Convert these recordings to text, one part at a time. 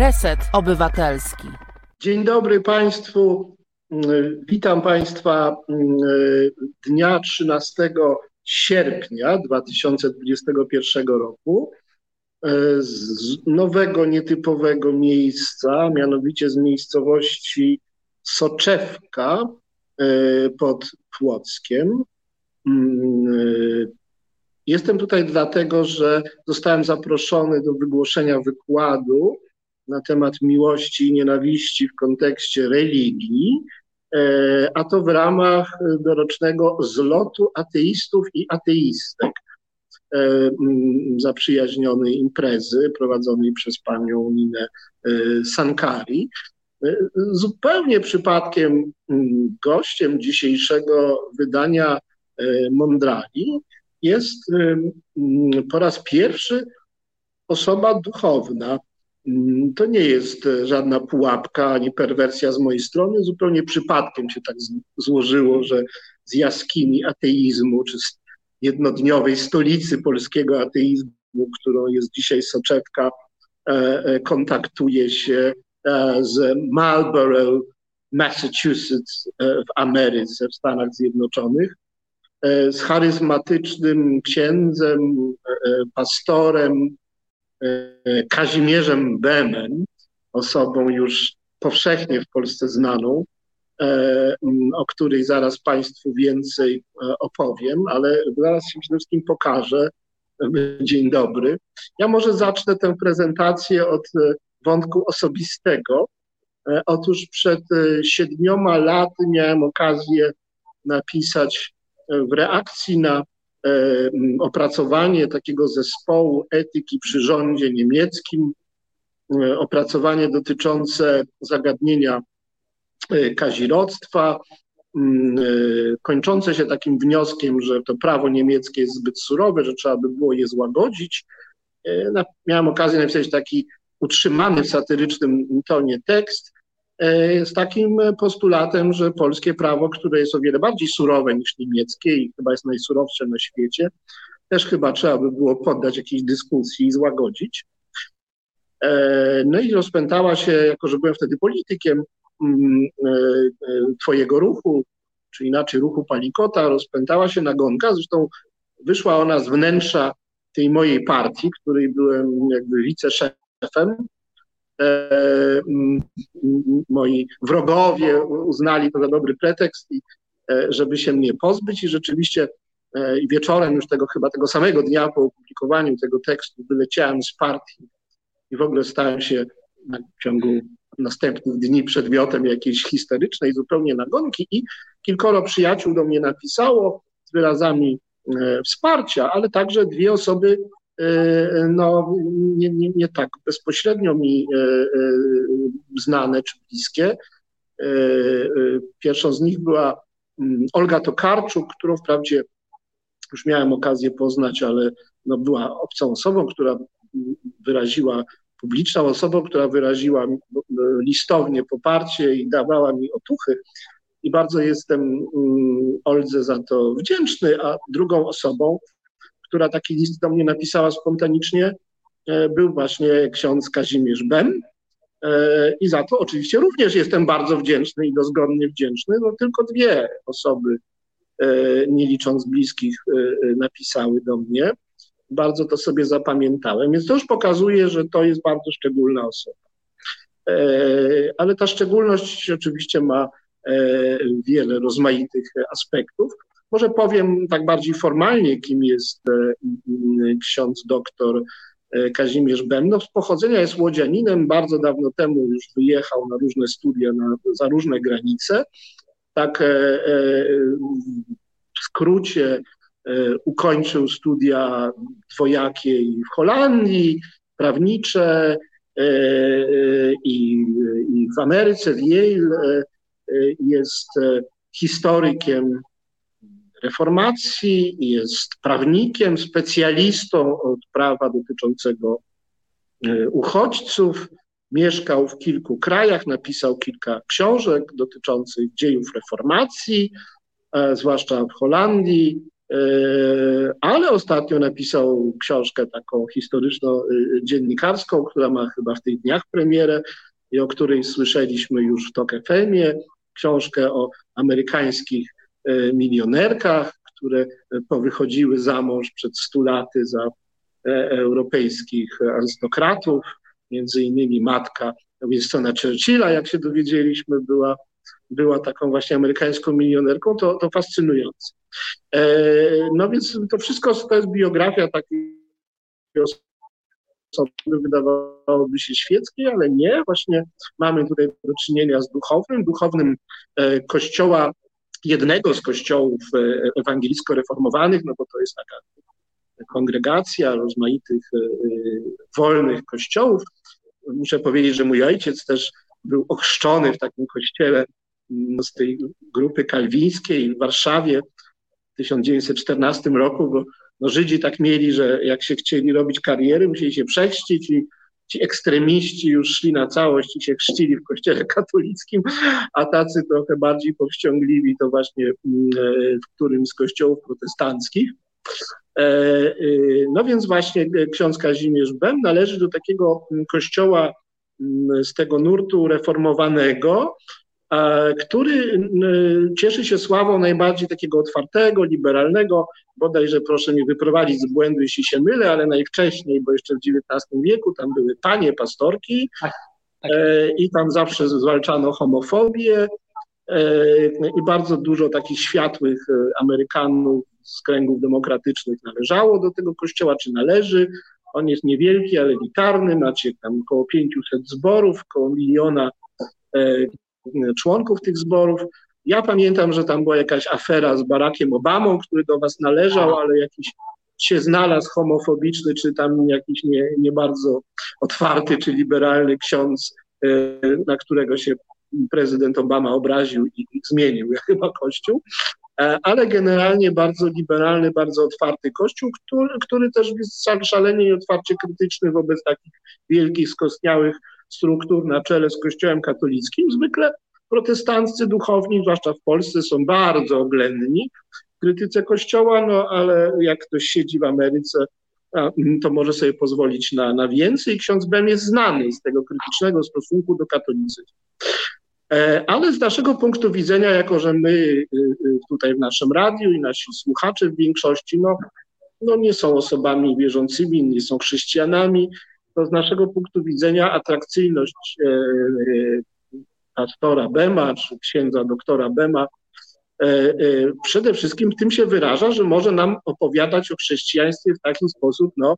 Reset Obywatelski. Dzień dobry Państwu. Witam Państwa dnia 13 sierpnia 2021 roku z nowego, nietypowego miejsca, mianowicie z miejscowości Soczewka pod Płockiem. Jestem tutaj dlatego, że zostałem zaproszony do wygłoszenia wykładu na temat miłości i nienawiści w kontekście religii, e, a to w ramach dorocznego zlotu ateistów i ateistek e, zaprzyjaźnionej imprezy prowadzonej przez panią Ninę e, Sankari. Zupełnie przypadkiem gościem dzisiejszego wydania Mondrali jest po raz pierwszy osoba duchowna. Mm, to nie jest e, żadna pułapka ani perwersja z mojej strony. Zupełnie przypadkiem się tak złożyło, że z jaskini ateizmu, czy z jednodniowej stolicy polskiego ateizmu, którą jest dzisiaj Soczewka, e, e, kontaktuje się z Marlborough, Massachusetts w Ameryce, w Stanach Zjednoczonych z charyzmatycznym księdzem, pastorem Kazimierzem Bemem, osobą już powszechnie w Polsce znaną, o której zaraz Państwu więcej opowiem, ale zaraz się przede wszystkim pokażę. Dzień dobry. Ja może zacznę tę prezentację od wątku osobistego. Otóż przed siedmioma laty miałem okazję napisać w reakcji na e, opracowanie takiego zespołu etyki przy rządzie niemieckim, e, opracowanie dotyczące zagadnienia e, kazirodztwa, kończące się takim wnioskiem, że to prawo niemieckie jest zbyt surowe, że trzeba by było je złagodzić. Miałem okazję napisać taki utrzymany w satyrycznym tonie tekst, E, z takim postulatem, że polskie prawo, które jest o wiele bardziej surowe niż niemieckie i chyba jest najsurowsze na świecie, też chyba trzeba by było poddać jakiejś dyskusji i złagodzić. E, no i rozpętała się, jako że byłem wtedy politykiem mm, e, Twojego ruchu, czy inaczej ruchu Palikota, rozpętała się nagonka, zresztą wyszła ona z wnętrza tej mojej partii, której byłem jakby wiceszefem, E, moi wrogowie uznali to za dobry pretekst, i, e, żeby się mnie pozbyć. I rzeczywiście e, wieczorem już tego chyba tego samego dnia po opublikowaniu tego tekstu wyleciałem z partii i w ogóle stałem się w ciągu następnych dni przedmiotem jakiejś historycznej zupełnie nagonki i kilkoro przyjaciół do mnie napisało z wyrazami wsparcia, ale także dwie osoby E, no, nie, nie, nie tak bezpośrednio mi e, e, znane czy bliskie. Pierwszą z nich była mm, Olga Tokarczuk, którą wprawdzie już miałem okazję poznać, ale no była obcą osobą, która wyraziła, publiczną osobą, która wyraziła listownie poparcie i dawała mi otuchy. I bardzo jestem mm, Oldze za to wdzięczny, a drugą osobą która taki list do mnie napisała spontanicznie, e, był właśnie ksiądz Kazimierz Bem. E, I za to oczywiście również jestem bardzo wdzięczny i dozgodnie wdzięczny. No tylko dwie osoby, e, nie licząc bliskich, napisały do mnie. Bardzo to sobie zapamiętałem, więc to już pokazuje, że to jest bardzo szczególna osoba. Ale ta szczególność oczywiście ma wiele rozmaitych aspektów. Może powiem tak bardziej formalnie, kim jest e, ksiądz doktor e, Kazimierz Bemno. Z pochodzenia jest łodzianinem, bardzo dawno temu już wyjechał na różne studia na, za różne granice. Tak e, w skrócie ukończył studia dwojakie w Holandii, prawnicze i, i w Ameryce, w Yale. Jest historykiem reformacji, jest prawnikiem, specjalistą od prawa dotyczącego e, uchodźców. Mieszkał w kilku krajach, napisał kilka książek dotyczących dziejów reformacji, e, zwłaszcza w Holandii. ale ostatnio napisał książkę taką historyczno-dziennikarską, która ma chyba w tych dniach premierę i o której słyszeliśmy już w TOK książkę o amerykańskich milionerkach, które powychodziły za mąż przed 100 laty za europejskich arystokratów, między innymi matka Winstona Churchilla, jak się dowiedzieliśmy, była, była taką właśnie amerykańską milionerką, to, to fascynujące. No więc to wszystko to jest biografia takiej osoby, wydawałoby się świeckiej, ale nie. Właśnie mamy tutaj do czynienia z duchownym, duchownym kościoła, jednego z kościołów ewangelicko-reformowanych, no bo to jest taka kongregacja rozmaitych wolnych kościołów. Muszę powiedzieć, że mój ojciec też był ochrzczony w takim kościele z tej grupy kalwińskiej w Warszawie w 1914 roku, bo no Żydzi tak mieli, że jak się chcieli robić kariery, musieli się przechrzcić i ci ekstremiści już szli na całość i się chrzcili w kościele katolickim, a tacy trochę bardziej powściągliwi to właśnie w którymś z kościołów protestanckich. No więc właśnie ksiądz Kazimierz Bem należy do takiego kościoła z tego nurtu reformowanego, który cieszy się sławą najbardziej takiego otwartego, liberalnego, bodajże proszę mnie wyprowadzić z błędu, jeśli się mylę, ale najwcześniej, bo jeszcze w XIX wieku tam były panie pastorki tak, tak. i tam zawsze zwalczano homofobię i bardzo dużo takich światłych Amerykanów z kręgów demokratycznych należało do tego kościoła, czy należy. On jest niewielki, ale elitarny, macie tam około 500 zborów, około miliona członków tych zborów. Ja pamiętam, że tam była jakaś afera z Barackiem Obamą, który do was należał, ale jakiś się znalazł homofobiczny, czy tam jakiś nie, nie bardzo otwarty, czy liberalny ksiądz, e, na którego się prezydent Obama obraził i zmienił chyba kościół, e, ale generalnie bardzo liberalny, bardzo otwarty kościół, który, który też jest szalenie i otwarcie krytyczny wobec takich wielkich, skostniałych struktur na czele z Kościołem katolickim. Zwykle protestanccy duchowni, zwłaszcza w Polsce, są bardzo oględni w krytyce Kościoła, no ale jak ktoś siedzi w Ameryce, to może sobie pozwolić na, na więcej. Ksiądz Bem jest znany z tego krytycznego stosunku do katolicyzmu. E, ale z naszego punktu widzenia, jako że my y, y, tutaj w naszym radiu i nasi słuchacze w większości, no, no nie są osobami wierzącymi, nie są chrześcijanami, to z naszego punktu widzenia atrakcyjność e, e, pastora Bema czy księdza doktora Bema e, przede wszystkim tym się wyraża, że może nam opowiadać o chrześcijaństwie w taki sposób, no,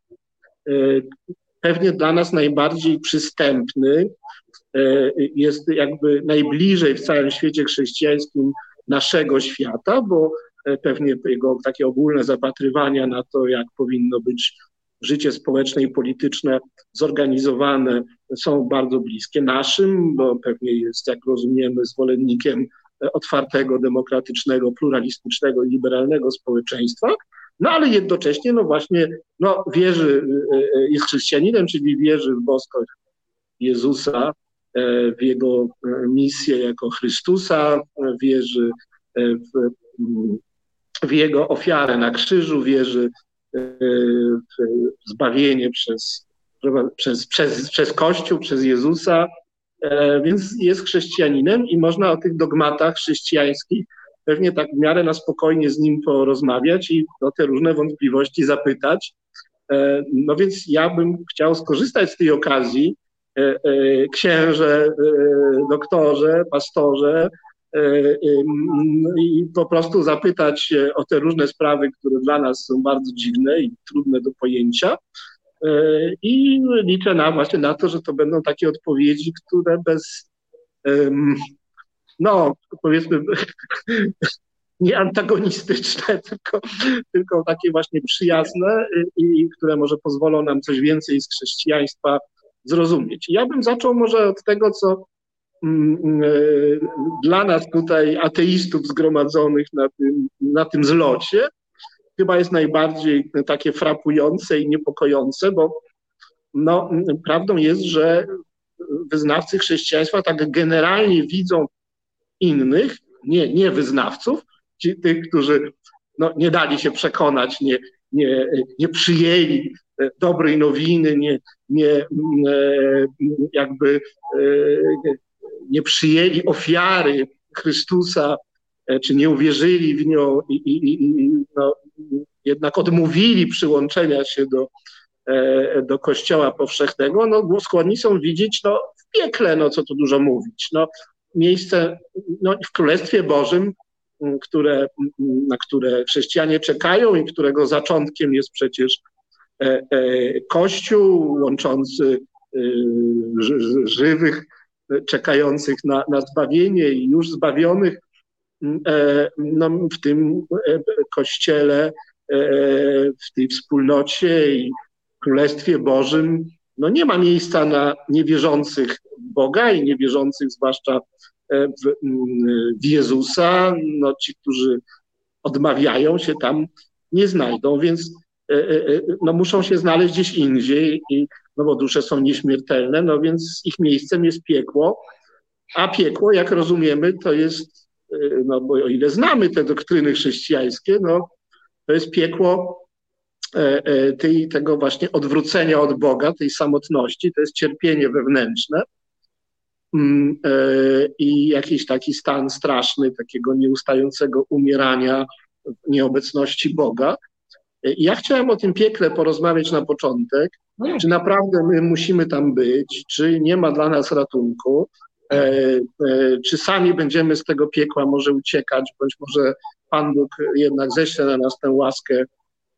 pewnie dla nas najbardziej przystępny, jest jakby najbliżej w całym świecie chrześcijańskim naszego świata, bo pewnie jego takie ogólne zapatrywania na to, jak powinno być życie społeczne i polityczne zorganizowane są bardzo bliskie naszym, bo pewnie jest, jak rozumiemy, zwolennikiem otwartego, demokratycznego, pluralistycznego i liberalnego społeczeństwa, no ale jednocześnie, no właśnie, no wierzy, jest chrześcijaninem, czyli wierzy w boskość Jezusa, w jego misję jako Chrystusa, wierzy w, w jego ofiarę na krzyżu, wierzy zbawienie przez, przez, przez, przez Kościół, przez Jezusa, e, więc jest chrześcijaninem i można o tych dogmatach chrześcijańskich pewnie tak w miarę na spokojnie z nim porozmawiać i o te różne wątpliwości zapytać. E, no więc ja bym chciał skorzystać z tej okazji, e, księże, doktorze, pastorze, i po prostu zapytać o te różne sprawy, które dla nas są bardzo dziwne i trudne do pojęcia. E, I liczę na właśnie na to, że to będą takie odpowiedzi, które bez, no powiedzmy, nie antagonistyczne, tylko, tylko takie właśnie przyjazne i, które może pozwolą nam coś więcej z chrześcijaństwa zrozumieć. Ja bym zaczął może od tego, co e, dla nas tutaj ateistów zgromadzonych na tym, na tym zlocie chyba jest najbardziej takie frapujące i niepokojące, bo no, prawdą jest, że wyznawcy chrześcijaństwa tak generalnie widzą innych, nie, nie wyznawców, ci, tych, którzy no, nie dali się przekonać, nie, nie, nie przyjęli dobrej nowiny, nie, nie jakby nie przyjęli ofiary Chrystusa, czy nie uwierzyli w nią i, i, i no, jednak odmówili przyłączenia się do, E, do Kościoła Powszechnego, no skłonni są widzieć no, w piekle, no co tu dużo mówić. No, miejsce no, w Królestwie Bożym, które, na które chrześcijanie czekają i którego zaczątkiem jest przecież e, e, Kościół łączący żywych, czekających na, na zbawienie i już zbawionych no, w tym kościele, w tej wspólnocie i Królestwie Bożym no nie ma miejsca na niewierzących Boga i niewierzących zwłaszcza e, w, mm, w Jezusa. No ci, którzy odmawiają się tam nie znajdą, więc e, e, no muszą się znaleźć gdzieś indziej, i, no bo dusze są nieśmiertelne, no więc ich miejscem jest piekło, a piekło, jak rozumiemy, to jest, no bo o ile znamy te doktryny chrześcijańskie, no to jest piekło E, e, tej, tego właśnie odwrócenia od Boga, tej samotności, to jest cierpienie wewnętrzne. Mm, e, i jakiś taki stan straszny, takiego nieustającego umierania w nieobecności Boga. Ja chciałem o tym piekle porozmawiać na początek. No czy naprawdę my musimy tam być, czy nie ma dla nas ratunku, czy sami będziemy z tego piekła może uciekać, bądź może Pan Bóg jednak ześle na nas tę łaskę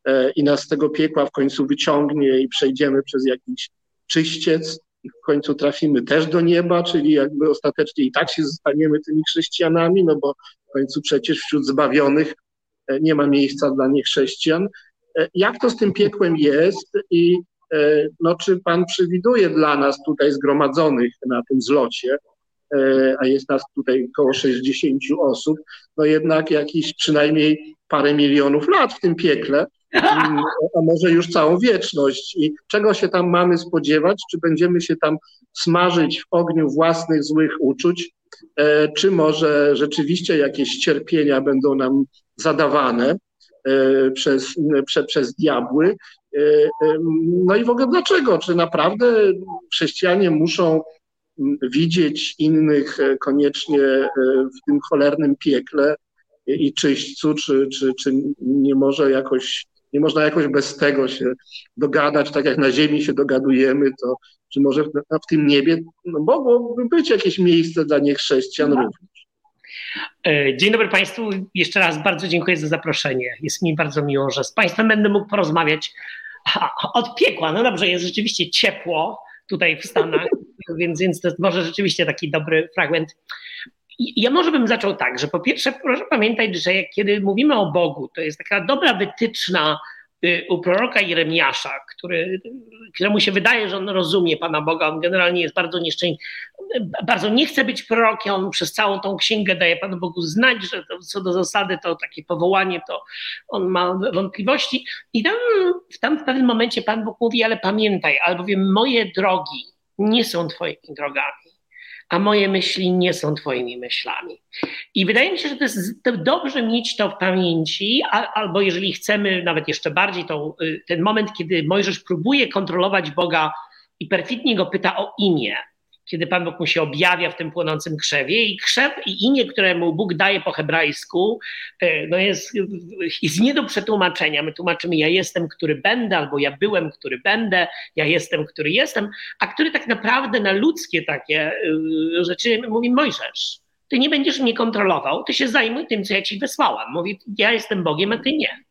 E, i nas z tego piekła w końcu wyciągnie i przejdziemy przez jakiś czyściec i w końcu trafimy też do nieba, czyli jakby ostatecznie i tak się zostaniemy tymi chrześcijanami, no bo w końcu przecież wśród zbawionych e, nie ma miejsca dla niechrześcijan. E, jak to z tym piekłem jest i no, czy Pan przewiduje dla nas tutaj zgromadzonych na tym zlocie, a jest nas tutaj około 60 osób, no jednak jakiś przynajmniej parę milionów lat w tym piekle, a może już całą wieczność. I czego się tam mamy spodziewać? Czy będziemy się tam smażyć w ogniu własnych złych uczuć, e, czy może rzeczywiście jakieś cierpienia będą nam zadawane e, przez, prze, przez diabły? E, no i w ogóle dlaczego? Czy naprawdę chrześcijanie muszą widzieć innych koniecznie w tym cholernym piekle i czyśćcu, czy, czy, czy nie może jakoś nie można jakoś bez tego się dogadać, tak jak na Ziemi się dogadujemy, to czy może w, w tym niebie no, mogłoby być jakieś miejsce dla niechrześcijan no. również. E, dzień dobry Państwu. Jeszcze raz bardzo dziękuję za zaproszenie. Jest mi bardzo miło, że z Państwem będę mógł porozmawiać od piekła. No dobrze, jest rzeczywiście ciepło tutaj w Stanach, więc, więc to jest może rzeczywiście taki dobry fragment. Ja może bym zaczął tak, że po pierwsze proszę pamiętać, że kiedy mówimy o Bogu, to jest taka dobra wytyczna u proroka Jeremiasza, który, któremu się wydaje, że on rozumie Pana Boga, on generalnie jest bardzo nieszczęśliwy, bardzo nie chce być prorokiem, on przez całą tą księgę daje Panu Bogu znać, że to, co do zasady to takie powołanie, to on ma wątpliwości. I tam, tam w pewnym momencie Pan Bóg mówi, ale pamiętaj, albowiem moje drogi nie są Twoimi drogami a moje myśli nie są Twoimi myślami. I wydaje mi się, że to jest to dobrze mieć to w pamięci, a, albo jeżeli chcemy nawet jeszcze bardziej, to y, ten moment, kiedy Mojżesz próbuje kontrolować Boga i perfidnie go pyta o imię kiedy Pan Bóg mu się objawia w tym płonącym krzewie i krzew i imię, które mu Bóg daje po hebrajsku, e, no jest, jest nie do przetłumaczenia. My tłumaczymy ja jestem, który będę, albo ja byłem, który będę, ja jestem, który jestem, a który tak naprawdę na ludzkie takie e, rzeczy mówi Mojżesz. Ty nie będziesz mnie kontrolował, ty się zajmuj tym, co ja ci wysłałam. Mówi, ja jestem Bogiem, a ty nie.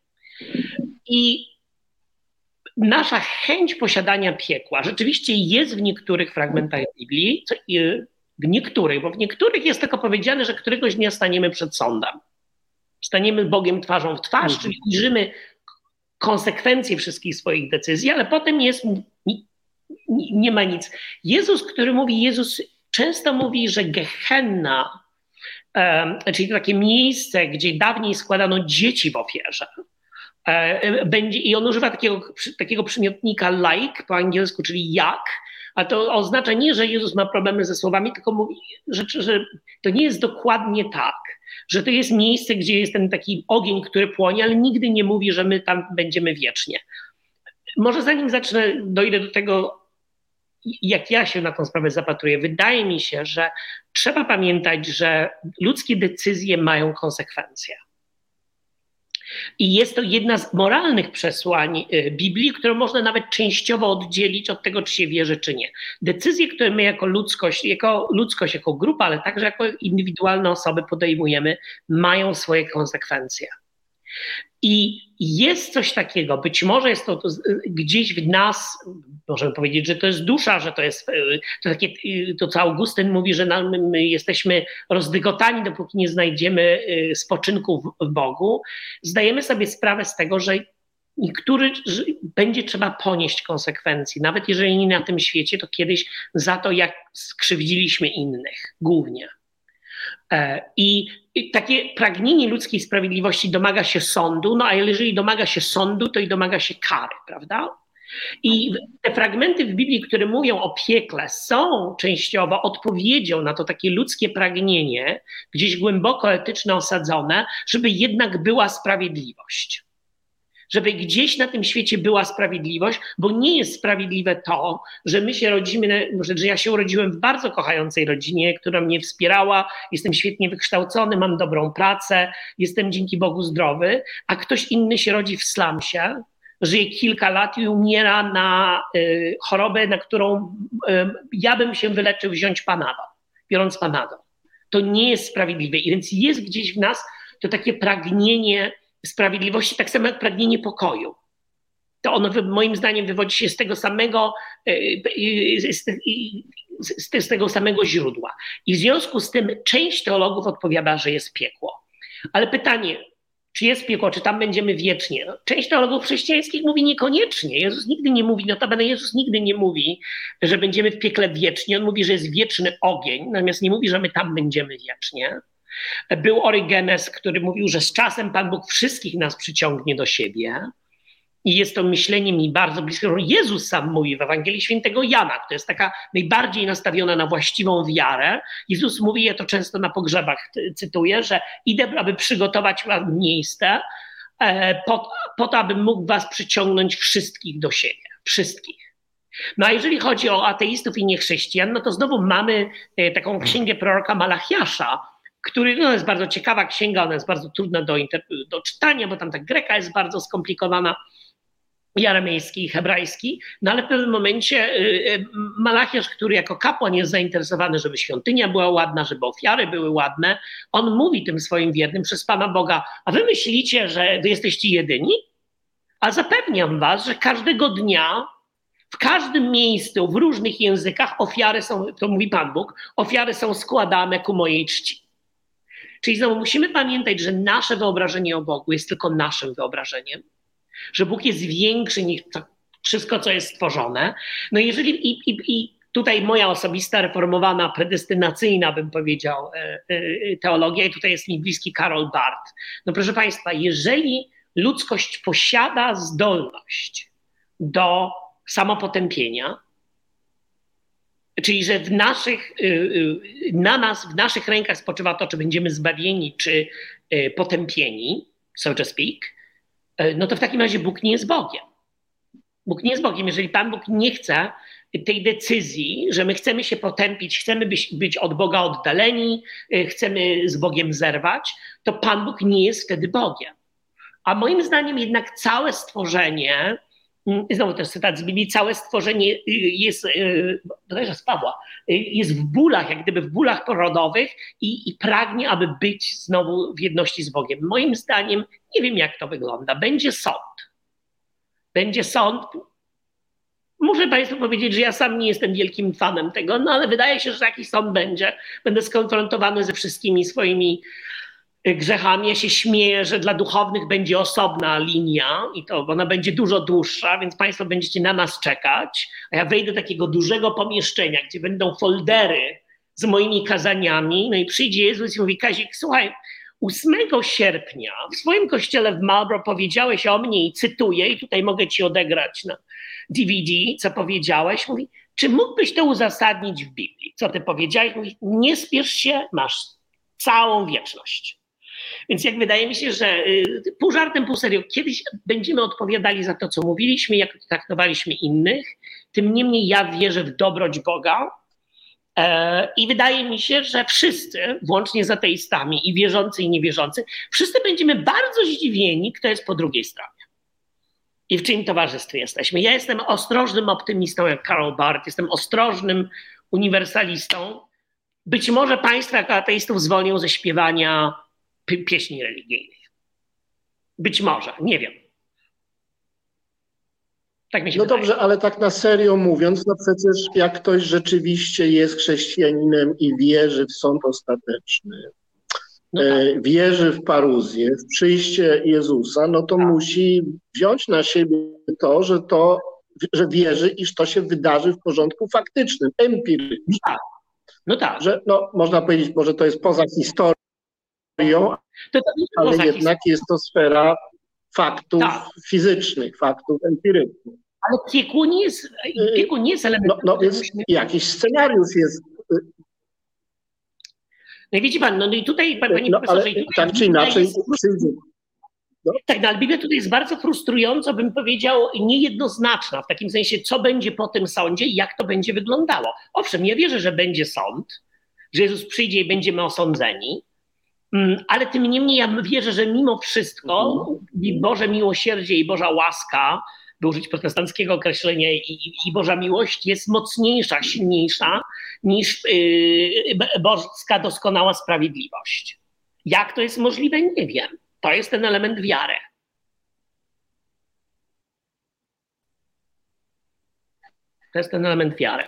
I nasza chęć posiadania piekła rzeczywiście jest w niektórych fragmentach Biblii, w niektórych, bo w niektórych jest tylko powiedziane, że któregoś dnia staniemy przed sądem. Staniemy Bogiem twarzą w twarz, mhm. czyli ujrzymy konsekwencje wszystkich swoich decyzji, ale potem jest, nie, ma nic. Jezus, który mówi, Jezus często mówi, że Gehenna, czyli takie miejsce, gdzie dawniej składano dzieci w ofierze, będzie, I on używa takiego, takiego przymiotnika like po angielsku, czyli jak, a to oznacza nie, że Jezus ma problemy ze słowami, tylko mówi, że, że to nie jest dokładnie tak. że to jest miejsce, gdzie jest ten taki ogień, który płonie, ale nigdy nie mówi, że my tam będziemy wiecznie. Może zanim zacznę, dojdę do tego, jak ja się na tą sprawę zapatruję, wydaje mi się, że trzeba pamiętać, że ludzkie decyzje mają konsekwencje. I jest to jedna z moralnych przesłań y, Biblii, którą można nawet częściowo oddzielić od tego, czy się wierzy, czy nie. Decyzje, które my jako ludzkość, jako ludzkość, jako grupa, ale także jako indywidualne osoby podejmujemy, mają swoje konsekwencje. I jest coś takiego, być może jest to, to, gdzieś w nas, możemy powiedzieć, że to jest dusza, że to jest to, takie, to co Augustyn mówi, że nam, my jesteśmy rozdygotani, dopóki nie znajdziemy y, spoczynku w, w Bogu. Zdajemy sobie sprawę z tego, że niektóry będzie trzeba ponieść konsekwencji, nawet jeżeli nie na tym świecie, to kiedyś za to, jak skrzywdziliśmy innych, głównie. E, I takie pragnienie ludzkiej sprawiedliwości domaga się sądu, no a jeżeli domaga się sądu, to i domaga się kary, prawda? I te fragmenty w Biblii, które mówią o piekle, są częściowo odpowiedzią na to takie ludzkie pragnienie, gdzieś głęboko etyczne osadzone, żeby jednak była sprawiedliwość żeby gdzieś na tym świecie była sprawiedliwość, bo nie jest sprawiedliwe to, że my się rodzimy, że ja się urodziłem w bardzo kochającej rodzinie, która mnie wspierała, jestem świetnie wykształcony, mam dobrą pracę, jestem dzięki Bogu zdrowy, a ktoś inny się rodzi w slamsie, żyje kilka lat i umiera na y, chorobę, na którą y, ja bym się wyleczył wziąć panado, biorąc panado. To nie jest sprawiedliwe. I więc jest gdzieś w nas to takie pragnienie sprawiedliwości, tak samo jak pragnienie pokoju. To ono moim zdaniem wywodzi się z tego samego, e, e, z tego samego źródła. I w związku z tym część teologów odpowiada, że jest piekło. Ale pytanie, czy jest piekło, czy tam będziemy wiecznie? No, część teologów chrześcijańskich mówi niekoniecznie. Jezus nigdy nie mówi, notabene Jezus nigdy nie mówi, że będziemy w piekle wiecznie. On mówi, że jest wieczny ogień, natomiast nie mówi, że my tam będziemy wiecznie. Był Orygenes, który mówił, że z czasem Pan Bóg wszystkich nas przyciągnie do siebie. I jest to myślenie mi bardzo bliskie. Jezus sam mówi w Ewangelii Świętego Jana, która jest taka najbardziej nastawiona na właściwą wiarę. Jezus mówi, ja to często na pogrzebach cytuję, że idę, aby przygotować wam miejsce e, po, po to, abym mógł was przyciągnąć wszystkich do siebie. Wszystkich. No a jeżeli chodzi o ateistów i niechrześcijan, no to znowu mamy e, taką księgę proroka Malachiasza, który no, jest bardzo ciekawa księga, ona jest bardzo trudna do, do czytania, bo tam ta greka jest bardzo skomplikowana i aramejski, i hebrajski, no ale w pewnym momencie y, y, Malachiasz, który jako kapłan jest zainteresowany, żeby świątynia była ładna, żeby ofiary były ładne, on mówi tym swoim wiernym przez Pana Boga, a wy myślicie, że wy jesteście jedyni? A zapewniam was, że każdego dnia w każdym miejscu, w różnych językach ofiary są, to mówi Pan Bóg, ofiary są składane ku mojej czci. Czyli znowu musimy pamiętać, że nasze wyobrażenie o Bogu jest tylko naszym wyobrażeniem, że Bóg jest większy niż wszystko, co jest stworzone. No jeżeli i, i, i tutaj moja osobista, reformowana, predestynacyjna, bym powiedział, e, e, teologia, i tutaj jest mi bliski Karol Barth. No proszę Państwa, jeżeli ludzkość posiada zdolność do samopotępienia, Czyli, że w naszych, y, y, na nas, w naszych rękach spoczywa to, czy będziemy zbawieni, czy y, potępieni, so to speak, no to w takim razie Bóg nie jest Bogiem. Bóg nie jest Bogiem. Jeżeli Pan Bóg nie chce tej decyzji, że my chcemy się potępić, chcemy być, być od Boga oddaleni, chcemy z Bogiem zerwać, to Pan Bóg nie jest wtedy Bogiem. A moim zdaniem jednak całe stworzenie znowu też cytat z Biblii, całe stworzenie y, jest, y, bodajże z Pawła, y, jest w bólach, jak gdyby w bólach porodowych i, i pragnie, aby być znowu w jedności z Bogiem. Moim zdaniem, nie wiem jak to wygląda, będzie sąd. Będzie sąd. Muszę Państwu powiedzieć, że ja sam nie jestem wielkim fanem tego, no ale wydaje się, że taki sąd będzie. Będę skonfrontowany ze wszystkimi swoimi grzechami. Ja się śmieję, że dla duchownych będzie osobna linia i to ona będzie dużo dłuższa, więc Państwo będziecie na nas czekać. A ja wejdę do takiego dużego pomieszczenia, gdzie będą foldery z moimi kazaniami. No i przyjdzie Jezus i mówi: Kazik, słuchaj, 8 sierpnia w swoim kościele w Marlborough powiedziałeś o mnie i cytuję, i tutaj mogę ci odegrać na DVD, co powiedziałeś. Mówi, czy mógłbyś to uzasadnić w Biblii? Co ty powiedziałeś? Mówi, nie spiesz się, masz całą wieczność. Więc jak wydaje mi się, że y, pół żartem, pół serio, kiedyś będziemy odpowiadali za to, co mówiliśmy, jak traktowaliśmy innych. Tym niemniej ja wierzę w dobroć Boga. E, I wydaje mi się, że wszyscy, włącznie z ateistami i wierzący i niewierzący, wszyscy będziemy bardzo zdziwieni, kto jest po drugiej stronie i w czyim towarzystwie jesteśmy. Ja jestem ostrożnym optymistą, jak Karol Barth, jestem ostrożnym uniwersalistą. Być może Państwo, jako ateistów, zwolnią ze śpiewania pieśni religijnych. Być może, nie wiem. Tak mi się no wydaje. dobrze, ale tak na serio mówiąc, no przecież jak ktoś rzeczywiście jest chrześcijaninem i wierzy w sąd ostateczny, no tak. E, wierzy w paruzję, w przyjście Jezusa, no to tak. musi wziąć na siebie to, że to, że wierzy, iż to się wydarzy w porządku faktycznym, empirycznym. No tak. No tak. Że, no, można powiedzieć, może to jest poza historią, ale jednak jest to sfera faktów tak. fizycznych, faktów empirycznych. Ale piekło nie jest, nie jest elementem. No, no więc jakiś scenariusz jest no i widzi pan, no, i tutaj, panie no, profesorze, ale, tak czy inaczej no. Tak, no ale Biblia tutaj jest bardzo frustrująco, bym powiedział, niejednoznaczna, w takim sensie, co będzie po tym sądzie i jak to będzie wyglądało. Owszem, ja wierzę, że będzie sąd, że Jezus przyjdzie i będziemy osądzeni, ale tym niemniej ja wierzę, że mimo wszystko mhm. Boże miłosierdzie i Boża łaska by użyć protestanckiego określenia, i, i Boża miłość jest mocniejsza, silniejsza niż yy, boska doskonała sprawiedliwość. Jak to jest możliwe, nie wiem. To jest ten element wiary. To jest ten element wiary.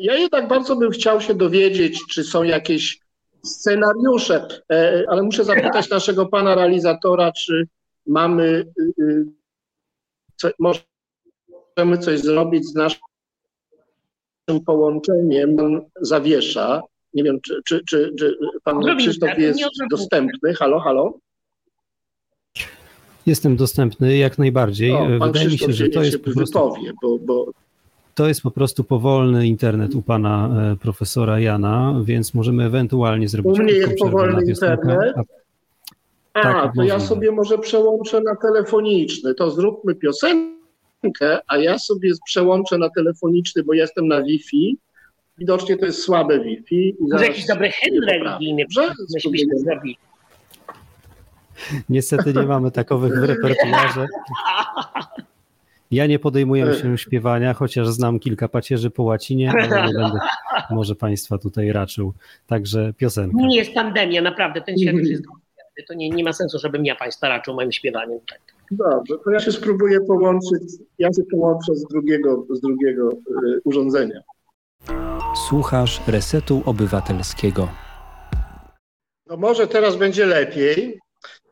Ja jednak bardzo bym chciał się dowiedzieć, czy są jakieś scenariusze, e, ale muszę zapytać naszego pana realizatora, czy mamy y, y, co, możemy coś zrobić z naszym połączeniem. Pan zawiesza. Nie wiem, czy, czy, czy, czy pan Krzysztof jest dostępny. Halo, halo? Jestem dostępny jak najbardziej. O, Wydaje mi się, że to jest po prostu... Wypowie, bo, bo... To jest po prostu powolny internet u pana e, profesora Jana, więc możemy ewentualnie zrobić. U mnie jest powolny internet. A, tak, to ja sobie może przełączę na telefoniczny. To zróbmy piosenkę, a ja sobie przełączę na telefoniczny, bo jestem na Wi-Fi. Widocznie to jest słabe Wi-Fi. Może jakiś dobry hymn religijny byśmy zrobili. Niestety nie mamy takowych w repertuarze. Ja nie podejmuję się śpiewania, chociaż znam kilka pacierzy po łacinie, ale nie będę może Państwa tutaj raczył. Także piosenka. Nie jest pandemia, naprawdę, ten świat już jest to nie, nie ma sensu, żebym ja Państwa raczył moim śpiewaniem. Tak. Dobrze, to ja się spróbuję połączyć, ja się połączę z drugiego, z drugiego y, urządzenia. Słuchasz Resetu Obywatelskiego. No może teraz będzie lepiej.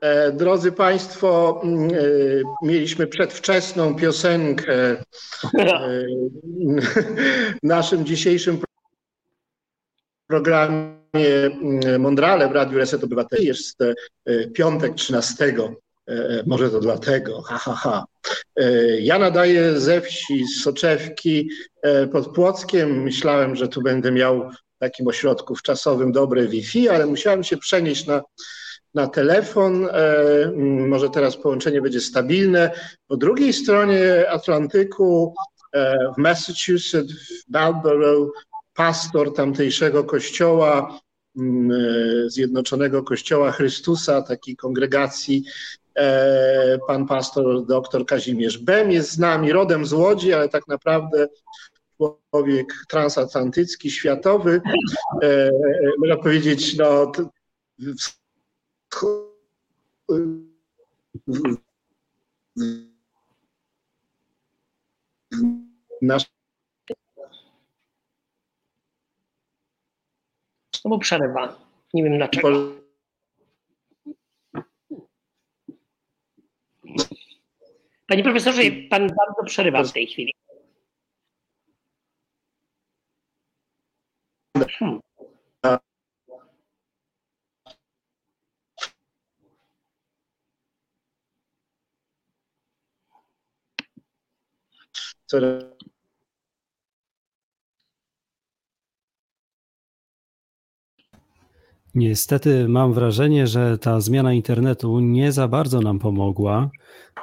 E, drodzy Państwo, mm, e, mieliśmy przedwczesną piosenkę e, naszym dzisiejszym programie mm, Mondrale w Radiu Reset Obywateli. Jest piątek 13. E, e, może to dlatego, ha, ha, ha. Ja nadaję ze wsi, z Soczewki pod Płockiem. Myślałem, że tu będę miał w takim ośrodku czasowym dobre Wi-Fi, ale musiałem się przenieść na, na telefon. Może teraz połączenie będzie stabilne. Po drugiej stronie Atlantyku w Massachusetts, w Balborough, pastor tamtejszego kościoła, e, Zjednoczonego Kościoła Chrystusa, takiej kongregacji, e, pan pastor dr Kazimierz Bem jest z nami, rodem z Łodzi, ale tak naprawdę człowiek transatlantycki, światowy, e, można powiedzieć, no, nasz Znowu przerywa. Nie wiem dlaczego. Panie profesorze, pan bardzo przerywa w tej chwili. Niestety mam wrażenie, że ta zmiana internetu nie za bardzo nam pomogła,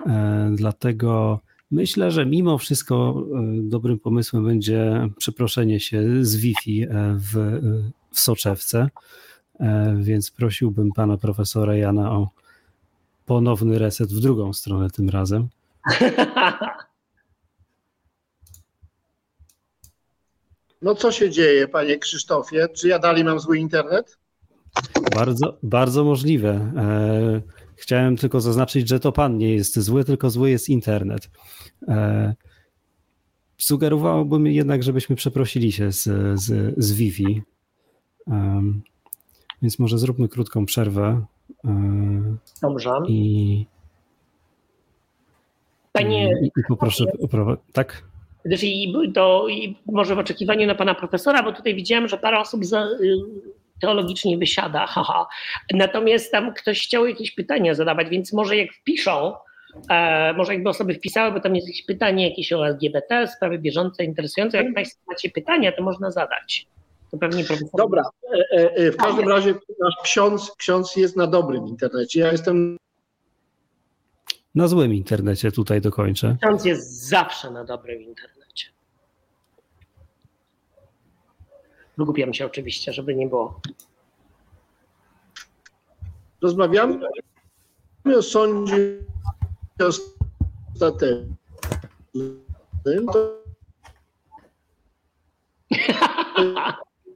e, dlatego myślę, że mimo wszystko e, dobrym pomysłem będzie przeproszenie się z Wi-Fi e, w, w soczewce, więc prosiłbym pana profesora Jana o ponowny reset w drugą stronę tym razem. No co się dzieje, panie Krzysztofie? Czy ja dalej mam zły internet? Bardzo, bardzo możliwe. E, chciałem tylko zaznaczyć, że to pan nie jest zły, tylko zły jest internet. E, sugerowałbym jednak, żebyśmy przeprosili się z, z, z Wi-Fi. Więc może zróbmy krótką przerwę. E, Dobrze. I, Panie, i, i poproszę o tak? Gdyż i to i może w oczekiwaniu na pana profesora, bo tutaj widziałem, że parę osób za, y, teologicznie wysiada. Haha. Natomiast tam ktoś chciał jakieś pytania zadawać, więc może jak wpiszą, e, może jakby osoby wpisały, bo tam jest jakieś pytanie jakieś o LGBT, sprawy bieżące, interesujące. Jak Państwo macie pytania, to można zadać. To pewnie profesor. Dobra, e, e, w każdym razie nasz ksiądz, ksiądz jest na dobrym internecie. Ja jestem na złym internecie tutaj dokończę. Ksiądz jest zawsze na dobrym internecie. Wygłupiam się oczywiście, żeby nie było. Rozmawiamy o sądzie ostatecznym.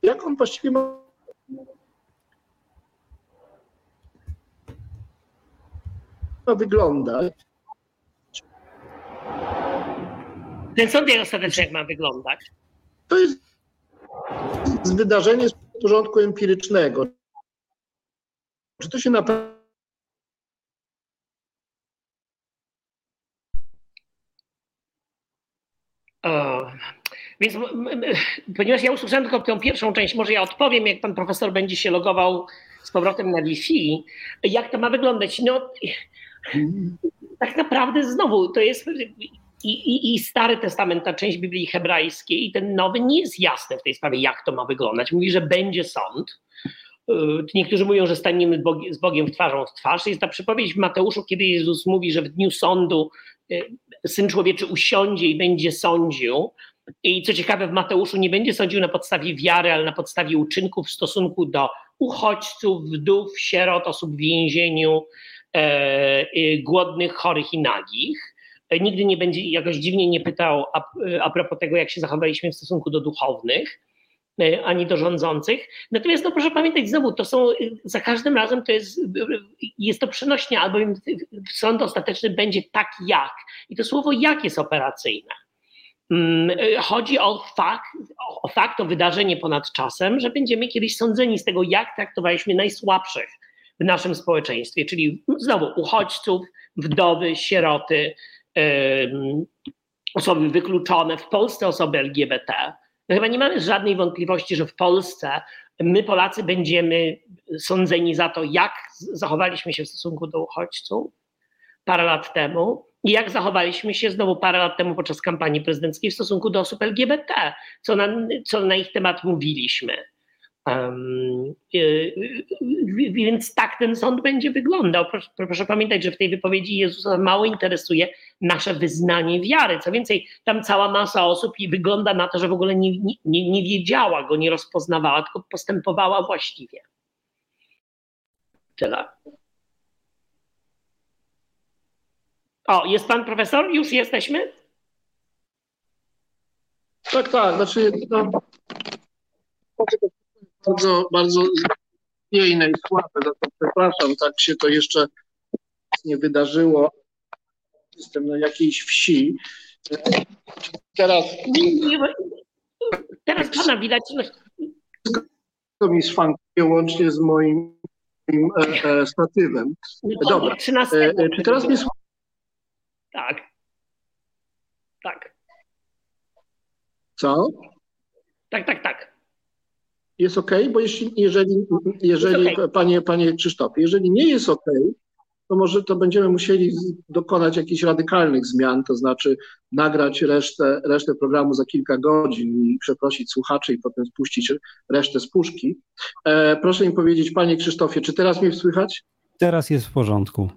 Jak on właściwie ma wyglądać? Ten sąd ostatecznie jak ma wyglądać? To jest wydarzenie z porządku empirycznego. Czy to się naprawdę Więc ponieważ ja usłyszałem tylko tę pierwszą część, może ja odpowiem, jak pan profesor będzie się logował z powrotem na Wi-Fi, jak to ma wyglądać. No, tak naprawdę znowu to jest i, i, i Stary Testament, ta część Biblii Hebrajskiej i ten Nowy nie jest jasne w tej sprawie, jak to ma wyglądać. Mówi, że będzie sąd. Y, niektórzy mówią, że staniemy z Bogiem w twarzą w twarz. Jest ta przypowieść w Mateuszu, kiedy Jezus mówi, że w dniu sądu y, Syn Człowieczy usiądzie i będzie sądził. I co ciekawe, w Mateuszu nie będzie sądził na podstawie wiary, ale na podstawie uczynków w stosunku do uchodźców, wdów, sierot, osób w więzieniu, e, głodnych, chorych i nagich. E, nigdy nie będzie jakoś dziwnie nie pytał a, a propos tego, jak się zachowaliśmy w stosunku do duchownych e, ani do rządzących. Natomiast no proszę pamiętać, znowu to są, za każdym razem to jest, jest to przenośnie, albowiem sąd ostateczny będzie tak jak. I to słowo jak jest operacyjne. Mm, chodzi o fakt, o fakt, o wydarzenie ponad czasem, że będziemy kiedyś sądzeni z tego, jak traktowaliśmy najsłabszych w naszym społeczeństwie, czyli znowu uchodźców, wdowy, sieroty, osoby wykluczone, w Polsce osoby LGBT. No chyba nie mamy żadnej wątpliwości, że w Polsce my Polacy będziemy sądzeni za to, jak zachowaliśmy się w stosunku do uchodźców parę lat temu i jak zachowaliśmy się znowu parę lat temu podczas kampanii prezydenckiej w stosunku do osób LGBT, co na, co na ich temat mówiliśmy. Um, więc tak ten sąd będzie wyglądał. Proszę, proszę, pamiętać, że w tej wypowiedzi Jezusa mało interesuje nasze wyznanie wiary. Co więcej, tam cała masa osób i wygląda na to, że w ogóle nie, nie, nie wiedziała go, nie rozpoznawała, tylko postępowała właściwie. Tyle. O, jest pan profesor? Już jesteśmy? Tak, tak. Znaczy, no, bardzo, bardzo jejne i słabe, za to przepraszam, tak się to jeszcze nie wydarzyło. Jestem na jakiejś wsi. Teraz. Teraz pana widać. To mi szwankuje łącznie z moim e, e, statywem. Dobra. E, czy teraz mnie słychać? Tak. Tak. Co? Tak, tak, tak. Jest ok, bo jeśli, jeżeli, jeżeli okay. panie, panie Krzysztofie, jeżeli nie jest ok, to może to będziemy musieli dokonać jakichś radykalnych zmian, to znaczy nagrać resztę, resztę programu za kilka godzin i przeprosić słuchaczy i potem spuścić resztę z puszki. E, proszę mi powiedzieć, panie Krzysztofie, czy teraz mnie słychać? Teraz jest w porządku.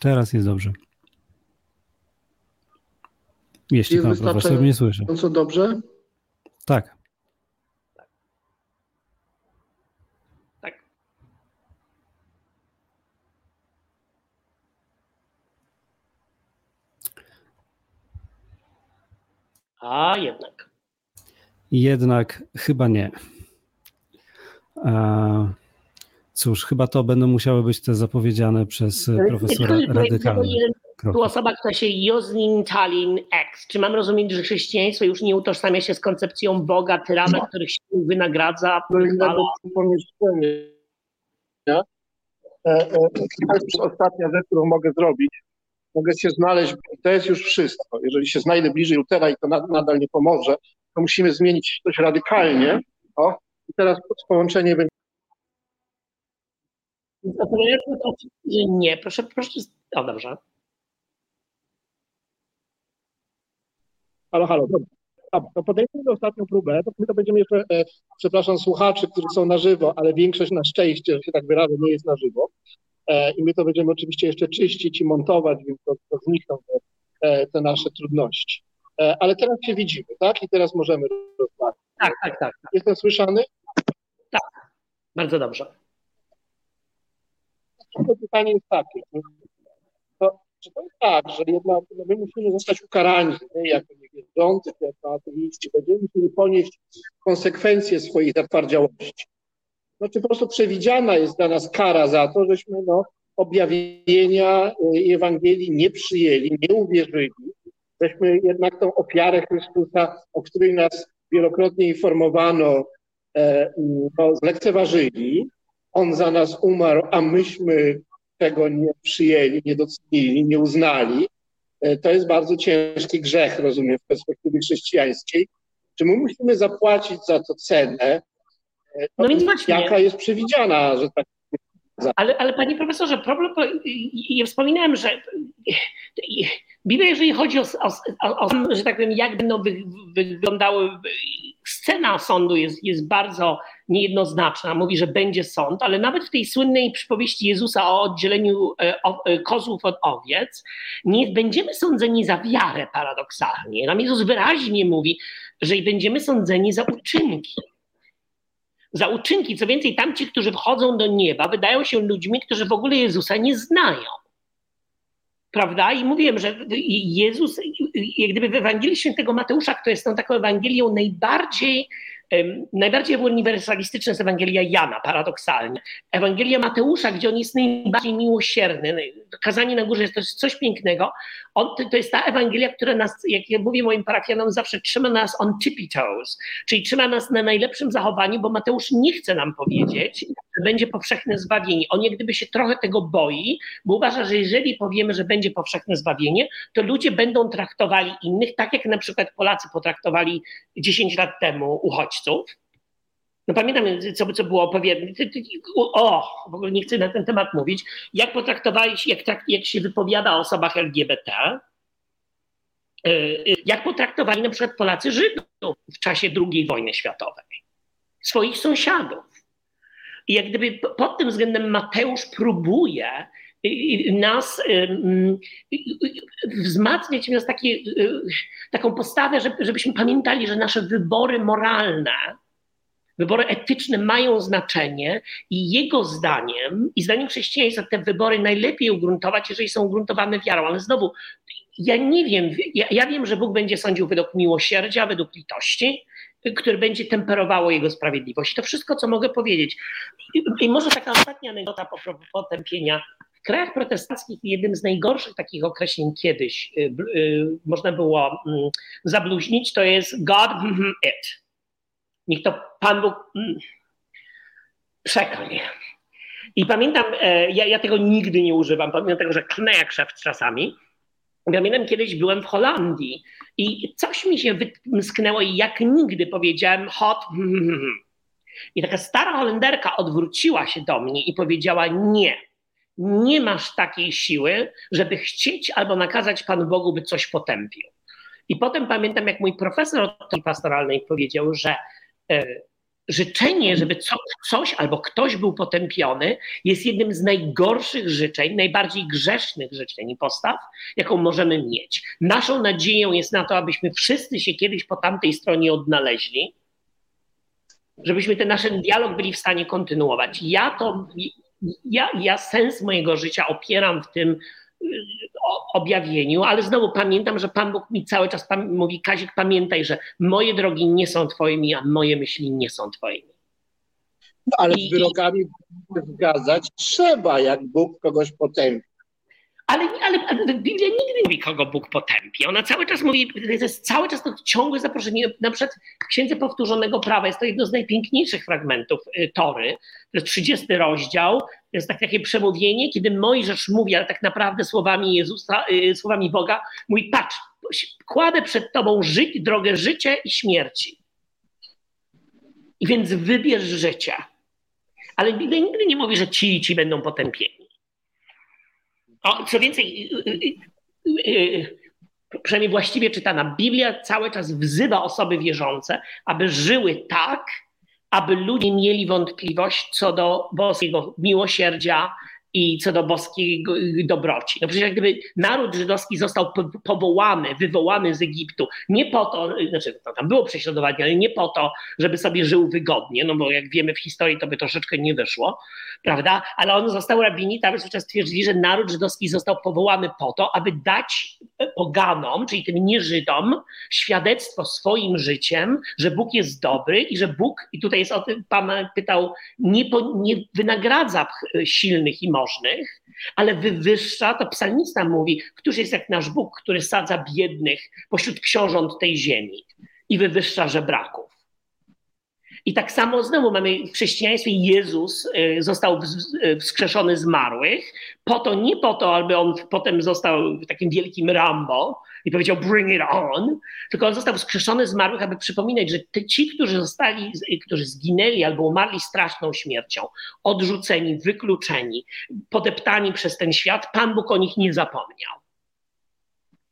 Teraz jest dobrze. Jeśli Jest pan profesor mnie słyszy. Co dobrze? Tak. Tak. A jednak. Jednak chyba nie. A, cóż, chyba to będą musiały być te zapowiedziane przez profesora radykalne. Tu osoba, która się Joznin Talin X. Czy mam rozumieć, że chrześcijaństwo już nie utożsamia się z koncepcją Boga, tyrana, No. których się wynagradza? do innego pomieszczenia. E, e, To jest ostatnia rzecz, którą mogę zrobić. Mogę się znaleźć, to jest już wszystko. Jeżeli się znajdę bliżej Lutera i to na- nadal nie pomoże, to musimy zmienić coś radykalnie. O, i teraz połączenie będzie. Nie. Proszę, proszę. O, dobrze. Halo, halo, dobra. Dobra, to podejmijmy ostatnią próbę, to my to będziemy jeszcze, e, przepraszam słuchaczy, którzy są na żywo, ale większość na szczęście, że się tak wyrażę, nie jest na żywo. E, I my to będziemy oczywiście jeszcze czyścić i montować, więc to, to znikną te, e, te nasze trudności. E, ale teraz się widzimy, tak? I teraz możemy rozmawiać. Tak, tak, tak. tak. Jestem słyszany? Bardzo dobrze. To pytanie jest takie, to, czy to jest tak, że jednak no my musimy zostać ukarani, nie, jako niewierzący, jako ateiści, będziemy musieli ponieść konsekwencje swojej zatwardziałości. Znaczy po prostu przewidziana jest dla nas kara za to, żeśmy no, objawienia y, Ewangelii nie przyjęli, nie uwierzyli, żeśmy jednak tą ofiarę Chrystusa, o której nas wielokrotnie informowano, e, no, zlekceważyli. On za nas umarł, a myśmy tego nie przyjęli, nie docenili, nie uznali. E, To jest bardzo ciężki grzech, rozumiem, w perspektywie chrześcijańskiej. Czy my musimy zapłacić za to cenę? E, No więc właśnie. Jaka jest przewidziana, że tak Ale, ale panie profesorze, problem, ja wspominałem, że Biblia, jeżeli chodzi o, o, o, o że tak powiem, jak będą wy, wyglądały, scena sądu jest, jest bardzo niejednoznaczna. Mówi, że będzie sąd, ale nawet w tej słynnej przypowieści Jezusa o oddzieleniu e, e, kozłów od owiec, nie będziemy sądzeni za wiarę paradoksalnie. Nam Jezus wyraźnie mówi, że będziemy sądzeni za uczynki za uczynki. Co więcej, tamci, którzy wchodzą do nieba, wydają się ludźmi, którzy w ogóle Jezusa nie znają. Prawda? I mówiłem, że Jezus, jak gdyby w Ewangelii Świętego Mateusza, która jest tą taką Ewangelią najbardziej, najbardziej uniwersalistyczna jest Ewangelia Jana, paradoksalnie. Ewangelia Mateusza, gdzie on jest najbardziej miłosierny, kazanie na górze jest jest coś pięknego. On, to jest ta Ewangelia, która nas, jak ja mówię moim parafianom, zawsze trzyma nas on tippy toes, czyli trzyma nas na najlepszym zachowaniu, bo Mateusz nie chce nam powiedzieć, że będzie powszechne zbawienie. On jak gdyby się trochę tego boi, bo uważa, że jeżeli powiemy, że będzie powszechne zbawienie, to ludzie będą traktowali innych tak, jak na przykład Polacy potraktowali 10 lat temu uchodźców. No pamiętam, co, co było opowiedziane. O, w ogóle nie chcę na ten temat mówić. Jak potraktowali jak, jak się wypowiada o osobach LGBT, y, jak potraktowali na przykład Polacy Żydów w czasie II wojny światowej, swoich sąsiadów. I jak gdyby pod tym względem Mateusz próbuje y, y, nas y, wzmacniać nas takie, y, taką postawę, żeby, żebyśmy pamiętali, że nasze wybory moralne, wybory etyczne mają znaczenie i jego zdaniem i zdaniem chrześcijaństwa te wybory najlepiej ugruntować, jeżeli są ugruntowane wiarą. Ale znowu, ja nie wiem, ja, ja wiem, że Bóg będzie sądził według miłosierdzia, według litości, które będzie temperowało jego sprawiedliwość. To wszystko, co mogę powiedzieć. I, i może taka ostatnia anegdota po propos potępienia. W krajach protestanckich jednym z najgorszych takich określeń kiedyś y, y, można było mm, zabluźnić, to jest God mhm, it. Niech to Pan Bóg mm, przeklenie. I pamiętam, e, ja, ja tego nigdy nie używam, pomimo tego, że klnę jak szef czasami. Pamiętam, kiedyś byłem w Holandii i coś mi się wymsknęło i jak nigdy powiedziałem hot. I taka stara Holenderka odwróciła się do mnie i powiedziała nie. nie masz takiej siły, żeby chcieć albo nakazać Panu Bogu, by coś potępił. I potem pamiętam, jak mój profesor od pastoralnej powiedział, że e, życzenie, żeby co, coś albo ktoś był potępiony, jest jednym z najgorszych życzeń, najbardziej grzesznych życzeń i postaw, jaką możemy mieć. Naszą nadzieją jest na to, abyśmy wszyscy się kiedyś po tamtej stronie odnaleźli, żebyśmy ten nasz dialog byli w stanie kontynuować. Ja to, ja, ja sens mojego życia opieram w tym objawieniu, ale znowu pamiętam, że Pan Bóg mi cały czas mówi, Kazik, pamiętaj, że moje drogi nie są twoimi, a moje myśli nie są twoimi. No, ale I, z wyrokami zgadzać trzeba, jak Bóg kogoś potępi. Ale, ale, ale Biblia nigdy nie mówi, kogo Bóg potępi. Ona cały czas mówi, to jest cały czas to ciągłe zaproszenie. Na przykład w Księdze Powtórzonego Prawa jest to jedno z najpiękniejszych fragmentów y, Tory. To jest 30 rozdział. To jest tak, takie przemówienie, kiedy Mojżesz mówi, ale tak naprawdę słowami Jezusa, y, słowami Boga, mówi, patrz, kładę przed tobą ży drogę życia i śmierci. I więc wybierz życie. Ale Biblia nigdy nie mówi, że ci ci będą potępieni. Co więcej, y, y, y, przynajmniej właściwie czytana, Biblia cały czas wzywa osoby wierzące, aby żyły tak, aby ludzie mieli wątpliwość co do boskiego miłosierdzia, i co do boskiej dobroci. No przecież jak gdyby naród żydowski został powołany, wywołany z Egiptu, nie po to, znaczy to tam było prześladowanie, ale nie po to, żeby sobie żył wygodnie, no bo jak wiemy w historii to by troszeczkę nie wyszło, prawda? Ale on został rabini, tam czas twierdzili, że naród żydowski został powołany po to, aby dać poganom, czyli tym nieżydom, świadectwo swoim życiem, że Bóg jest dobry i że Bóg, i tutaj jest o tym, Pan pytał, nie, po, nie wynagradza silnych i mocnych, możnych, ale wywyższa, to psalmista mówi, któż jest jak nasz Bóg, który sadza biednych pośród książąt tej ziemi i wywyższa żebraków. I tak samo znowu mamy w chrześcijaństwie Jezus y, został y, wskrzeszony z marłych, po to, nie po to, aby on potem został takim wielkim Rambo i powiedział bring it on, tylko on został wskrzeszony z marłych, aby przypominać, że te, ci, którzy zostali, którzy zginęli albo umarli straszną śmiercią, odrzuceni, wykluczeni, podeptani przez ten świat, Pan Bóg o nich nie zapomniał.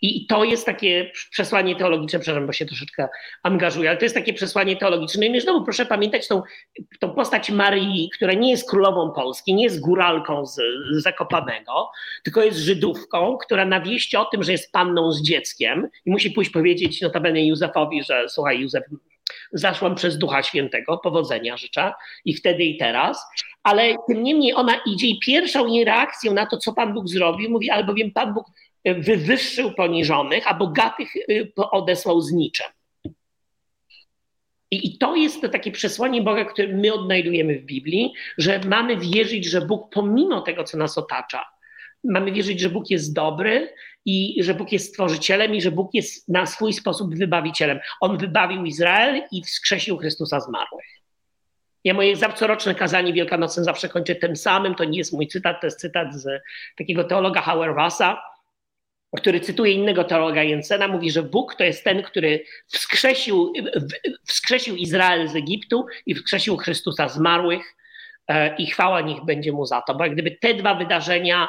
I to jest takie przesłanie teologiczne, przepraszam, bo się troszeczkę angażuję, ale to jest takie przesłanie teologiczne. I znowu proszę pamiętać tą, tą postać Maryi, która nie jest królową Polski, nie jest góralką z, z Zakopanego, tylko jest Żydówką, która na wieści o tym, że jest panną z dzieckiem i musi pójść powiedzieć notabene Józefowi, że słuchaj Józef, zaszłam przez Ducha Świętego, powodzenia życzę i wtedy i teraz, ale tym niemniej ona idzie i pierwszą jej reakcją na to, co Pan Bóg zrobił, mówi, albowiem Pan Bóg wywyższył poniżonych, a bogatych y, odesłał z niczym. I, to jest to takie przesłanie Boga, które my odnajdujemy w Biblii, że mamy wierzyć, że Bóg pomimo tego, co nas otacza, mamy wierzyć, że Bóg jest dobry i że Bóg jest stworzycielem i że Bóg jest na swój sposób wybawicielem. On wybawił Izrael i wskrzesił Chrystusa zmarłych. Ja moje coroczne kazanie wielkanocne zawsze kończę tym samym, to nie jest mój cytat, to jest cytat z takiego teologa Hauerwasa, który cytuje innego teologa Jensena, mówi, że Bóg to jest ten, który wskrzesił, wskrzesił Izrael z Egiptu i wskrzesił Chrystusa zmarłych e, i chwała niech będzie mu za to. Bo jak gdyby te dwa wydarzenia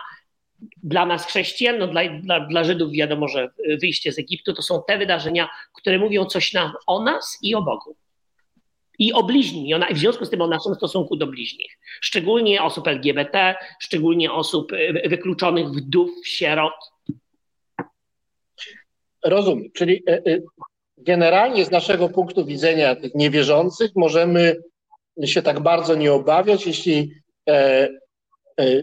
dla nas chrześcijan, no dla, dla, dla Żydów wiadomo, że wyjście z Egiptu to są te wydarzenia, które mówią coś na, o nas i o Bogu. I o bliźni, w związku z tym o naszym stosunku do bliźnich. Szczególnie osób LGBT, szczególnie osób e, wykluczonych, wdów, sierot, Rozumiem. Czyli e, e, generalnie z naszego punktu widzenia tych niewierzących możemy się tak bardzo nie obawiać, jeśli e,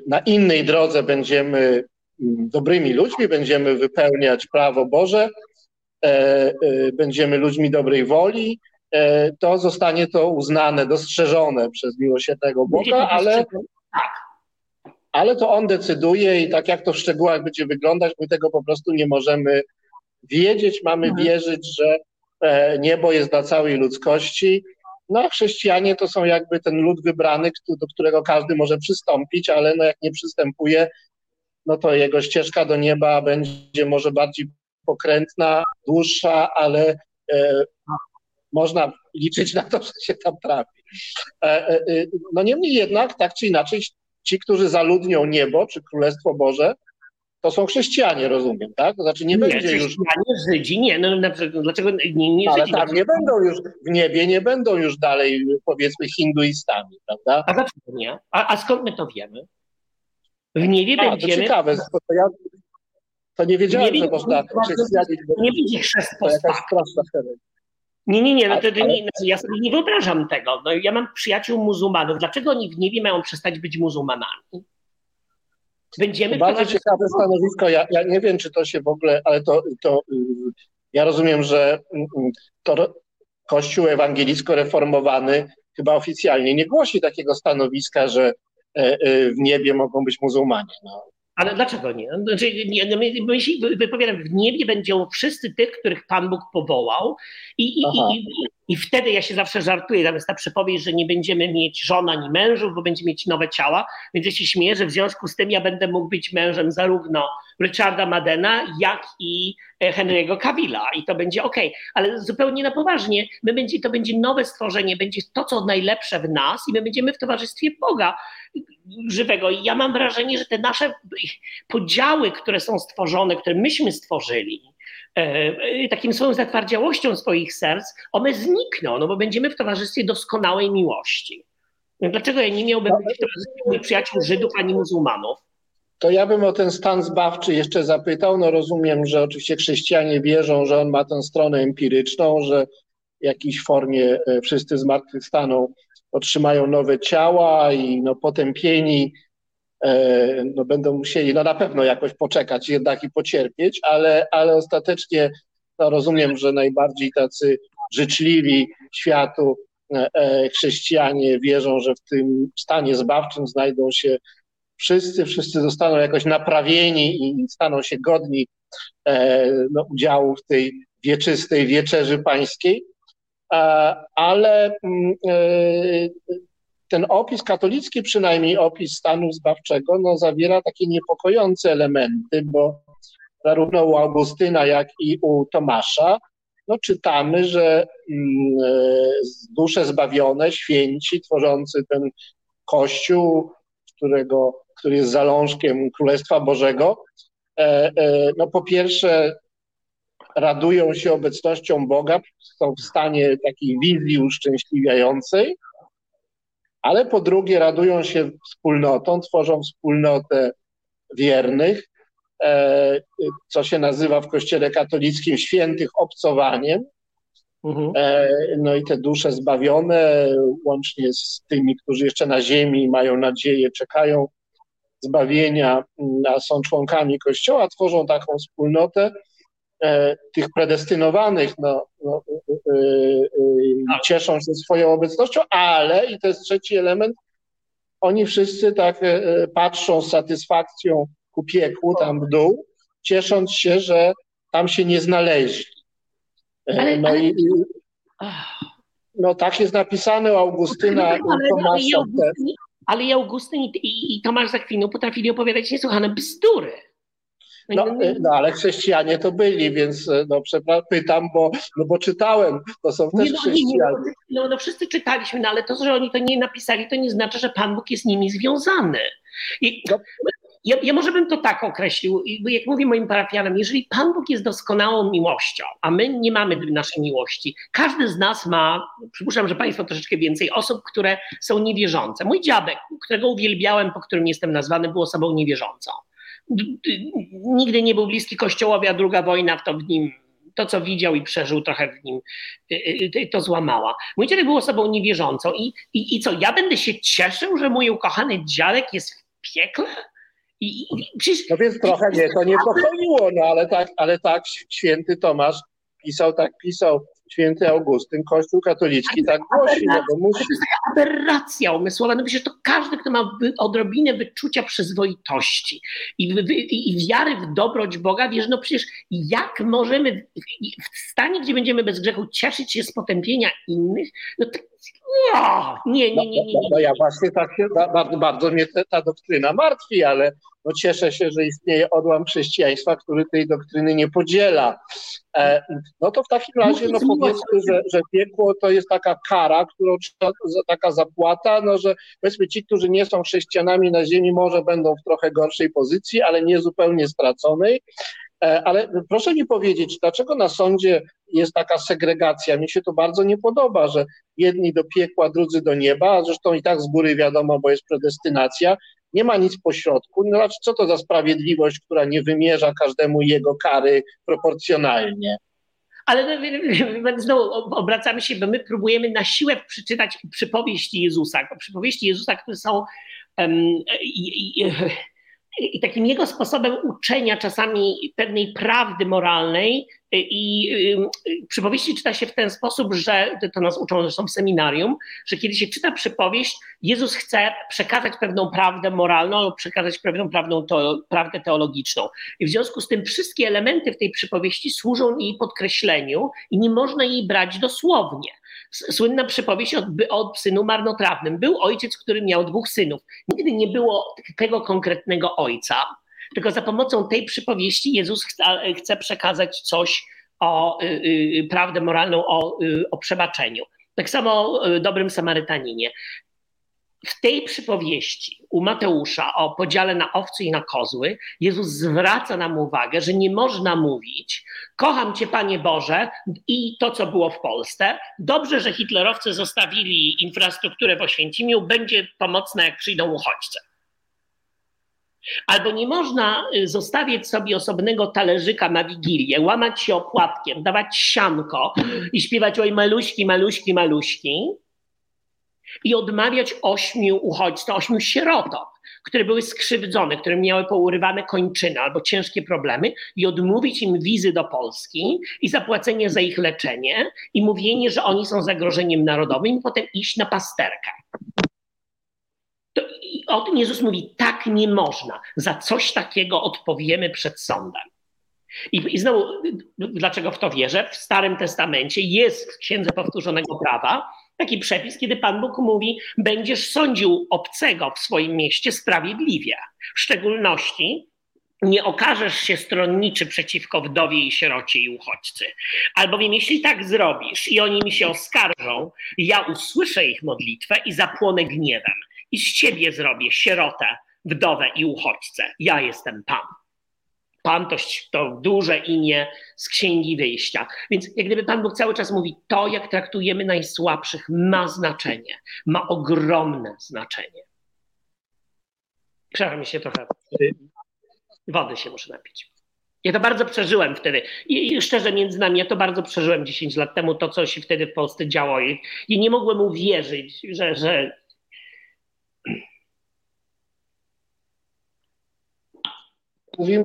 na innej drodze będziemy mm, dobrymi ludźmi, będziemy wypełniać prawo Boże, będziemy ludźmi dobrej woli, to zostanie to uznane, dostrzeżone przez miłosiernego Boga, ale, ale to on decyduje i tak jak to w szczegółach będzie wyglądać, my tego po prostu nie możemy wiedzieć, mamy mhm. wierzyć, że e, niebo jest dla całej ludzkości. No a chrześcijanie to są jakby ten lud wybrany, do którego każdy może przystąpić, ale no jak nie przystępuje, no to jego ścieżka do nieba będzie może bardziej pokrętna, dłuższa, ale e, można liczyć na to, że się tam trafi. E, e, no niemniej jednak, tak czy inaczej, ci, którzy zaludnią niebo czy Królestwo Boże, to są chrześcijanie, rozumiem, tak? To znaczy nie, Nie, będzie już. chrześcijanie, Żydzi, nie, no na przykład, dlaczego nie, nie Ale Żydzi? tam nie będą już w niebie, nie będą już dalej, powiedzmy, hinduistami, prawda? A dlaczego nie? A, a skąd my to wiemy? W niebie A, to będziemy, ciekawe, to, to ja to nie wiedziałem, Nie że można to chrześcijanin, nie będzie chrzest to. Nie, nie, nie, no to, to Ale- nie, no, ja sobie nie wyobrażam tego. No, ja mam przyjaciół muzułmanów. Dlaczego oni w niebie mają przestać być muzułmanami? Będziemy Bardzo ciekawe stanowisko. Ja, ja nie wiem, czy to się w ogóle, ale to, to y, ja rozumiem, że mm, mm, to Kościół ewangelicko-reformowany chyba oficjalnie nie głosi takiego stanowiska, że e, e, w niebie mogą być muzułmanie. No. Ale dlaczego nie? Znaczy, nie no my, my się wy- wypowiadam, w niebie będą wszyscy tych, których Pan Bóg powołał i, i, i, i, wtedy ja się zawsze żartuję, tam ta przypowieść, że nie będziemy mieć żon ani mężów, bo będziemy mieć nowe ciała, więc ja się śmieję, że w związku z tym ja będę mógł być mężem zarówno Richarda Madena, jak i e, Henry'ego Cavilla. I to będzie ok, ale zupełnie na poważnie, my będzie, to będzie nowe stworzenie, będzie to, co najlepsze w nas i my będziemy w towarzystwie Boga żywego. I ja mam wrażenie, że te nasze podziały, które są stworzone, które myśmy stworzyli, takim swoją zatwardziałością swoich serc, one znikną, no bo będziemy w towarzystwie doskonałej miłości. No Dlaczego ja nie miałbym być w towarzystwie przyjaciół Żydów ani muzułmanów? To ja bym o ten stan zbawczy jeszcze zapytał. No rozumiem, że oczywiście chrześcijanie wierzą, że on ma tę stronę empiryczną, że w jakiejś formie e, wszyscy zmartwychwstaną, otrzymają nowe ciała i no, potępieni e, no, będą musieli no, na pewno jakoś poczekać jednak i pocierpieć, ale, ale ostatecznie no, rozumiem, że najbardziej tacy życzliwi światu e, e, chrześcijanie wierzą, że w tym stanie zbawczym znajdą się wszyscy, wszyscy zostaną jakoś naprawieni i staną się godni e, no, udziału w tej wieczystej wieczerzy pańskiej. E, ale mm, e, ten opis katolicki, przynajmniej opis stanu zbawczego, no, zawiera takie niepokojące elementy, bo zarówno u Augustyna, jak i u Tomasza no, czytamy, że mm, e, dusze zbawione, święci, tworzący ten kościół, którego, który jest zalążkiem Królestwa Bożego, e, e, no po pierwsze radują się obecnością Boga, są w stanie takiej wizji uszczęśliwiającej, ale po drugie radują się wspólnotą, tworzą wspólnotę wiernych, e, co się nazywa w Kościele katolickim świętych obcowaniem. Mhm. E, No i te dusze zbawione, łącznie z tymi, którzy jeszcze na ziemi mają nadzieję, czekają zbawienia, a są członkami Kościoła, tworzą taką wspólnotę tych predestynowanych, no, no, e, e, e, cieszą się swoją obecnością, ale, i to jest trzeci element, oni wszyscy tak e, e, patrzą z satysfakcją ku piekłu, tam w dół, ciesząc się, że tam się nie znaleźli. E, Ale- No ale- i, no tak jest napisane u Augustyna Ale, i ale, Tomasza i też. Augustyn, ale i Augustyn i, i, i Tomasz Zakwinu potrafili opowiadać niesłychane bzdury. No, no ale chrześcijanie to byli, więc e, no, pytam, bo, no, bo czytałem, to są Nie, też no, nie, nie, chrześcijanie. no, no, wszyscy czytaliśmy, no ale to, że oni to nie napisali, to nie znaczy, że Pan Bóg jest z nimi związany. I, No. ja, ja może bym to tak określił, jak mówię moim parafianom, jeżeli Pan Bóg jest doskonałą miłością, a my nie mamy naszej miłości, każdy z nas ma, przypuszczam, że Państwo troszeczkę więcej osób, które są niewierzące. Mój dziadek, którego uwielbiałem, po którym jestem nazwany, był osobą niewierzącą. Nigdy nie był bliski Kościołowi, a druga wojna w to w nim, to co widział i przeżył trochę w nim, y, y, to złamała. Mój dziadek był osobą niewierzącą i, i, i co, ja będę się cieszył, że mój ukochany dziadek jest w piekle? I, i, i przecież No więc trochę mnie to niepokoiło, no ale tak, ale tak święty Tomasz pisał, tak pisał święty Augustyn, Kościół katolicki tak głosi, no bo musi. To jest taka aberracja umysłowa. No przecież to każdy, kto ma odrobinę wyczucia przyzwoitości i, i, i wiary w dobroć Boga, wiesz, no przecież jak możemy w, stanie, gdzie będziemy bez grzechu cieszyć się z potępienia innych, no to o, nie, No, nie, nie, nie, no, nie. no ja właśnie tak się, ba- bardzo, bardzo mnie ta doktryna martwi, ale no cieszę się, że istnieje odłam chrześcijaństwa, który tej doktryny nie podziela. E, no to w takim razie no powiedzmy, że, że piekło to jest taka kara, którą trzeba, taka zapłata, no że powiedzmy ci, którzy nie są chrześcijanami na ziemi może będą w trochę gorszej pozycji, ale nie zupełnie straconej. E, ale proszę mi powiedzieć, dlaczego na sądzie jest taka segregacja? Mi się to bardzo nie podoba, że jedni do piekła, drudzy do nieba, a zresztą i tak z góry wiadomo, bo jest predestynacja. Nie ma nic pośrodku. No, znaczy, co to za sprawiedliwość, która nie wymierza każdemu jego kary proporcjonalnie? Ale znowu obracamy się, bo my próbujemy na siłę przeczytać przypowieści Jezusa. Przypowieści Jezusa, które są um, i, i, i takim jego sposobem uczenia czasami pewnej prawdy moralnej i przypowieści czyta się w ten sposób, że to nas uczą zresztą w seminarium, że kiedy się czyta przypowieść, Jezus chce przekazać pewną prawdę moralną lub przekazać pewną prawdę teologiczną. I w związku z tym wszystkie elementy w tej przypowieści służą jej podkreśleniu i nie można jej brać dosłownie. Słynna przypowieść o, o synu marnotrawnym. Był ojciec, który miał dwóch synów. Nigdy nie było tego konkretnego ojca, tylko za pomocą tej przypowieści Jezus chce, przekazać coś o y, y, prawdę moralną, o, y, o przebaczeniu. Tak samo y, dobrym Samarytaninie. W tej przypowieści u Mateusza o podziale na owce i na kozły, Jezus zwraca nam uwagę, że nie można mówić: Kocham Cię, Panie Boże, i to, co było w Polsce. Dobrze, że hitlerowcy zostawili infrastrukturę w Oświęcimiu, będzie pomocna, jak przyjdą uchodźcy. Albo nie można zostawiać sobie osobnego talerzyka na wigilię, łamać się opłatkiem, dawać sianko i śpiewać oj maluśki, maluśki, maluśki i odmawiać ośmiu uchodźcom, ośmiu sierotom, które były skrzywdzone, które miały pourywane kończyny albo ciężkie problemy i odmówić im wizy do Polski i zapłacenie za ich leczenie i mówienie, że oni są zagrożeniem narodowym i potem iść na pasterkę. To, I o tym Jezus mówi, tak nie można. Za coś takiego odpowiemy przed sądem. I, I znowu, dlaczego w to wierzę? W Starym Testamencie jest w Księdze Powtórzonego Prawa taki przepis, kiedy Pan Bóg mówi, będziesz sądził obcego w swoim mieście sprawiedliwie. W szczególności nie okażesz się stronniczy przeciwko wdowie i sierocie i uchodźcy. Albowiem jeśli tak zrobisz i oni mi się oskarżą, ja usłyszę ich modlitwę i zapłonę gniewem. I z ciebie zrobię sierotę, wdowę i uchodźcę. Ja jestem Pan. Pan to, to duże imię z Księgi Wyjścia. Więc jak gdyby Pan Bóg cały czas mówi, to jak traktujemy najsłabszych ma znaczenie, ma ogromne znaczenie. Przepraszam, mi się trochę wody się muszę napić. Ja to bardzo przeżyłem wtedy. I, I, szczerze między nami, ja to bardzo przeżyłem 10 lat temu, to co się wtedy w Polsce działo. I, i nie mogłem uwierzyć, że, że Mówimy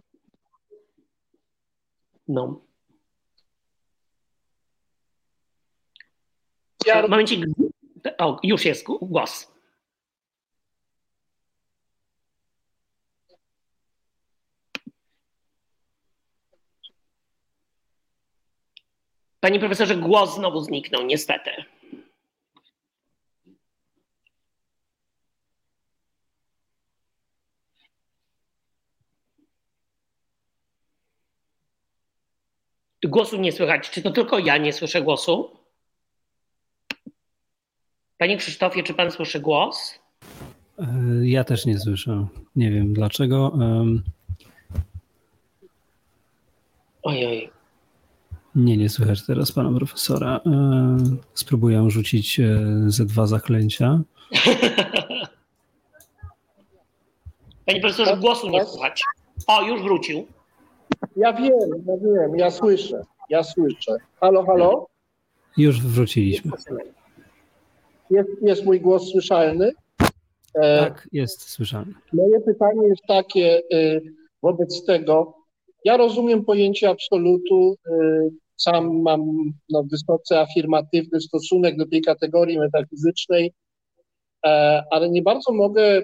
no. Ja- Momencik. O, już jest głos. Panie profesorze, głos znowu zniknął, niestety. Głosu nie słychać. Czy to tylko ja nie słyszę głosu? Panie Krzysztofie, czy pan słyszy głos? E, Ja też nie słyszę. Nie wiem dlaczego. Em, Ojoj. Nie, nie słychać teraz pana profesora. E, Spróbuję rzucić e, ze dwa zaklęcia. Panie profesorze, głosu nie słychać. O, już wrócił. Ja wiem, ja wiem, ja słyszę, ja słyszę. Halo, halo? Już wróciliśmy. Jest, jest mój głos słyszalny? E, Tak, jest słyszalny. Moje pytanie jest takie y, wobec tego. Ja rozumiem pojęcie absolutu. y, Sam mam no, wysoce afirmatywny stosunek do tej kategorii metafizycznej, e, ale nie bardzo mogę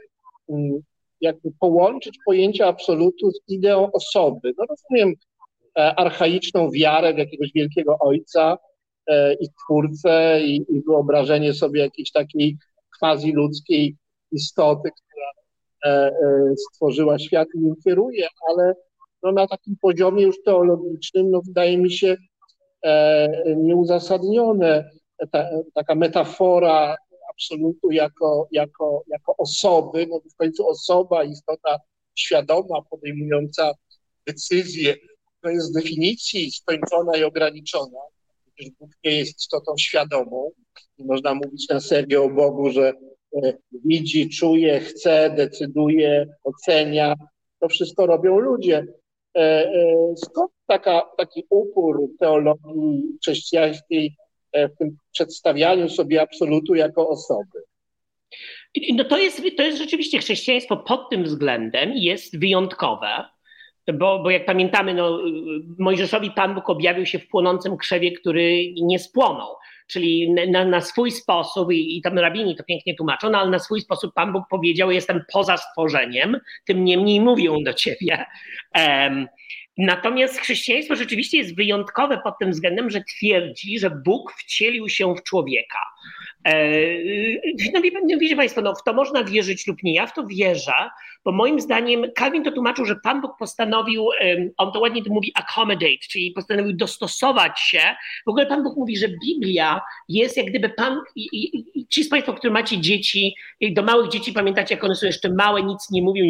mm, jakby połączyć pojęcie absolutu z ideą osoby. No rozumiem e, archaiczną wiarę w jakiegoś wielkiego ojca e, i twórcę i, i wyobrażenie sobie jakiejś takiej quasi ludzkiej istoty, która stworzyła świat i nim kieruje, ale no, na takim poziomie już teologicznym, no, wydaje mi się nieuzasadnione. Ta, taka metafora absolutu jako, jako, jako osoby, no w końcu osoba, istota świadoma, podejmująca decyzje, to jest z definicji skończona i ograniczona. Przecież Bóg nie jest istotą świadomą. I można mówić na serio o Bogu, że e, widzi, czuje, chce, decyduje, ocenia. To wszystko robią ludzie. E, e, skąd taka, taki upór teologii chrześcijańskiej w tym przedstawianiu sobie absolutu jako osoby? No to jest, to jest rzeczywiście chrześcijaństwo pod tym względem jest wyjątkowe, bo, bo jak pamiętamy, no, Mojżeszowi Pan Bóg objawił się w płonącym krzewie, który nie spłonął. Czyli na, na swój sposób, i, i tam rabini to pięknie tłumaczą, no, ale na swój sposób Pan Bóg powiedział: Jestem poza stworzeniem, tym niemniej mówię do ciebie. Um, Natomiast chrześcijaństwo rzeczywiście jest wyjątkowe pod tym względem, że twierdzi, że Bóg wcielił się w człowieka. E, no, wiecie Państwo, no, w to można wierzyć lub nie. Ja w to wierzę, bo moim zdaniem Calvin to tłumaczył, że Pan Bóg postanowił, on to ładnie to mówi accommodate, czyli postanowił dostosować się. W ogóle Pan Bóg mówi, że Biblia jest jak gdyby Pan, i, i, i ci z Państwa, którzy macie dzieci, do małych dzieci pamiętacie, jak one są jeszcze małe, nic nie mówią,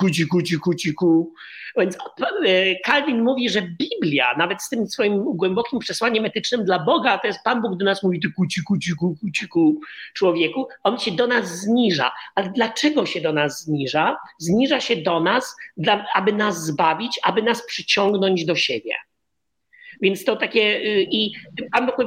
kuci, kuci, kuci, ku. Więc e, Calvin mówi, że Biblia, nawet z tym swoim głębokim przesłaniem etycznym dla Boga, to jest Pan Bóg do nas mówi, ty kuci, kuci, ku, kuci, ku, człowieku, on się do nas zniża. Ale dlaczego się do nas zniża? Zniża się do nas, dla, aby nas zbawić, aby nas przyciągnąć do siebie. Więc to takie, y, i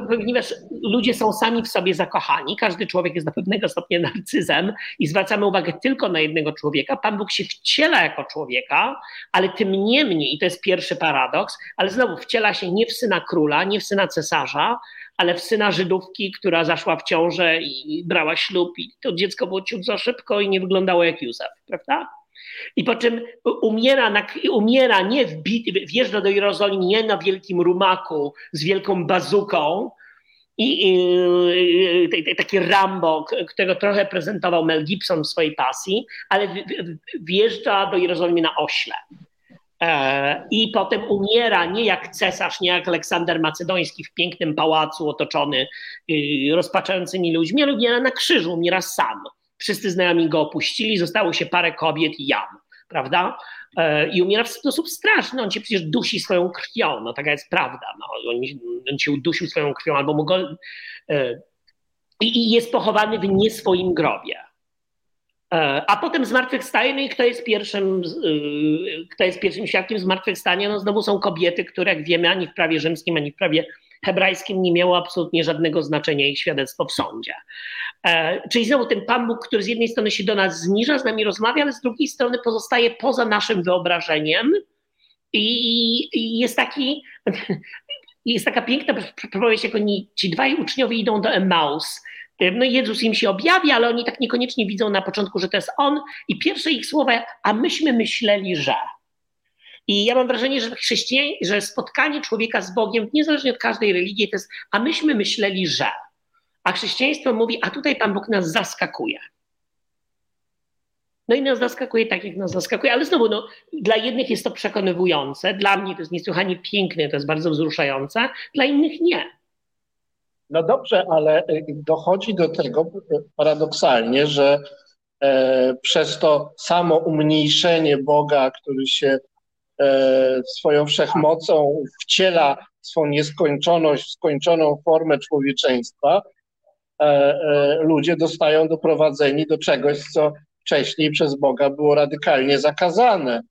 ponieważ ludzie są sami w sobie zakochani, każdy człowiek jest do pewnego stopnia narcyzem i zwracamy uwagę tylko na jednego człowieka, Pan Bóg się wciela jako człowieka, ale tym niemniej, i to jest pierwszy paradoks, ale znowu wciela się nie w syna króla, nie w syna cesarza, ale w syna Żydówki, która zaszła w ciążę i brała ślub i to dziecko było ciut za szybko i nie wyglądało jak Józef, prawda? I po czym umiera, na, umiera nie w bit, wjeżdża do Jerozolimy nie na wielkim rumaku z wielką bazuką, i, i, i, taki Rambo, którego trochę prezentował Mel Gibson w swojej pasji, ale wjeżdża do Jerozolimy na ośle. E, I potem umiera nie jak cesarz, nie jak Aleksander Macedoński w pięknym pałacu otoczony y, rozpaczającymi ludźmi, ale umiera na krzyżu, umiera sam wszyscy znajomi go opuścili, zostało się parę kobiet i jam, prawda? E, I umiera w sposób straszny, on cię przecież dusi swoją krwią, no taka jest prawda, no, on, on cię udusił swoją krwią albo mu go... E, I jest pochowany w nie swoim grobie. E, a potem zmartwychwstaje, no i kto jest pierwszym, kto jest pierwszym świadkiem zmartwychwstania? No znowu są kobiety, które jak wiemy ani w prawie rzymskim, ani w prawie hebrajskim nie miało absolutnie żadnego znaczenia ich świadectwo w sądzie. E, czyli znowu ten Pan Bóg, który z jednej strony się do nas zniża, z nami rozmawia, ale z drugiej strony pozostaje poza naszym wyobrażeniem i, jest taki, jest taka piękna przypowieść, jak oni, ci dwaj uczniowie idą do Emmaus, no i Jezus im się objawia, ale oni tak niekoniecznie widzą na początku, że to jest On i pierwsze ich słowa, a myśmy myśleli, że. I ja mam wrażenie, że chrześcijan, że spotkanie człowieka z Bogiem, niezależnie od każdej religii, to jest, a myśmy myśleli, że. A chrześcijaństwo mówi, a tutaj Pan Bóg nas zaskakuje. No i nas zaskakuje tak, jak nas zaskakuje, ale znowu, no, dla jednych jest to przekonywujące, dla mnie to jest niesłychanie piękne, to jest bardzo wzruszające, dla innych nie. No dobrze, ale y, dochodzi do tego paradoksalnie, że e, przez to samo umniejszenie Boga, który się E, swoją wszechmocą wciela swą nieskończoność, skończoną formę człowieczeństwa, ludzie dostają doprowadzeni do czegoś, co wcześniej przez Boga było radykalnie zakazane,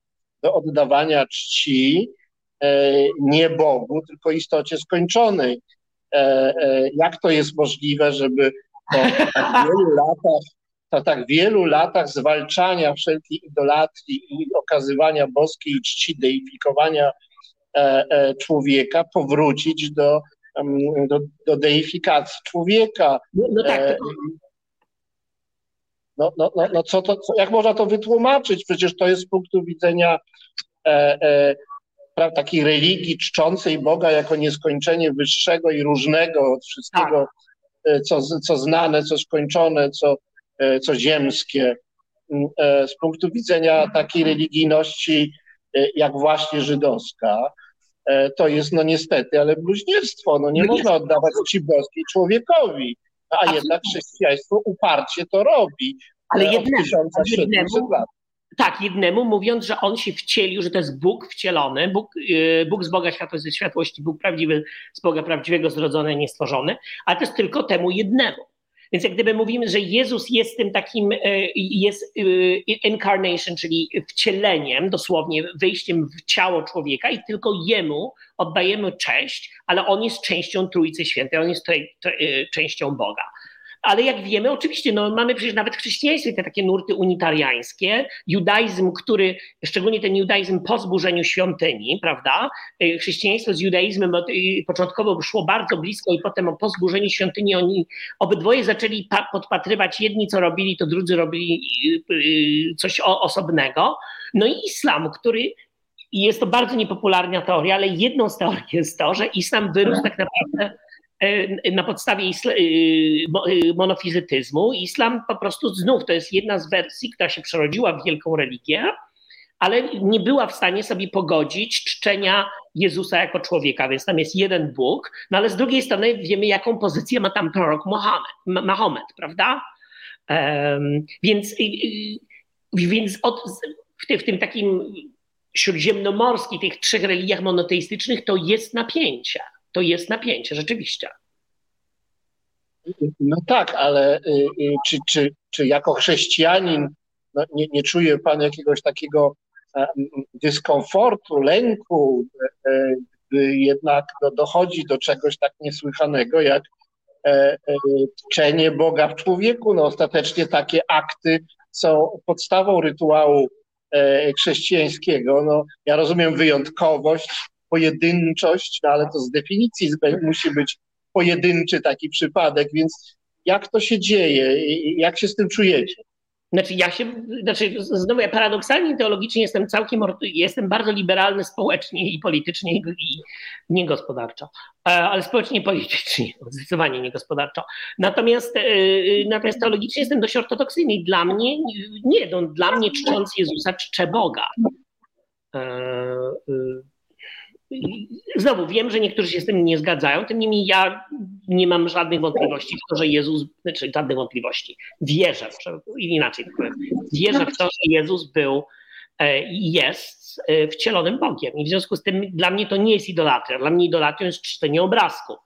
do oddawania czci nie Bogu, tylko istocie skończonej. Jak to jest możliwe, żeby po tak wielu latach po tak wielu latach zwalczania wszelkiej idolatrii i okazywania boskiej czci, deifikowania e, e, człowieka, powrócić do, do, do deifikacji człowieka. No, no tak. E, no, no, no, no co to, co, jak można to wytłumaczyć? Przecież to jest z punktu widzenia e, e, takiej religii czczącej Boga jako nieskończenie wyższego i różnego od wszystkiego, tak. co, co znane, co skończone, co, E, co ziemskie. e, z punktu widzenia takiej religijności e, jak właśnie żydowska, to jest no niestety, ale bluźnierstwo. No nie no można oddawać czci boskiej człowiekowi, a jednak chrześcijaństwo uparcie to robi. Ale jednemu, jednemu, lat. Tak, jednemu mówiąc, że on się wcielił, że to jest Bóg wcielony, Bóg, Bóg z Boga światło ze światłości, Bóg prawdziwy z Boga prawdziwego zrodzony, niestworzony, ale to jest tylko temu jednemu. Więc jak gdyby mówimy, że Jezus jest tym takim, e, jest e, incarnation, czyli wcieleniem, dosłownie wejściem w ciało człowieka i tylko Jemu oddajemy cześć, ale On jest częścią Trójcy Świętej, On jest e, częścią Boga. Ale jak wiemy, oczywiście, no, mamy przecież nawet w chrześcijaństwie te takie nurty unitariańskie, judaizm, który, szczególnie ten judaizm po zburzeniu świątyni, prawda? Y, chrześcijaństwo z judaizmem początkowo szło bardzo blisko i potem po zburzeniu świątyni oni obydwoje zaczęli podpatrywać, jedni co robili, to drudzy robili coś osobnego. No i islam, który jest to bardzo niepopularna teoria, ale jedną z teorii jest to, że islam wyrósł tak naprawdę E, na podstawie e, e, monofizytyzmu. Islam po prostu znów to jest jedna z wersji, która się przerodziła w wielką religię, ale nie była w stanie sobie pogodzić czczenia Jezusa jako człowieka, więc tam jest jeden Bóg, no ale z drugiej strony wiemy, jaką pozycję ma tam prorok Mohamed, Mahomet, prawda? Um, więc więc od, w, w tym takim śródziemnomorskim, tych trzech religiach monoteistycznych, to jest napięcie to jest napięcie, rzeczywiście. No tak, ale y, y, czy, czy, czy jako chrześcijanin no nie, nie czuje Pan jakiegoś takiego e, dyskomfortu, lęku, e, e, gdy jednak no, dochodzi do czegoś tak niesłychanego jak czczenie Boga w człowieku? No, ostatecznie takie akty są podstawą rytuału chrześcijańskiego. No, ja rozumiem wyjątkowość, pojedynczość, no ale to z definicji musi być pojedynczy taki przypadek, więc jak to się dzieje? Jak się z tym czujecie? Znaczy ja się, znaczy znowu ja paradoksalnie teologicznie jestem całkiem, jestem bardzo liberalny społecznie i politycznie i, i nie gospodarczo, e, ale społecznie i politycznie, zdecydowanie nie gospodarczo. Natomiast, e, natomiast teologicznie jestem dość ortodoksyjny i dla mnie, nie, no, dla mnie czcząc Jezusa czczę Boga. Znowu wiem, że niektórzy się z tym nie zgadzają, tym niemniej ja nie mam żadnych wątpliwości w to, że Jezus, znaczy żadnych wątpliwości. Wierzę, inaczej powiem, wierzę w to, że Jezus był e, i jest e, wcielonym Bogiem. I w związku z tym dla mnie to nie jest idolatria. Dla mnie idolatrią jest czczenie obrazków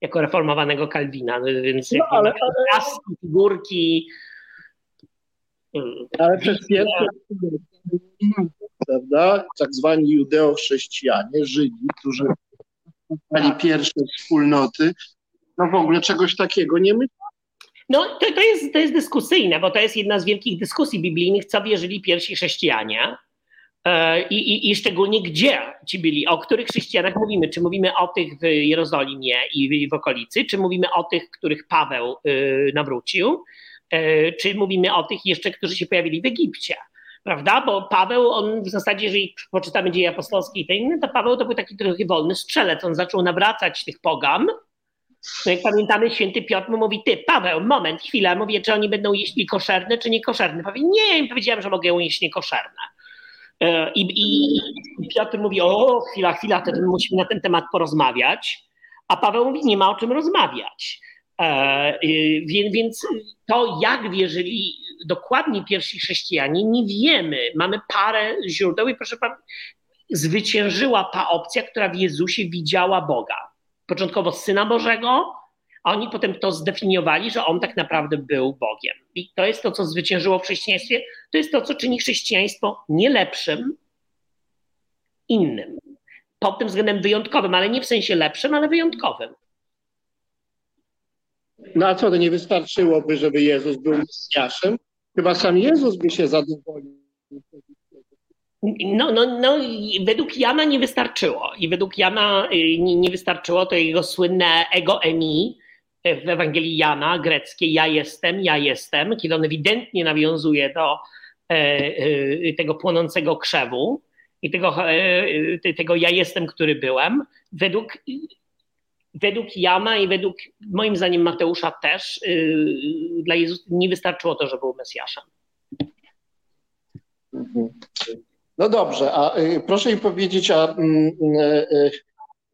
jako reformowanego Kalwina. Więc no, ale, obrazki, figurki. Ale przez pierwsze prawda? Tak zwani judeo-chrześcijanie, Żydzi, którzy stali pierwsze wspólnoty, no w ogóle czegoś takiego nie myśleli. No to, to, jest, to jest dyskusyjne, bo to jest jedna z wielkich dyskusji biblijnych, co wierzyli pierwsi chrześcijanie. E, I, i, I, szczególnie gdzie ci byli, o których chrześcijanach mówimy? Czy mówimy o tych w Jerozolimie i w, w okolicy, czy mówimy o tych, których Paweł y, nawrócił, czy mówimy o tych jeszcze, którzy się pojawili w Egipcie? prawda? Bo Paweł, on w zasadzie, jeżeli poczytamy dzieje apostolskie i te inne, to Paweł to był taki trochę wolny strzelec. On zaczął nawracać tych pogan. No jak pamiętamy, święty Piotr mu mówi, ty Paweł, moment, chwilę, mówię, czy oni będą jeść koszerne, czy niekoszerne. Powie, nie, powiedziałem, że mogę jeść niekoszerne. E, I, i, I Piotr mówi, o, chwila, chwila, to musimy na ten temat porozmawiać. A Paweł mówi, nie ma o czym rozmawiać. E, więc to, jak wierzyli dokładnie pierwsi chrześcijanie, nie wiemy. Mamy parę źródeł i proszę pana, zwyciężyła ta opcja, która w Jezusie widziała Boga. Początkowo Syna Bożego, a oni potem to zdefiniowali, że On tak naprawdę był Bogiem. I to jest to, co zwyciężyło w chrześcijaństwie. To jest to, co czyni chrześcijaństwo nie lepszym, innym. Pod tym względem wyjątkowym, ale nie w sensie lepszym, ale wyjątkowym. No a co, to nie wystarczyłoby, żeby Jezus był Mesjaszem? Chyba sam Jezus by się zadowolił. No, no, no, według Jana nie wystarczyło. I według Jana y, nie, nie wystarczyło to jego słynne ego emi w Ewangelii Jana greckie ja jestem, ja jestem, kiedy on ewidentnie nawiązuje do e, e, tego płonącego krzewu i tego, e, tego ja jestem, który byłem. Według według Jana i według moim zdaniem Mateusza też yy, dla Jezusa nie wystarczyło to, że był Mesjaszem. No dobrze, a y, proszę mi powiedzieć, a mm, y, y,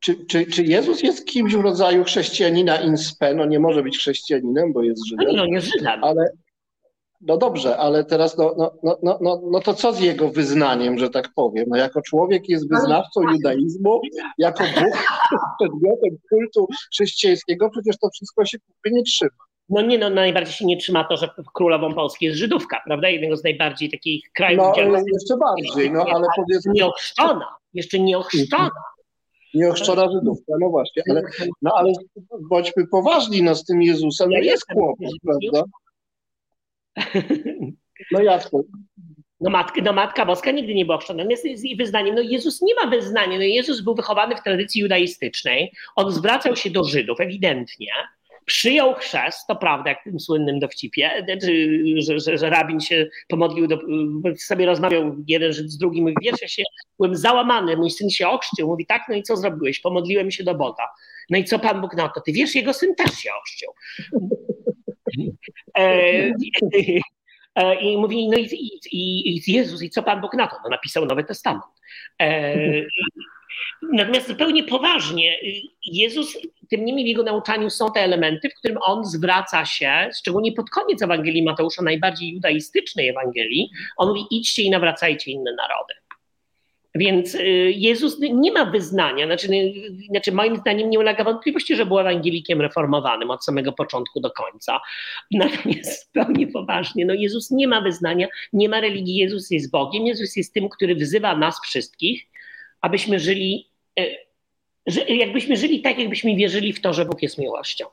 czy, czy, czy Jezus jest kimś w rodzaju chrześcijanina in spe? No nie może być chrześcijaninem, bo jest No Żydem, nie, on jest Żydem. ale no dobrze, ale teraz no, no, no, no, no, no to co z jego wyznaniem, że tak powiem? No jako człowiek jest wyznawcą judaizmu, jako Bóg przedmiotem kultu chrześcijańskiego, przecież to wszystko się nie trzyma. No nie, no najbardziej się nie trzyma to, że królową Polski jest Żydówka, prawda? Jednego z najbardziej takich krajów, No gdzie e, jeszcze bardziej, no ale powiedzmy nieochrzczona, jeszcze nieochrzczona. nieochrzczona Żydówka, no właśnie, ale, no ale bądźmy poważni, no z tym Jezusem no jest kłopot, prawda? No to? No, matkę, no Matka Boska nigdy nie była ochrzczona. Natomiast z jej wyznaniem, no Jezus nie ma wyznania. No Jezus był wychowany w tradycji judaistycznej. On zwracał się do Żydów ewidentnie. Przyjął chrzest, to prawda, jak w tym słynnym dowcipie, znaczy, że, że, że rabin się pomodlił, do, sobie rozmawiał jeden Żyd z drugim, mówi, wiesz, ja się byłem załamany, mój syn się ochrzcił. Mówi, tak, no i co zrobiłeś? Pomodliłem się do Boga. No i co Pan Bóg na to? Ty wiesz, jego syn też się ochrzcił. E, E, I mówi, no i, i, i, Jezus, i co Pan Bóg na to? No napisał Nowy Testament. E, natomiast zupełnie poważnie, Jezus, tym niemniej w jego nauczaniu są te elementy, w którym on zwraca się, szczególnie pod koniec Ewangelii Mateusza, najbardziej judaistycznej Ewangelii, on mówi, idźcie i nawracajcie inne narody. Więc y, Jezus nie ma wyznania, znaczy, y, znaczy moim zdaniem nie ulega wątpliwości, że był ewangelikiem reformowanym od samego początku do końca. Natomiast zupełnie poważnie, no Jezus nie ma wyznania, nie ma religii, Jezus jest Bogiem, Jezus jest tym, który wzywa nas wszystkich, abyśmy żyli, że jakbyśmy żyli tak, jakbyśmy wierzyli w to, że Bóg jest miłością.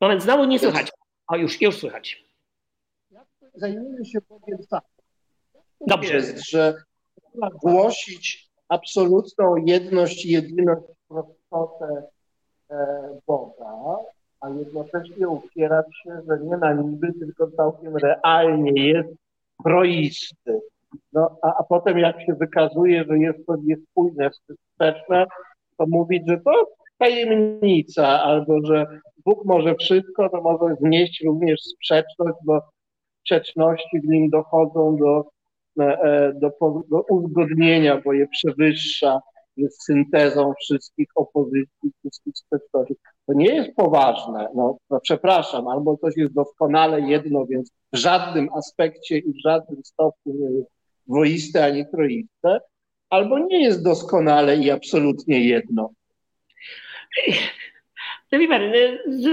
Moment, znowu nie słychać. O, już, już słychać. Zajmijmy się bowiem faktem. Dobrze. Jest, że głosić absolutną jedność i jedyność prostotę e, Boga, a jednocześnie upierać się, że nie na niby, tylko całkiem realnie jest troisty. No, a, a potem jak się wykazuje, że jest to niespójne, sprzeczne, to mówić, że to tajemnica, albo że Bóg może wszystko, to może znieść również sprzeczność, bo sprzeczności w nim dochodzą do, e, do, do uzgodnienia, bo je przewyższa, jest syntezą wszystkich opozycji, wszystkich sprzeczności. To nie jest poważne, no, no przepraszam, albo coś jest doskonale jedno, więc w żadnym aspekcie i w żadnym stopniu nie jest dwoiste ani troiste, albo nie jest doskonale i absolutnie jedno. No wie pan,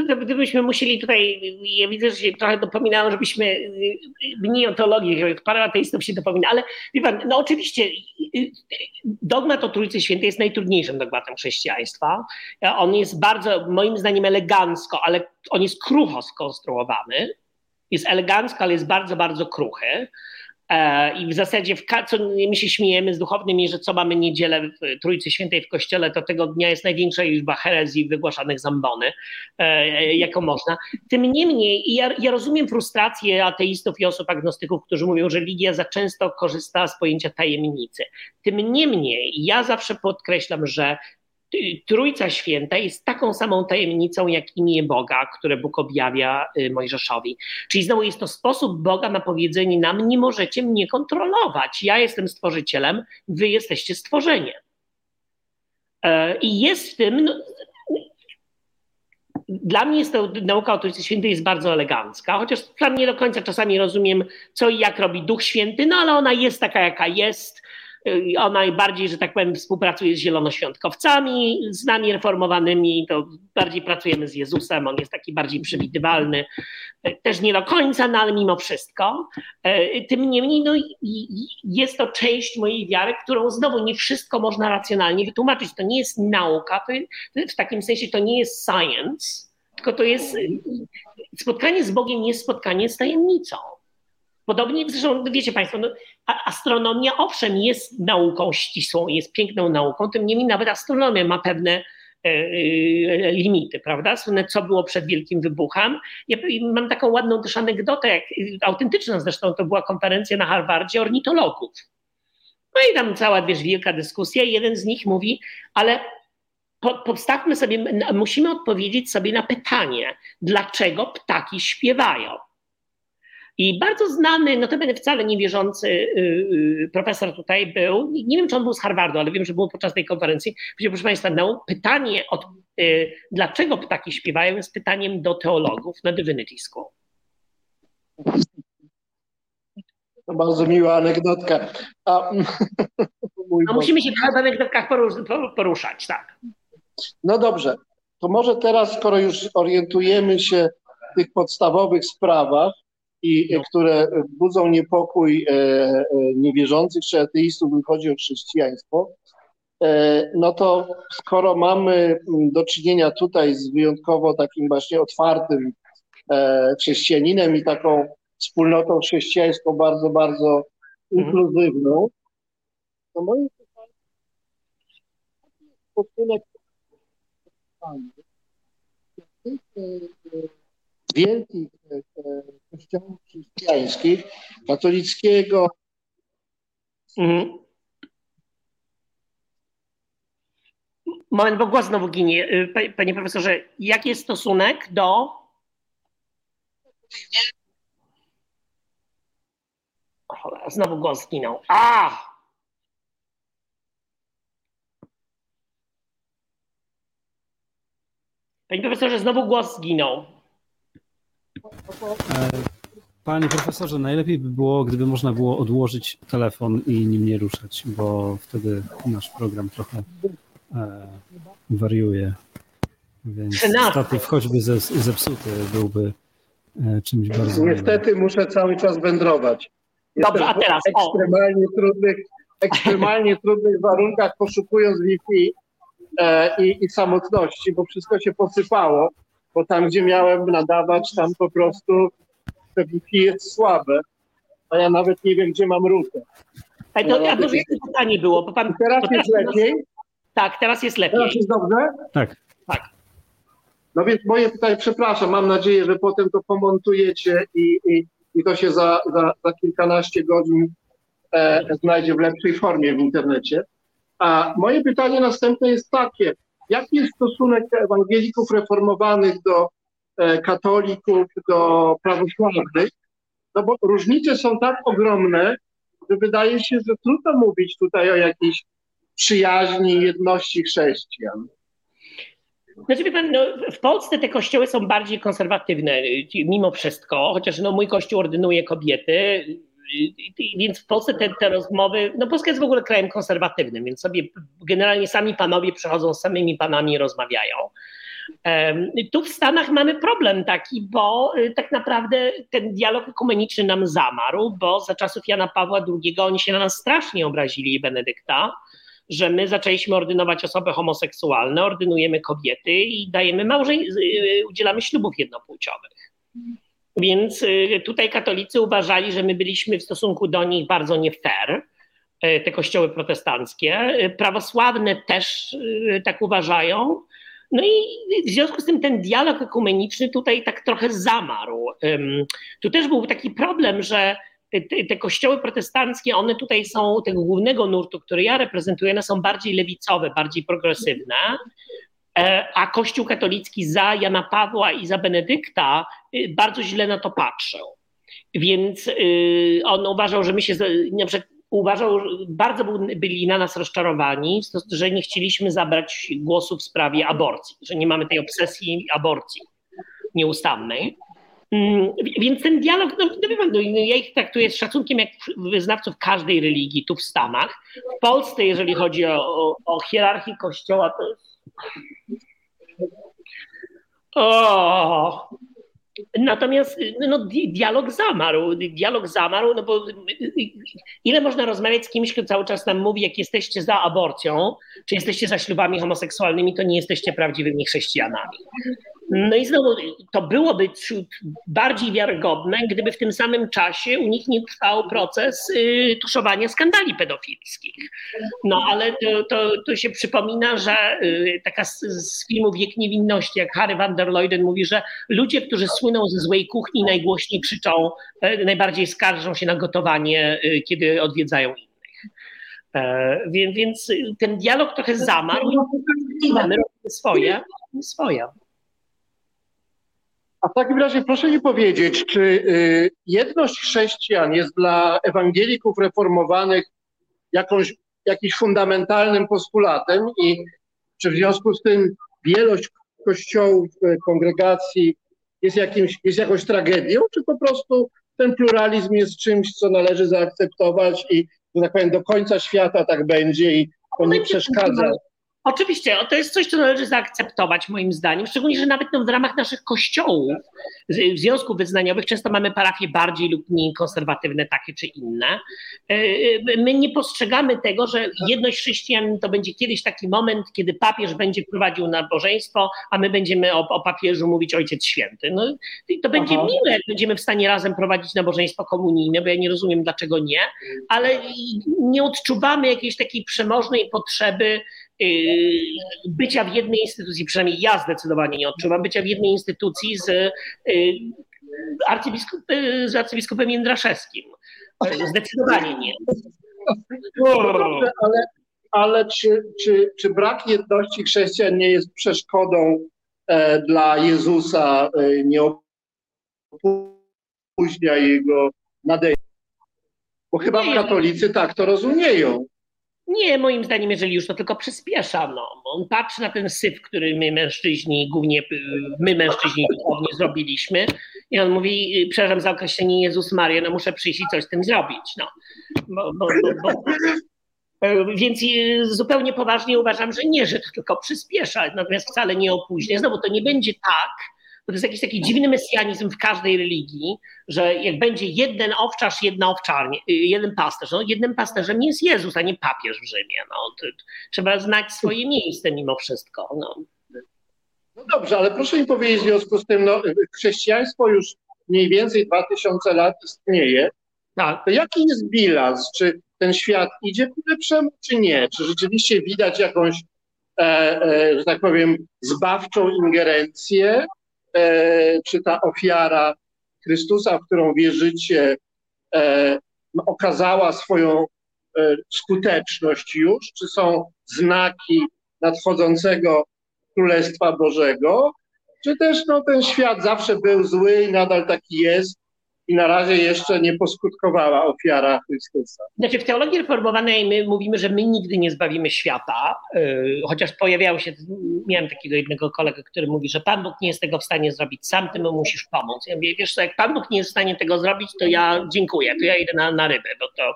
no, gdybyśmy musieli tutaj, ja widzę, że się trochę dopominało, żebyśmy mniej o teologii, parę ateistów się dopomina, ale wie pan, no oczywiście dogmat o Trójcy Świętej jest najtrudniejszym dogmatem chrześcijaństwa. On jest bardzo, moim zdaniem elegancko, ale on jest krucho skonstruowany. Jest elegancko, ale jest bardzo, bardzo kruchy. I w zasadzie, w, co my się śmiejemy z duchownymi, że co mamy niedzielę w Trójcy Świętej w Kościele, to tego dnia jest największa liczba herezji wygłaszanych z ambony, e, jaką można. Tym niemniej, ja, ja rozumiem frustrację ateistów i osób agnostyków, którzy mówią, że religia za często korzysta z pojęcia tajemnicy. Tym niemniej, ja zawsze podkreślam, że Trójca Święta jest taką samą tajemnicą jak imię Boga, które Bóg objawia Mojżeszowi. Czyli znowu jest to sposób Boga na powiedzenie nam: Nie możecie mnie kontrolować. Ja jestem stworzycielem, wy jesteście stworzeniem. I jest w tym. No, dla mnie jest to nauka o Trójcy Świętej jest bardzo elegancka, chociaż sam nie do końca czasami rozumiem, co i jak robi Duch Święty, no ale ona jest taka, jaka jest ona najbardziej, że tak powiem, współpracuje z zielonoświątkowcami, z nami reformowanymi, to bardziej pracujemy z Jezusem, on jest taki bardziej przewidywalny, też nie do końca, no ale mimo wszystko. Tym niemniej no, jest to część mojej wiary, którą znowu nie wszystko można racjonalnie wytłumaczyć. To nie jest nauka, to, w takim sensie to nie jest science, tylko to jest spotkanie z Bogiem, jest spotkanie z tajemnicą. Podobnie zresztą, wiecie Państwo, no, astronomia owszem jest nauką ścisłą, jest piękną nauką, tym niemniej nawet astronomia ma pewne e, e, limity, prawda? Słynne, co było przed wielkim wybuchem. Ja mam taką ładną też anegdotę, jak, autentyczną zresztą, to była konferencja na Harvardzie ornitologów. No i tam cała, wiesz, wielka dyskusja i jeden z nich mówi, ale po, postawmy sobie, musimy odpowiedzieć sobie na pytanie, dlaczego ptaki śpiewają. I bardzo znany, notabene wcale niewierzący yy, profesor tutaj był, nie wiem czy on był z Harvardu, ale wiem, że był podczas tej konferencji. Proszę Państwa, no, pytanie, od, yy, dlaczego ptaki śpiewają, jest pytaniem do teologów na Divinity School. To bardzo miła anegdotka. A, no, musimy się w anegdotkach poruszać, tak. No dobrze, to może teraz, skoro już orientujemy się w tych podstawowych sprawach, i no. które budzą niepokój e, e, niewierzących czy ateistów, gdy chodzi o chrześcijaństwo, e, no to skoro mamy do czynienia tutaj z wyjątkowo takim właśnie otwartym chrześcijaninem i taką wspólnotą chrześcijańską bardzo, bardzo mhm. inkluzywną, to moje pytanie, stosunek wielkich kościołów chrześcijańskich, katolickiego. Mhm. Moment, bo głos znowu ginie. Y, panie profesorze, jaki jest stosunek do. Znowu głos zginął. A! Panie profesorze, znowu głos zginął. E, panie profesorze, najlepiej by było, gdyby można było odłożyć telefon i nim nie ruszać, bo wtedy nasz program trochę e, wariuje. Więc statyw choćby zepsuty byłby e, czymś bardzo. Niestety muszę cały czas wędrować. Jestem Dobrze, a teraz. W ekstremalnie trudnych, ekstremalnie trudnych warunkach poszukując Wi-Fi e, i, i samotności, bo wszystko się posypało bo tam, gdzie miałem nadawać, tam po prostu te Wi-Fi jest słabe, a ja nawet nie wiem, gdzie mam rutę. Ale to, ja może pytanie było? Bo pan, teraz, teraz jest lepiej? Tak, teraz jest lepiej. Teraz jest dobrze? Tak. Tak. No więc moje pytanie, przepraszam, mam nadzieję, że potem to pomontujecie i, i, i to się za, za, za kilkanaście godzin e, znajdzie w lepszej formie w internecie. A moje pytanie następne jest takie. Jaki jest stosunek ewangelików reformowanych do e, katolików, do prawosławnych? No bo różnice są tak ogromne, że wydaje się, że trudno mówić tutaj o jakiejś przyjaźni, jedności chrześcijan. Znaczy, pan, no, w Polsce te kościoły są bardziej konserwatywne mimo wszystko, chociaż no, mój kościół ordynuje kobiety, więc w Polsce te, te rozmowy, no Polska jest w ogóle krajem konserwatywnym, więc sobie generalnie sami panowie przychodzą z samymi panami i rozmawiają. Tu w Stanach mamy problem taki, bo y, tak naprawdę ten dialog ekumeniczny nam zamarł, bo za czasów Jana Pawła II oni się na nas strasznie obrazili Benedykta, że my zaczęliśmy ordynować osoby homoseksualne, ordynujemy kobiety i dajemy małżeń, y, udzielamy ślubów jednopłciowych. Więc y, tutaj katolicy uważali, że my byliśmy w stosunku do nich bardzo nie fair, y, te kościoły protestanckie. Y, prawosławne też tak uważają. No i w związku z tym ten dialog ekumeniczny tutaj tak trochę zamarł. Tu też był taki problem, że te, kościoły protestanckie, one tutaj są tego głównego nurtu, który ja reprezentuję, one są bardziej lewicowe, bardziej progresywne. E, a Kościół katolicki za Jana Pawła i za Benedykta y, bardzo źle na to patrzył. Więc y, on uważał, że my się, na przykład uważał, bardzo byli na nas rozczarowani, że nie chcieliśmy zabrać głosu w sprawie aborcji, że nie mamy tej obsesji aborcji nieustannej. Mm, więc ten dialog, no, no, no, ja ich traktuję z szacunkiem jak wyznawców każdej religii tu w Stanach. W Polsce, jeżeli chodzi o, o, o hierarchię kościoła, to jest o! Natomiast no, dialog zamarł. Dialog zamarł, no bo ile można rozmawiać z kimś, kto cały czas nam mówi, jak jesteście za aborcją, czy jesteście za ślubami homoseksualnymi, to nie jesteście prawdziwymi chrześcijanami. No i znowu to byłoby bardziej wiarygodne, gdyby w tym samym czasie u nich nie trwał proces y, tuszowania skandali pedofilskich. No ale to, to, to się przypomina, że y, taka z, z filmu Wiek Niewinności, jak Harry van der Leyden mówi, że ludzie, którzy słyną ze złej kuchni, najgłośniej krzyczą, y, najbardziej skarżą się na gotowanie, y, kiedy odwiedzają innych. E, więc, więc ten dialog trochę zamarł. Mamy swoje, swoje. A w takim razie proszę mi powiedzieć, czy y, jedność chrześcijan jest dla ewangelików reformowanych jakąś, jakimś fundamentalnym postulatem i czy w związku z tym wielość kościołów, y, kongregacji jest, jakimś, jest jakąś tragedią, czy po prostu ten pluralizm jest czymś, co należy zaakceptować i, że tak powiem, do końca świata tak będzie i to nie przeszkadza Oczywiście, to jest coś, co należy zaakceptować moim zdaniem, szczególnie, że nawet no, w ramach naszych kościołów, w związków wyznaniowych często mamy parafie bardziej lub mniej konserwatywne, takie czy inne. E, e, my nie postrzegamy tego, że jedność chrześcijan to będzie kiedyś taki moment, kiedy papież będzie prowadził nabożeństwo, a my będziemy o, o papieżu mówić Ojciec Święty. No, to będzie Aha. miłe, będziemy w stanie razem prowadzić nabożeństwo komunijne, bo ja nie rozumiem, dlaczego nie, ale nie odczuwamy jakiejś takiej przemożnej potrzeby, bycia w jednej instytucji, przynajmniej ja zdecydowanie nie odczuwam, bycia w jednej instytucji z, y, arcybiskup, y, z arcybiskupem Jędraszewskim. Zdecydowanie nie. No dobrze, ale, ale czy, czy, czy brak jedności chrześcijan nie jest przeszkodą e, dla Jezusa, e, nie opóźnia jego nadejścia? Bo chyba katolicy tak to rozumieją. Nie, moim zdaniem, jeżeli już to tylko przyspiesza. No. On patrzy na ten syf, który my mężczyźni, głównie my mężczyźni duchownie zrobiliśmy i on mówi, przepraszam za określenie Jezus Maria, no muszę przyjść i coś z tym zrobić. No. Bo, bo, bo, więc zupełnie poważnie uważam, że nie, że to tylko przyspiesza, natomiast wcale nie opóźnia. Znowu to nie będzie tak, to jest jakiś taki dziwny mesjanizm w każdej religii, że jak będzie jeden owczarz, jedna owczarnia, y, jeden pasterz, no jednym pasterzem jest Jezus, a nie papież w Rzymie. No, trzeba znać swoje miejsce mimo wszystko. No. no dobrze, ale proszę mi powiedzieć w związku z tym, no, chrześcijaństwo już mniej więcej 2000 lat istnieje. Tak. To jaki jest bilans? Czy ten świat idzie ku lepszemu, czy nie? Czy rzeczywiście widać jakąś, e, e, że tak powiem, zbawczą ingerencję? E, czy ta ofiara Chrystusa, w którą wierzycie, e, okazała swoją e, skuteczność już? Czy są znaki nadchodzącego Królestwa Bożego? Czy też no, ten świat zawsze był zły i nadal taki jest i na razie jeszcze nie poskutkowała ofiara Chrystusa. Znaczy w teologii reformowanej my mówimy, że my nigdy nie zbawimy świata, yy, chociaż pojawiało się, miałem takiego jednego kolegę, który mówi, że Pan Bóg nie jest tego w stanie zrobić sam, ty mu musisz pomóc. Ja mówię, wiesz co, jak Pan Bóg nie jest w stanie tego zrobić, to ja dziękuję, to ja idę na, na rybę, bo to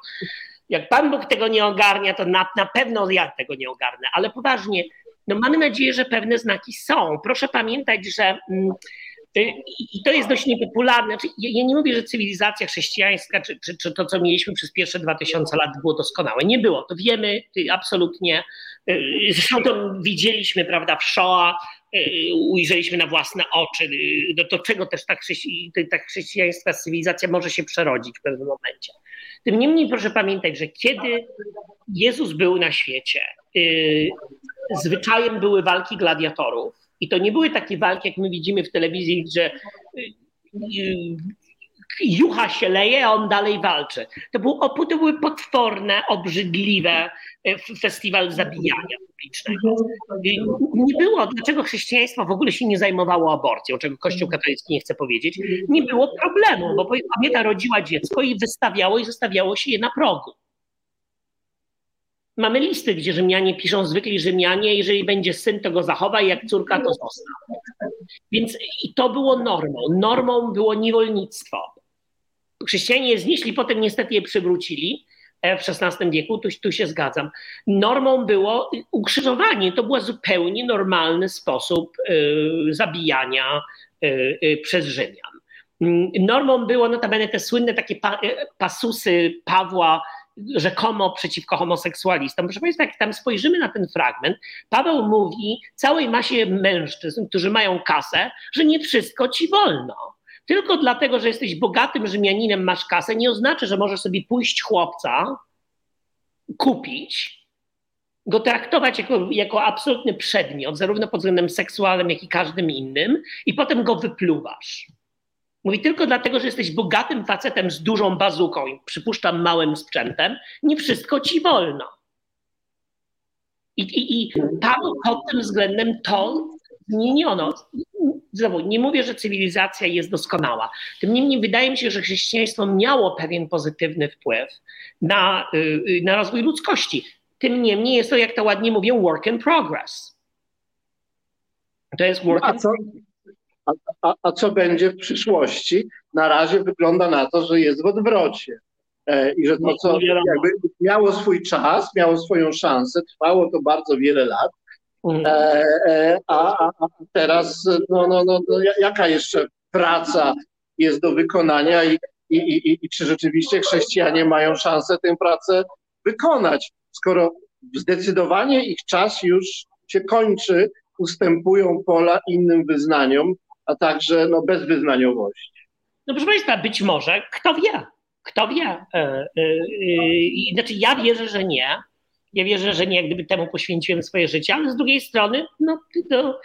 jak Pan Bóg tego nie ogarnia, to na, na pewno ja tego nie ogarnę, ale poważnie, no mamy nadzieję, że pewne znaki są. Proszę pamiętać, że... Mm, i to jest dość niepopularne. Znaczy, ja nie mówię, że cywilizacja chrześcijańska, czy, czy, czy, to, co mieliśmy przez pierwsze 2000 lat, było doskonałe. Nie było. To wiemy absolutnie. Y, zresztą to widzieliśmy, prawda, w Shoah, y, ujrzeliśmy na własne oczy, y, do, do czego też ta, chrześci, ta chrześcijańska cywilizacja może się przerodzić w pewnym momencie. Tym niemniej proszę pamiętać, że kiedy Jezus był na świecie, zwyczajem były walki gladiatorów, i to nie były takie walki, jak my widzimy w telewizji, że y, y, jucha się leje, a on dalej walczy. To, było, to były potworne, obrzydliwe y, festiwal zabijania publicznego. Nie było, dlaczego chrześcijaństwo w ogóle się nie zajmowało aborcją, czego Kościół katolicki nie chce powiedzieć. Nie było problemu, bo kobieta rodziła dziecko i wystawiało i zostawiało się je na progu. Mamy listy, gdzie Rzymianie piszą, zwykli Rzymianie, jeżeli będzie syn, to go zachowaj, jak córka, to zostaw. Więc i to było normą. Normą było niewolnictwo. Chrześcijanie je znieśli, potem niestety je przywrócili e, w XVI wieku, tu, tu się zgadzam. Normą było ukrzyżowanie. To był zupełnie normalny sposób y, zabijania y, y, przez Rzymian. Normą było notabene te słynne takie pa, pasusy Pawła rzekomo przeciwko homoseksualistom. Proszę Państwa, jak tam spojrzymy na ten fragment, Paweł mówi całej masie mężczyzn, którzy mają kasę, że nie wszystko ci wolno. Tylko dlatego, że jesteś bogatym Rzymianinem, masz kasę, nie oznacza, że możesz sobie pójść chłopca, kupić, go traktować jako, jako absolutny przedmiot, zarówno pod względem seksualnym, jak i każdym innym, i potem go wypluwasz. Mówi tylko dlatego, że jesteś bogatym facetem z dużą bazuką i przypuszczam małym sprzętem, nie wszystko ci wolno. I, i, i tam pod tym względem to zmieniono. Znowu, nie mówię, że cywilizacja jest doskonała. Tym niemniej wydaje mi się, że chrześcijaństwo miało pewien pozytywny wpływ na, y, na rozwój ludzkości. Tym niemniej jest to, jak to ładnie mówią, work in progress. To jest work a, co, a, a, a co będzie w przyszłości? Na razie wygląda na to, że jest w odwrocie. E, I że to, co jakby miało swój czas, miało swoją szansę, trwało to bardzo wiele lat, mhm. e, e, a, a, teraz no, no, no, no, jaka jeszcze praca jest do wykonania i, i, i, i czy rzeczywiście chrześcijanie mają szansę tę pracę wykonać, skoro zdecydowanie ich czas już się kończy, ustępują pola innym wyznaniom, a także no, bezwyznaniowości. No proszę Państwa, być może, kto wie, kto wie. E, znaczy ja wierzę, że nie. Ja wierzę, że nie, gdyby temu poświęciłem swoje życie, ale z drugiej strony, no, to,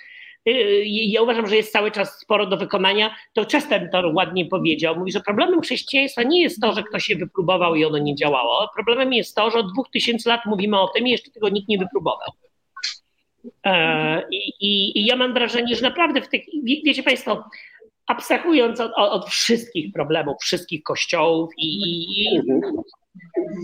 ja uważam, że jest cały czas sporo do wykonania. To Chesterton ładnie powiedział. Mówi, że problemem chrześcijaństwa nie jest to, że ktoś się wypróbował i ono nie działało. Problemem jest to, że od dwóch tysięcy lat mówimy o tym i jeszcze tego nikt nie wypróbował. I, i, I, ja mam wrażenie, że naprawdę w tych, wiecie Państwo, abstrahując od, od wszystkich problemów, wszystkich kościołów i, i,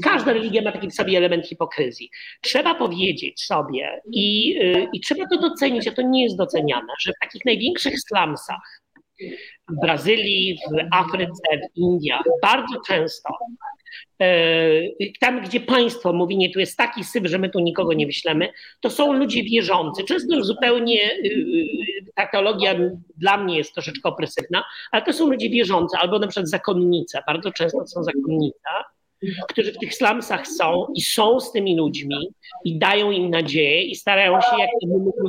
każda religia ma taki w sobie element hipokryzji. Trzeba powiedzieć sobie i, y, i trzeba to docenić, a to nie jest doceniane, że w takich największych slumsach w Brazylii, w Afryce, w Indiach bardzo często E, tam, gdzie państwo mówi, nie, tu jest taki syf, że my tu nikogo nie wyślemy, to są ludzie wierzący. Często już zupełnie y, y, ta teologia dla mnie jest troszeczkę opresywna, ale to są ludzie wierzący, albo na przykład zakonnice, bardzo często są zakonnice, którzy w tych slumsach są i są z tymi ludźmi i dają im nadzieję i starają się, jak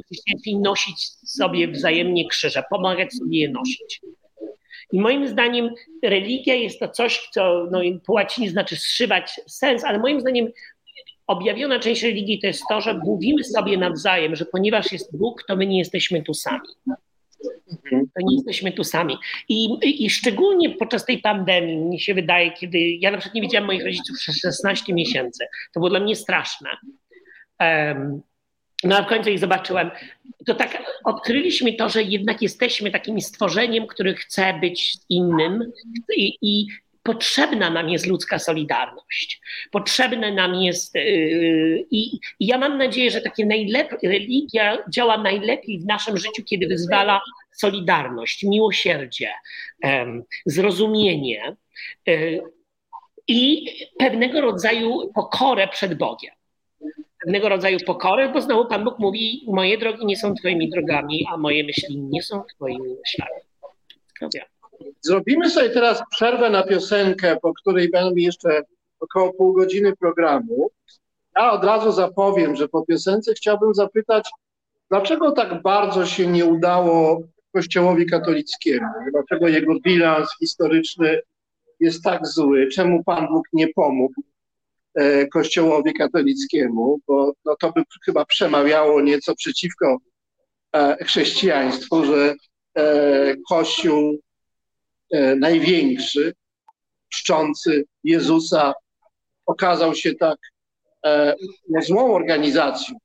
chrześcijaństwie, nosić sobie wzajemnie krzyże, pomagać sobie je nosić. I moim zdaniem religia jest to coś, co no, po łacinie znaczy zszywać sens, ale moim zdaniem objawiona część religii to jest to, że mówimy sobie nawzajem, że ponieważ jest Bóg, to my nie jesteśmy tu sami. To nie jesteśmy tu sami. I, I, szczególnie podczas tej pandemii, mi się wydaje, kiedy ja na przykład nie widziałam moich rodziców przez 16 miesięcy, to było dla mnie straszne. Um, no a w końcu ich zobaczyłem. To tak odkryliśmy to, że jednak jesteśmy takim stworzeniem, który chce być innym i, i potrzebna nam jest ludzka solidarność. Potrzebne nam jest yy, i, i ja mam nadzieję, że takie najlepiej, religia działa najlepiej w naszym życiu, kiedy wyzwala solidarność, miłosierdzie, yy, zrozumienie yy, i pewnego rodzaju pokorę przed Bogiem pewnego rodzaju pokorę, bo znowu Pan Bóg mówi, moje drogi nie są Twoimi drogami, a moje myśli nie są Twoimi myślami. Zrobimy sobie teraz przerwę na piosenkę, po której będę jeszcze około pół godziny programu. Ja od razu zapowiem, że po piosence chciałbym zapytać, dlaczego tak bardzo się nie udało Kościołowi katolickiemu? Dlaczego jego bilans historyczny jest tak zły? Czemu Pan Bóg nie pomógł? E, kościołowi katolickiemu, bo no to by chyba przemawiało nieco przeciwko e, chrześcijaństwu, że e, Kościół największy, czczący Jezusa, okazał się tak no, złą organizacją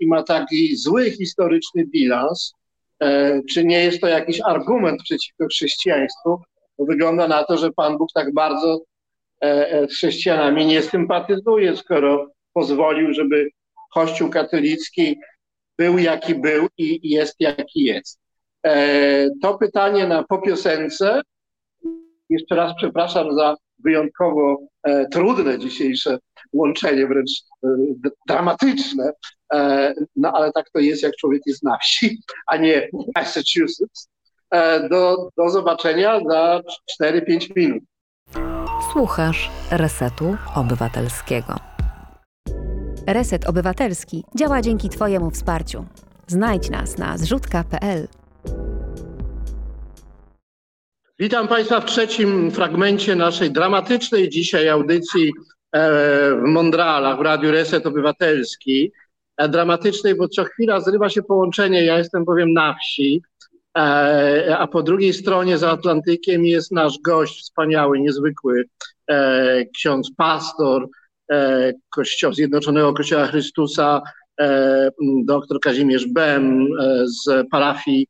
i ma taki zły historyczny bilans, czy nie jest to jakiś argument przeciwko chrześcijaństwu? Wygląda na to, że Pan Bóg tak bardzo z chrześcijanami nie sympatyzuje, skoro pozwolił, żeby Kościół katolicki był jaki był i jest jaki jest. E, to pytanie na po piosence. Jeszcze raz przepraszam za wyjątkowo trudne dzisiejsze łączenie, wręcz dramatyczne, no ale tak to jest, jak człowiek jest na wsi, a nie Massachusetts. Do, do zobaczenia za 4-5 minut. Słuchasz Resetu Obywatelskiego. Reset Obywatelski działa dzięki Twojemu wsparciu. Znajdź nas na zrzutka.pl. Witam Państwa w trzecim fragmencie naszej dramatycznej dzisiaj audycji e, w Mondralach w Radiu Reset Obywatelski. E, dramatycznej, bo co chwila zrywa się połączenie. Ja jestem powiem na wsi a po drugiej stronie za Atlantykiem jest nasz gość wspaniały, niezwykły, e, ksiądz pastor Kościoła, Zjednoczonego Kościoła Chrystusa, dr Kazimierz Bem z parafii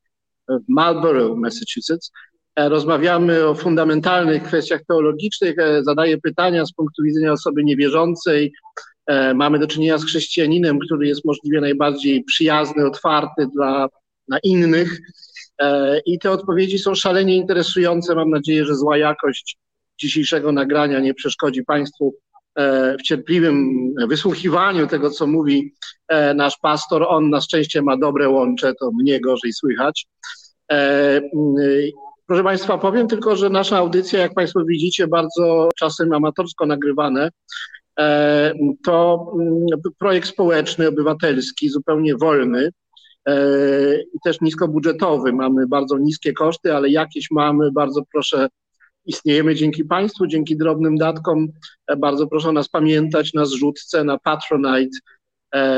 w Marlborough, Massachusetts. Rozmawiamy o fundamentalnych kwestiach teologicznych, zadaję pytania z punktu widzenia osoby niewierzącej. Mamy do czynienia z chrześcijaninem, który jest możliwie najbardziej przyjazny, otwarty dla, dla innych. I te odpowiedzi są szalenie interesujące. Mam nadzieję, że zła jakość dzisiejszego nagrania nie przeszkodzi Państwu w cierpliwym wysłuchiwaniu tego, co mówi nasz pastor. On na szczęście ma dobre łącze, to mnie gorzej słychać. Proszę Państwa, powiem tylko, że nasza audycja, jak Państwo widzicie, bardzo czasem amatorsko nagrywane, to projekt społeczny, obywatelski, zupełnie wolny i też niskobudżetowy. Mamy bardzo niskie koszty, ale jakieś mamy. Bardzo proszę istniejemy dzięki Państwu, dzięki drobnym datkom. Bardzo proszę nas pamiętać na zrzutce, na Patronite.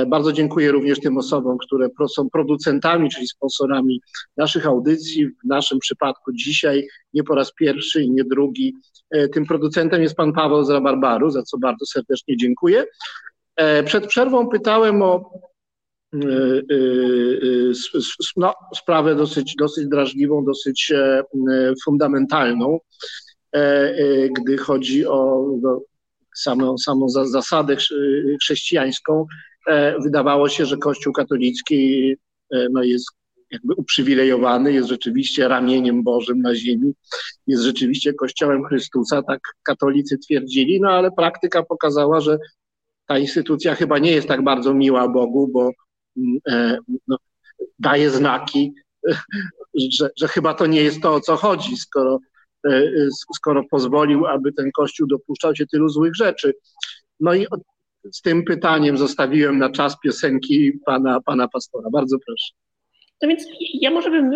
Bardzo dziękuję również tym osobom, które są producentami, czyli sponsorami naszych audycji. W naszym przypadku dzisiaj nie po raz pierwszy i nie drugi. Tym producentem jest pan Paweł z Rabarbaru, za co bardzo serdecznie dziękuję. Przed przerwą pytałem o no, sprawę dosyć, dosyć drażliwą, dosyć fundamentalną, gdy chodzi o no, samą, samą zasadę chrześcijańską. Wydawało się, że Kościół katolicki no, jest jakby uprzywilejowany, jest rzeczywiście ramieniem Bożym na ziemi, jest rzeczywiście Kościołem Chrystusa, tak katolicy twierdzili, no ale praktyka pokazała, że ta instytucja chyba nie jest tak bardzo miła Bogu, bo no, daje znaki, że, że chyba to nie jest to, o co chodzi, skoro, skoro pozwolił, aby ten Kościół dopuszczał się tylu złych rzeczy. No i z tym pytaniem zostawiłem na czas piosenki pana, pana pastora. Bardzo proszę. No więc ja może bym,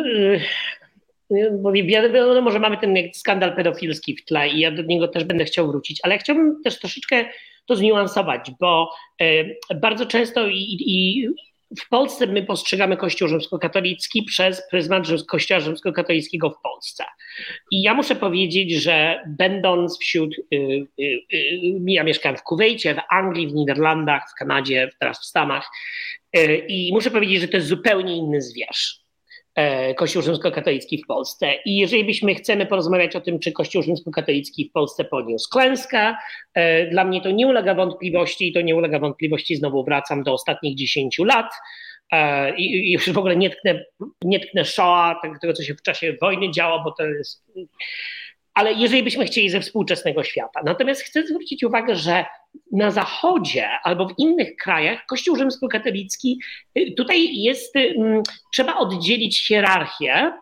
bo wiadomo, że mamy ten skandal pedofilski w tle i ja do niego też będę chciał wrócić, ale chciałbym też troszeczkę to zniuansować, bo bardzo często i, i w Polsce my postrzegamy Kościół rzymskokatolicki przez pryzmat Kościoła rzymskokatolickiego w Polsce. I ja muszę powiedzieć, że będąc wśród, y, y, y, ja mieszkałem w Kuwejcie, w Anglii, w Niderlandach, w Kanadzie, teraz w Stanach i muszę powiedzieć, że to jest zupełnie inny zwierz. Kościół rzymskokatolicki w Polsce. I jeżeli byśmy chcemy porozmawiać o tym, czy Kościół rzymskokatolicki w Polsce poniósł klęskę, dla mnie to nie ulega wątpliwości i to nie ulega wątpliwości, znowu wracam do ostatnich 10 lat. I, już w ogóle nie tknę, nie tknę tego, co się w czasie wojny działo, bo to jest. Ale jeżeli byśmy chcieli ze współczesnego świata. Natomiast chcę zwrócić uwagę, że na Zachodzie albo w innych krajach Kościół rzymskokatolicki tutaj jest, trzeba oddzielić hierarchię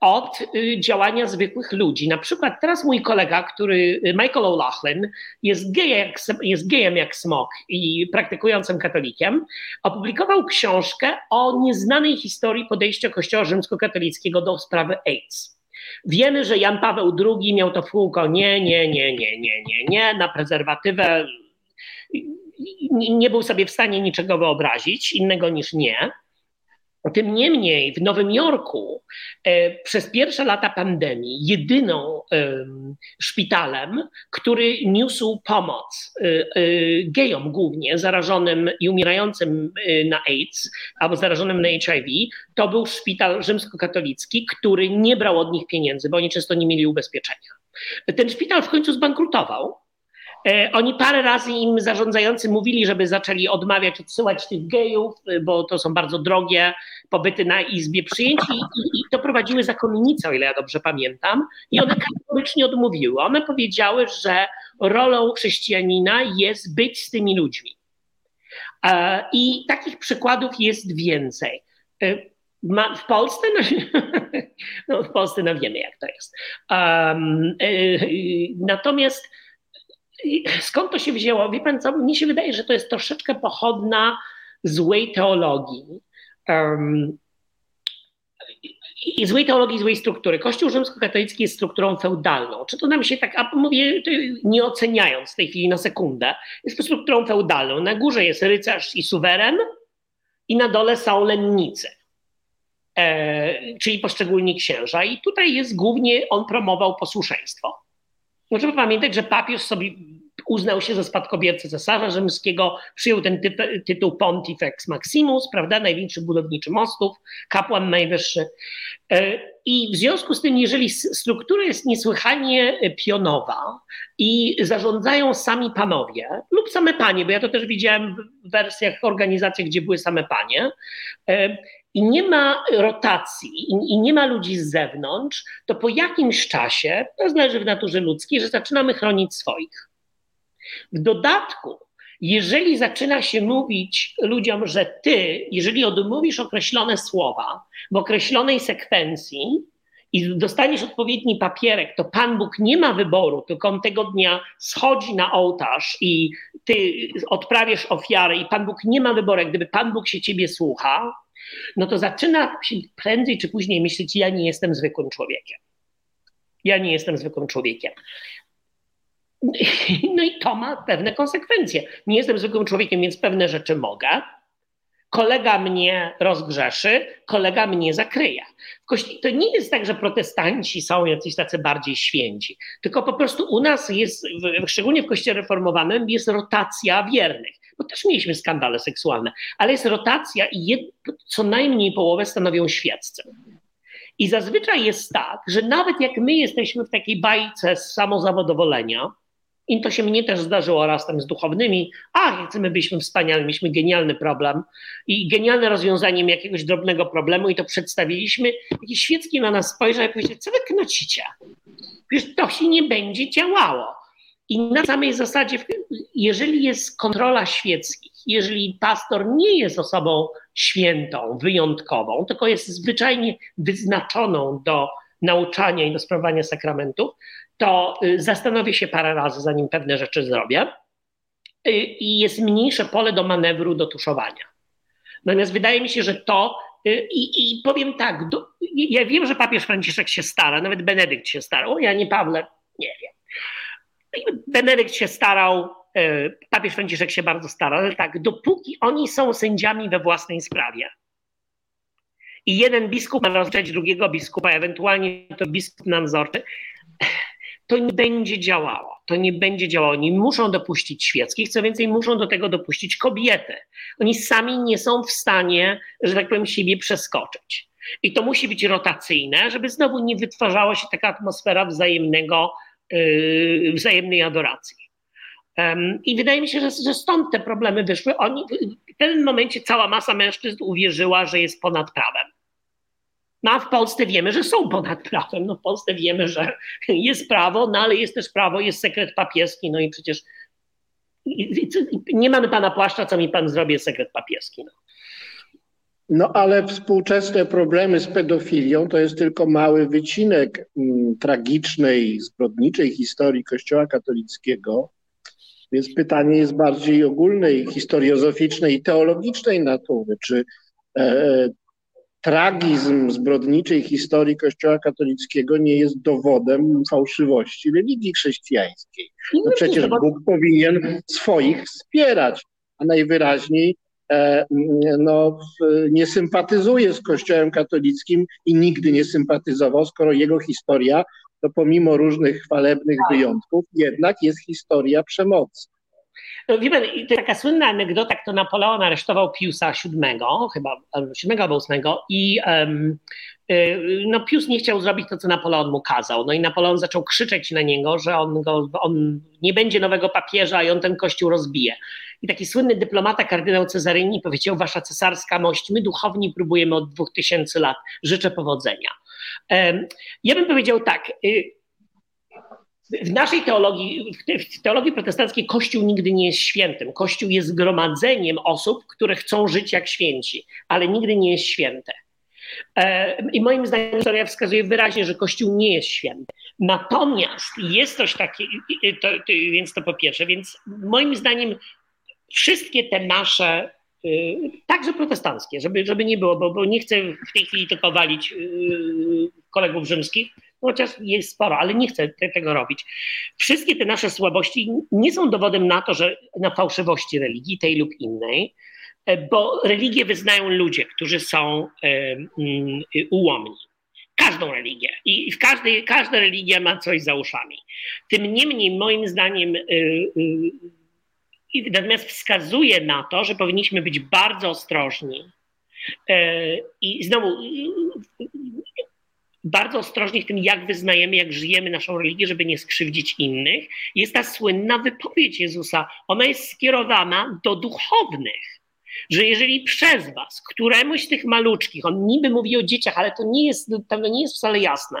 od działania zwykłych ludzi. Na przykład teraz mój kolega, który Michael O'Loughlin, jest gejem, jest gejem jak smok i praktykującym katolikiem, opublikował książkę o nieznanej historii podejścia Kościoła rzymskokatolickiego do sprawy AIDS. Wiemy, że Jan Paweł II miał to wkółko nie, nie, nie, nie, nie, nie, nie, na prezerwatywę nie był sobie w stanie niczego wyobrazić innego niż nie. Tym niemniej w Nowym Jorku e, przez pierwsze lata pandemii jedyną e, szpitalem, który niósł pomoc e, e, gejom głównie zarażonym i umierającym e, na AIDS albo zarażonym na HIV, to był szpital rzymskokatolicki, który nie brał od nich pieniędzy, bo oni często nie mieli ubezpieczenia. Ten szpital w końcu zbankrutował oni parę razy im zarządzający mówili, żeby zaczęli odmawiać, odsyłać tych gejów, e, bo to są bardzo drogie pobyty na izbie przyjęć i, i, i to prowadziły zakonnice, o ile ja dobrze pamiętam, i one kategorycznie odmówiły. One powiedziały, że rolą chrześcijanina jest być z tymi ludźmi. E, I takich przykładów jest więcej. w Polsce, no, no, w Polsce no wiemy, jak to jest. Um, natomiast skąd to się wzięło? Wie pan co, mnie się wydaje, że to jest troszeczkę pochodna złej teologii. Um, i złej teologii, złej struktury. Kościół rzymskokatolicki jest strukturą feudalną. Czy to nam się tak, a mówię nie oceniając w tej chwili na sekundę, jest to strukturą feudalną. Na górze jest rycerz i suweren i na dole są lennicy, e, czyli poszczególni księża. I tutaj jest głównie, on promował posłuszeństwo. Możemy pamiętać, że papież sobie uznał się za spadkobiercę cesarza rzymskiego, przyjął ten ty tytuł Pontifex Maximus, prawda, największy budowniczy mostów, kapłan najwyższy. E, I w związku z tym, jeżeli struktura jest niesłychanie pionowa i zarządzają sami panowie lub same panie, bo ja to też widziałem w wersjach organizacji, gdzie były same panie, e, i nie ma rotacji i, nie ma ludzi z zewnątrz, to po jakimś czasie, to zależy w naturze ludzkiej, że zaczynamy chronić swoich. W dodatku, jeżeli zaczyna się mówić ludziom, że ty, jeżeli odmówisz określone słowa w określonej sekwencji i dostaniesz odpowiedni papierek, to Pan Bóg nie ma wyboru, tylko on tego dnia schodzi na ołtarz i ty odprawiasz ofiarę i Pan Bóg nie ma wyboru. Gdyby Pan Bóg się ciebie słucha, no to zaczyna się prędzej czy później myśleć, ja nie jestem zwykłym człowiekiem. Ja nie jestem zwykłym człowiekiem. No i to ma pewne konsekwencje. Nie jestem zwykłym człowiekiem, więc pewne rzeczy mogę. Kolega mnie rozgrzeszy, kolega mnie zakryje. To nie jest tak, że protestanci są jacyś tacy bardziej święci, tylko po prostu u nas jest, szczególnie w Kościele Reformowanym, jest rotacja wiernych, bo też mieliśmy skandale seksualne, ale jest rotacja i jed, co najmniej połowę stanowią świeccy. I zazwyczaj jest tak, że nawet jak my jesteśmy w takiej bajce z i to się mnie też zdarzyło raz tam z duchownymi. A, chcemy byliśmy wspaniali, mieliśmy genialny problem i genialne rozwiązanie jakiegoś drobnego problemu i to przedstawiliśmy. I świecki na nas spojrzał i powiedział, co wy knocicie? Przecież to się nie będzie działało. I na samej zasadzie, jeżeli jest kontrola świeckich, jeżeli pastor nie jest osobą świętą, wyjątkową, tylko jest zwyczajnie wyznaczoną do nauczania i do sprawowania sakramentów, to y, zastanowię się parę razy, zanim pewne rzeczy zrobię. Y, I jest mniejsze pole do manewru, do tuszowania. Natomiast wydaje mi się, że to, y, i, i powiem tak, do, ja wiem, że papież Franciszek się stara, nawet Benedykt się starał, ja nie Pawle, nie wiem. Benedykt się starał, papież Franciszek się bardzo starał, ale tak, dopóki oni są sędziami we własnej sprawie, i jeden biskup ma rozliczać drugiego biskupa, ewentualnie to biskup nadzorczy, to nie będzie działało. To nie będzie działało. Oni muszą dopuścić świeckich, co więcej, muszą do tego dopuścić kobiety. Oni sami nie są w stanie, że tak powiem, siebie przeskoczyć. I to musi być rotacyjne, żeby znowu nie wytwarzała się taka atmosfera wzajemnego, yy, wzajemnej adoracji. I wydaje mi się, że, że stąd te problemy wyszły. Oni, w pewnym momencie cała masa mężczyzn uwierzyła, że jest ponad prawem. No a w Polsce wiemy, że są ponad prawem. No w Polsce wiemy, że jest prawo, no ale jest też prawo, jest sekret papieski, no i przecież nie mamy pana płaszcza, co mi pan zrobi, sekret papieski. No. No ale współczesne problemy z pedofilią to jest tylko mały wycinek mm, tragicznej, zbrodniczej historii Kościoła katolickiego. Więc pytanie jest bardziej ogólnej, historiozoficznej i teologicznej natury. Czy e, tragizm zbrodniczej historii Kościoła katolickiego nie jest dowodem fałszywości religii chrześcijańskiej. No przecież Bóg powinien swoich wspierać, a najwyraźniej e, no, nie sympatyzuje z Kościołem katolickim i nigdy nie sympatyzował, skoro jego historia to pomimo różnych chwalebnych tak. wyjątków jednak jest historia przemocy. No, wie pan, to taka słynna anegdota, kto Napoleon aresztował Piusa VII, chyba VII albo VIII i um, no Pius nie chciał zrobić to, co Napoleon mu kazał. No i Napoleon zaczął krzyczeć na niego, że on, go, on nie będzie nowego papieża i on ten kościół rozbije. I taki słynny dyplomata, kardynał Cezaryni powiedział, wasza cesarska mość, my duchowni próbujemy od dwóch tysięcy lat, życzę powodzenia. Ja bym powiedział tak, y, w naszej teologii, w teologii protestanckiej Kościół nigdy nie jest świętym. Kościół jest zgromadzeniem osób, które chcą żyć jak święci, ale nigdy nie jest święte. E, I moim zdaniem historia wskazuje wyraźnie, że Kościół nie jest święty. Natomiast jest coś takiego, więc to po pierwsze, więc moim zdaniem wszystkie te nasze, y, także protestanckie, żeby, żeby nie było, bo, bo nie chcę w tej chwili tylko walić y, kolegów rzymskich, chociaż jest sporo, ale nie chcę te, tego robić. Wszystkie te nasze słabości nie są dowodem na to, że na fałszywości religii, tej lub innej, e, bo religię wyznają ludzie, którzy są e, mm, ułomni. każdą religię i w każdej, każda religia ma coś za uszami. Tym niemniej, moim zdaniem, natomiast wskazuje na to, że powinniśmy być bardzo ostrożni. I znowu, bardzo ostrożni w tym, jak wyznajemy, jak żyjemy naszą religię, żeby nie skrzywdzić innych. Jest ta słynna wypowiedź Jezusa. Ona jest skierowana do duchownych. Że jeżeli przez was, któremuś z tych maluczkich, on niby mówi o dzieciach, ale to nie jest, to nie jest wcale jasne,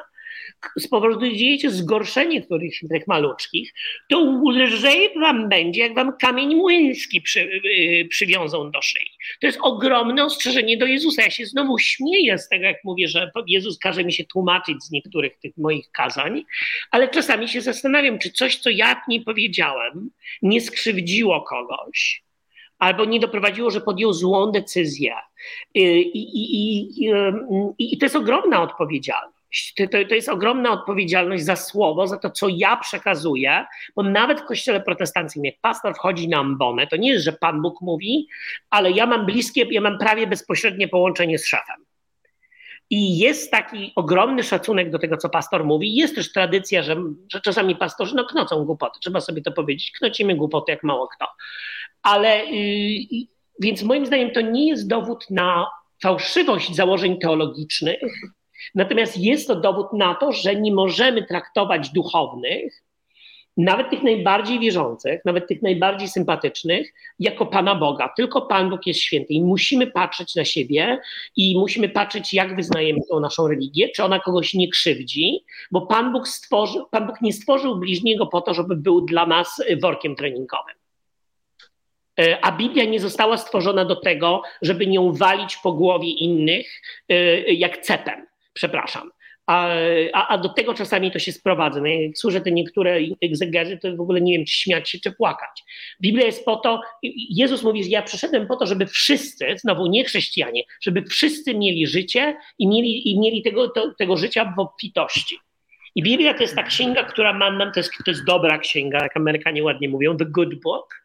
spowodujecie zgorszenie których tych maluczkich, to lżej wam będzie, jak wam kamień młyński przy, yy, przywiązą do szyi. To jest ogromne ostrzeżenie do Jezusa. Ja się znowu śmieję z tego, jak mówię, że Jezus każe mi się tłumaczyć z niektórych tych moich kazań, ale czasami się zastanawiam, czy coś, co ja nie powiedziałem, nie skrzywdziło kogoś, albo nie doprowadziło, że podjął złą decyzję. I, i, i, i to jest ogromna odpowiedzialność. To, to, jest ogromna odpowiedzialność za słowo, za to, co ja przekazuję, bo nawet w kościele protestanckim, jak pastor wchodzi na ambonę, to nie jest, że Pan Bóg mówi, ale ja mam bliskie, ja mam prawie bezpośrednie połączenie z szefem. I jest taki ogromny szacunek do tego, co pastor mówi. Jest też tradycja, że, że czasami pastorzy no, knocą głupoty, trzeba sobie to powiedzieć. Knocimy głupoty jak mało kto. Ale yy, więc moim zdaniem to nie jest dowód na fałszywość założeń teologicznych, Natomiast jest to dowód na to, że nie możemy traktować duchownych, nawet tych najbardziej wierzących, nawet tych najbardziej sympatycznych, jako Pana Boga. Tylko Pan Bóg jest święty i musimy patrzeć na siebie i musimy patrzeć, jak wyznajemy tą naszą religię, czy ona kogoś nie krzywdzi, bo Pan Bóg, Pan Bóg nie stworzył bliźniego po to, żeby był dla nas workiem treningowym. E, a Biblia nie została stworzona do tego, żeby nią walić po głowie innych e, jak cepem przepraszam. A, a, a, do tego czasami to się sprowadza. No, jak słyszę te niektóre egzegezy, to w ogóle nie wiem, czy śmiać się, czy płakać. Biblia jest po to, Jezus mówi, że ja przyszedłem po to, żeby wszyscy, znowu nie chrześcijanie, żeby wszyscy mieli życie i mieli, i mieli tego, to, tego życia w obfitości. I Biblia to jest ta księga, która ma nam, to jest, to jest dobra księga, jak Amerykanie ładnie mówią, the good book.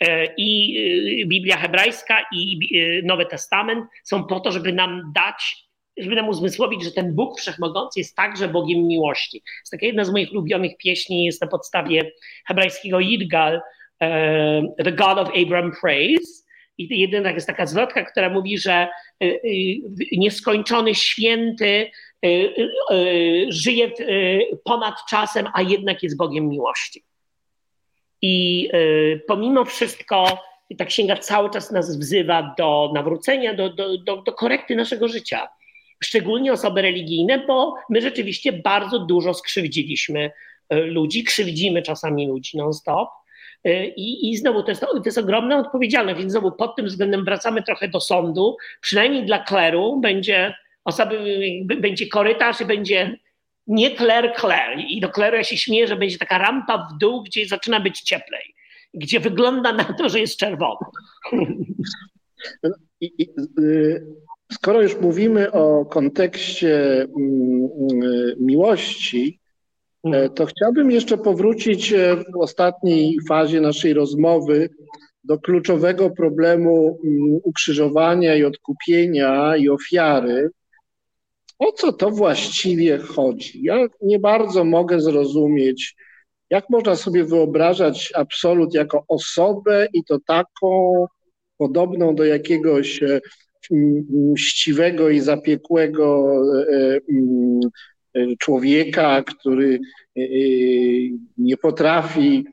E, I y, Biblia hebrajska i y, Nowy Testament są po to, żeby nam dać żeby nam uzmysłowić, że ten Bóg Wszechmogący jest także Bogiem miłości. Jest taka jedna z moich ulubionych pieśni, jest na podstawie hebrajskiego Yidgal, uh, The God of Abraham Praise. I jedna jest taka zwrotka, która mówi, że y, y, nieskończony święty żyje ponad czasem, a jednak jest Bogiem miłości. I pomimo wszystko ta księga cały czas nas wzywa do nawrócenia, do, do, do, do korekty naszego życia szczególnie osoby religijne, bo my rzeczywiście bardzo dużo skrzywdziliśmy e, ludzi, krzywdzimy czasami ludzi non-stop. E, I, I znowu to jest, to jest ogromna odpowiedzialność, więc znowu pod tym względem wracamy trochę do sądu. Przynajmniej dla kleru będzie osoby, będzie korytarz i będzie nie kler, kler. I do kleru ja się śmieję, że będzie taka rampa w dół, gdzie zaczyna być cieplej, gdzie wygląda na to, że jest czerwono. I, i, y, Skoro już mówimy o kontekście mm, mm, miłości, e, mhm. to chciałbym jeszcze powrócić e, w ostatniej fazie naszej rozmowy do kluczowego problemu mm, ukrzyżowania i odkupienia i ofiary. O co to właściwie chodzi? Ja nie bardzo mogę zrozumieć, jak można sobie wyobrażać absolut jako osobę i to taką podobną do jakiegoś e, mściwego i zapiekłego e, e, człowieka, który e, nie potrafi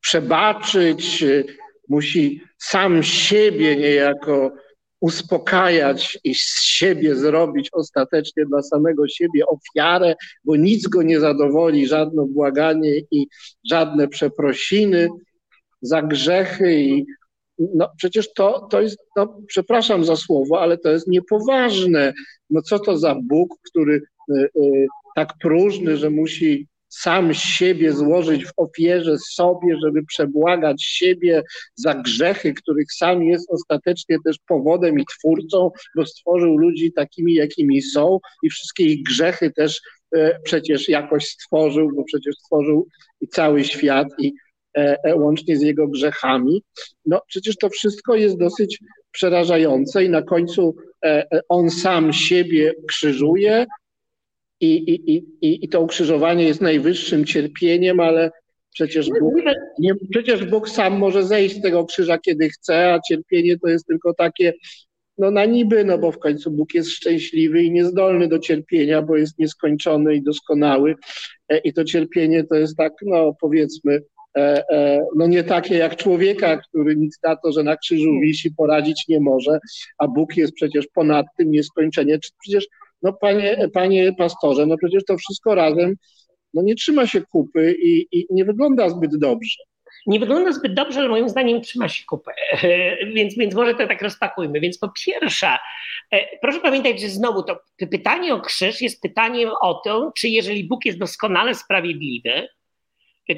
przebaczyć, musi sam siebie niejako uspokajać i z siebie zrobić ostatecznie dla samego siebie ofiarę, bo nic go nie zadowoli, żadne błaganie i żadne przeprosiny za grzechy i no przecież to, to jest, no, przepraszam za słowo, ale to jest niepoważne. No co to za Bóg, który y, y, tak próżny, że musi sam siebie złożyć w ofierze sobie, żeby przebłagać siebie za grzechy, których sam jest ostatecznie też powodem i twórcą, bo stworzył ludzi takimi, jakimi są i wszystkie ich grzechy też e, przecież jakoś stworzył, bo przecież stworzył i cały świat i łącznie z jego grzechami. No przecież to wszystko jest dosyć przerażające i na końcu on sam siebie krzyżuje i, i, i, i to ukrzyżowanie jest najwyższym cierpieniem, ale przecież Bóg, nie, przecież Bóg sam może zejść z tego krzyża, kiedy chce, a cierpienie to jest tylko takie no na niby, no bo w końcu Bóg jest szczęśliwy i niezdolny do cierpienia, bo jest nieskończony i doskonały. E, I to cierpienie to jest tak, no powiedzmy, e, e, no nie takie jak człowieka, który nic na to, że na krzyżu wisi, poradzić nie może, a Bóg jest przecież ponad tym nieskończenie. Przecież, no panie, panie pastorze, no przecież to wszystko razem no nie trzyma się kupy i, i nie wygląda zbyt dobrze nie wygląda zbyt dobrze, ale moim zdaniem trzyma się kupę. Więc, więc może to tak rozpakujmy. Więc po pierwsze, e, proszę pamiętać, że znowu to pytanie o krzyż jest pytaniem o to, czy jeżeli Bóg jest doskonale sprawiedliwy,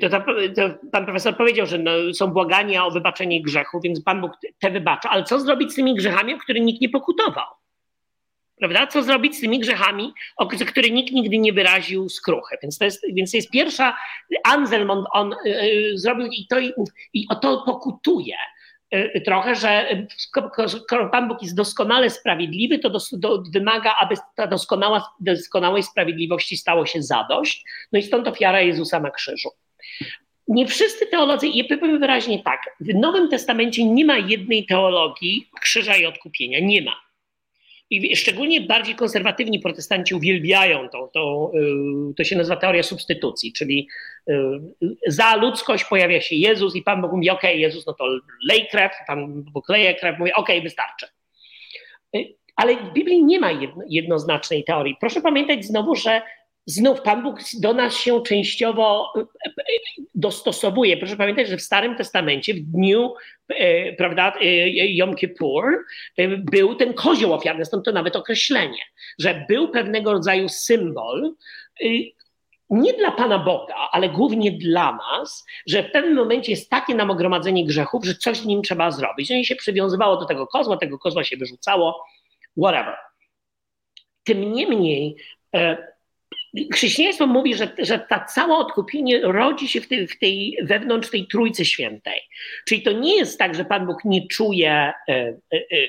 to, to, pan profesor powiedział, że no, są błagania o wybaczenie grzechu, więc Pan Bóg te wybacza, ale co zrobić z tymi grzechami, o których nikt nie pokutował? Prawda? Co zrobić z tymi grzechami, o które nikt nigdy nie wyraził skruchy? Więc to jest, więc to jest pierwsza, Anselm on, on y, zrobił i, to, i o to pokutuje y, trochę, że skoro Pan Bóg jest doskonale sprawiedliwy, to dos, do, wymaga, aby ta doskonała, doskonałej sprawiedliwości stało się zadość. No i stąd ofiara Jezusa na krzyżu. Nie wszyscy teolodzy, i powiem wyraźnie tak, w Nowym Testamencie nie ma jednej teologii krzyża i odkupienia. Nie ma. I szczególnie bardziej konserwatywni protestanci uwielbiają to, to, y, to się nazywa teoria substytucji, czyli y, za ludzkość pojawia się Jezus i Pan Bóg mówi, okej, okay, Jezus, no to lej krew, Pan Bóg leje krew, mówi, okej, okay, wystarczy. Y, ale w Biblii nie ma jedno, jednoznacznej teorii. Proszę pamiętać znowu, że znów Pan Bóg do nas się częściowo e, e, dostosowuje. Proszę pamiętać, że w Starym Testamencie w dniu e, prawda, Yom Kippur był ten kozioł ofiarny, stąd to nawet określenie, że był pewnego rodzaju symbol nie dla Pana Boga, ale głównie dla nas, że w pewnym momencie jest takie namogromadzenie grzechów, że coś z nim trzeba zrobić. No i się przywiązywało do tego kozła, tego kozła się wyrzucało, whatever. Tym niemniej Chrześcijaństwo mówi, że, że ta cała odkupienie rodzi się w tej, w tej, wewnątrz tej Trójcy Świętej. Czyli to nie jest tak, że Pan Bóg nie czuje e, e,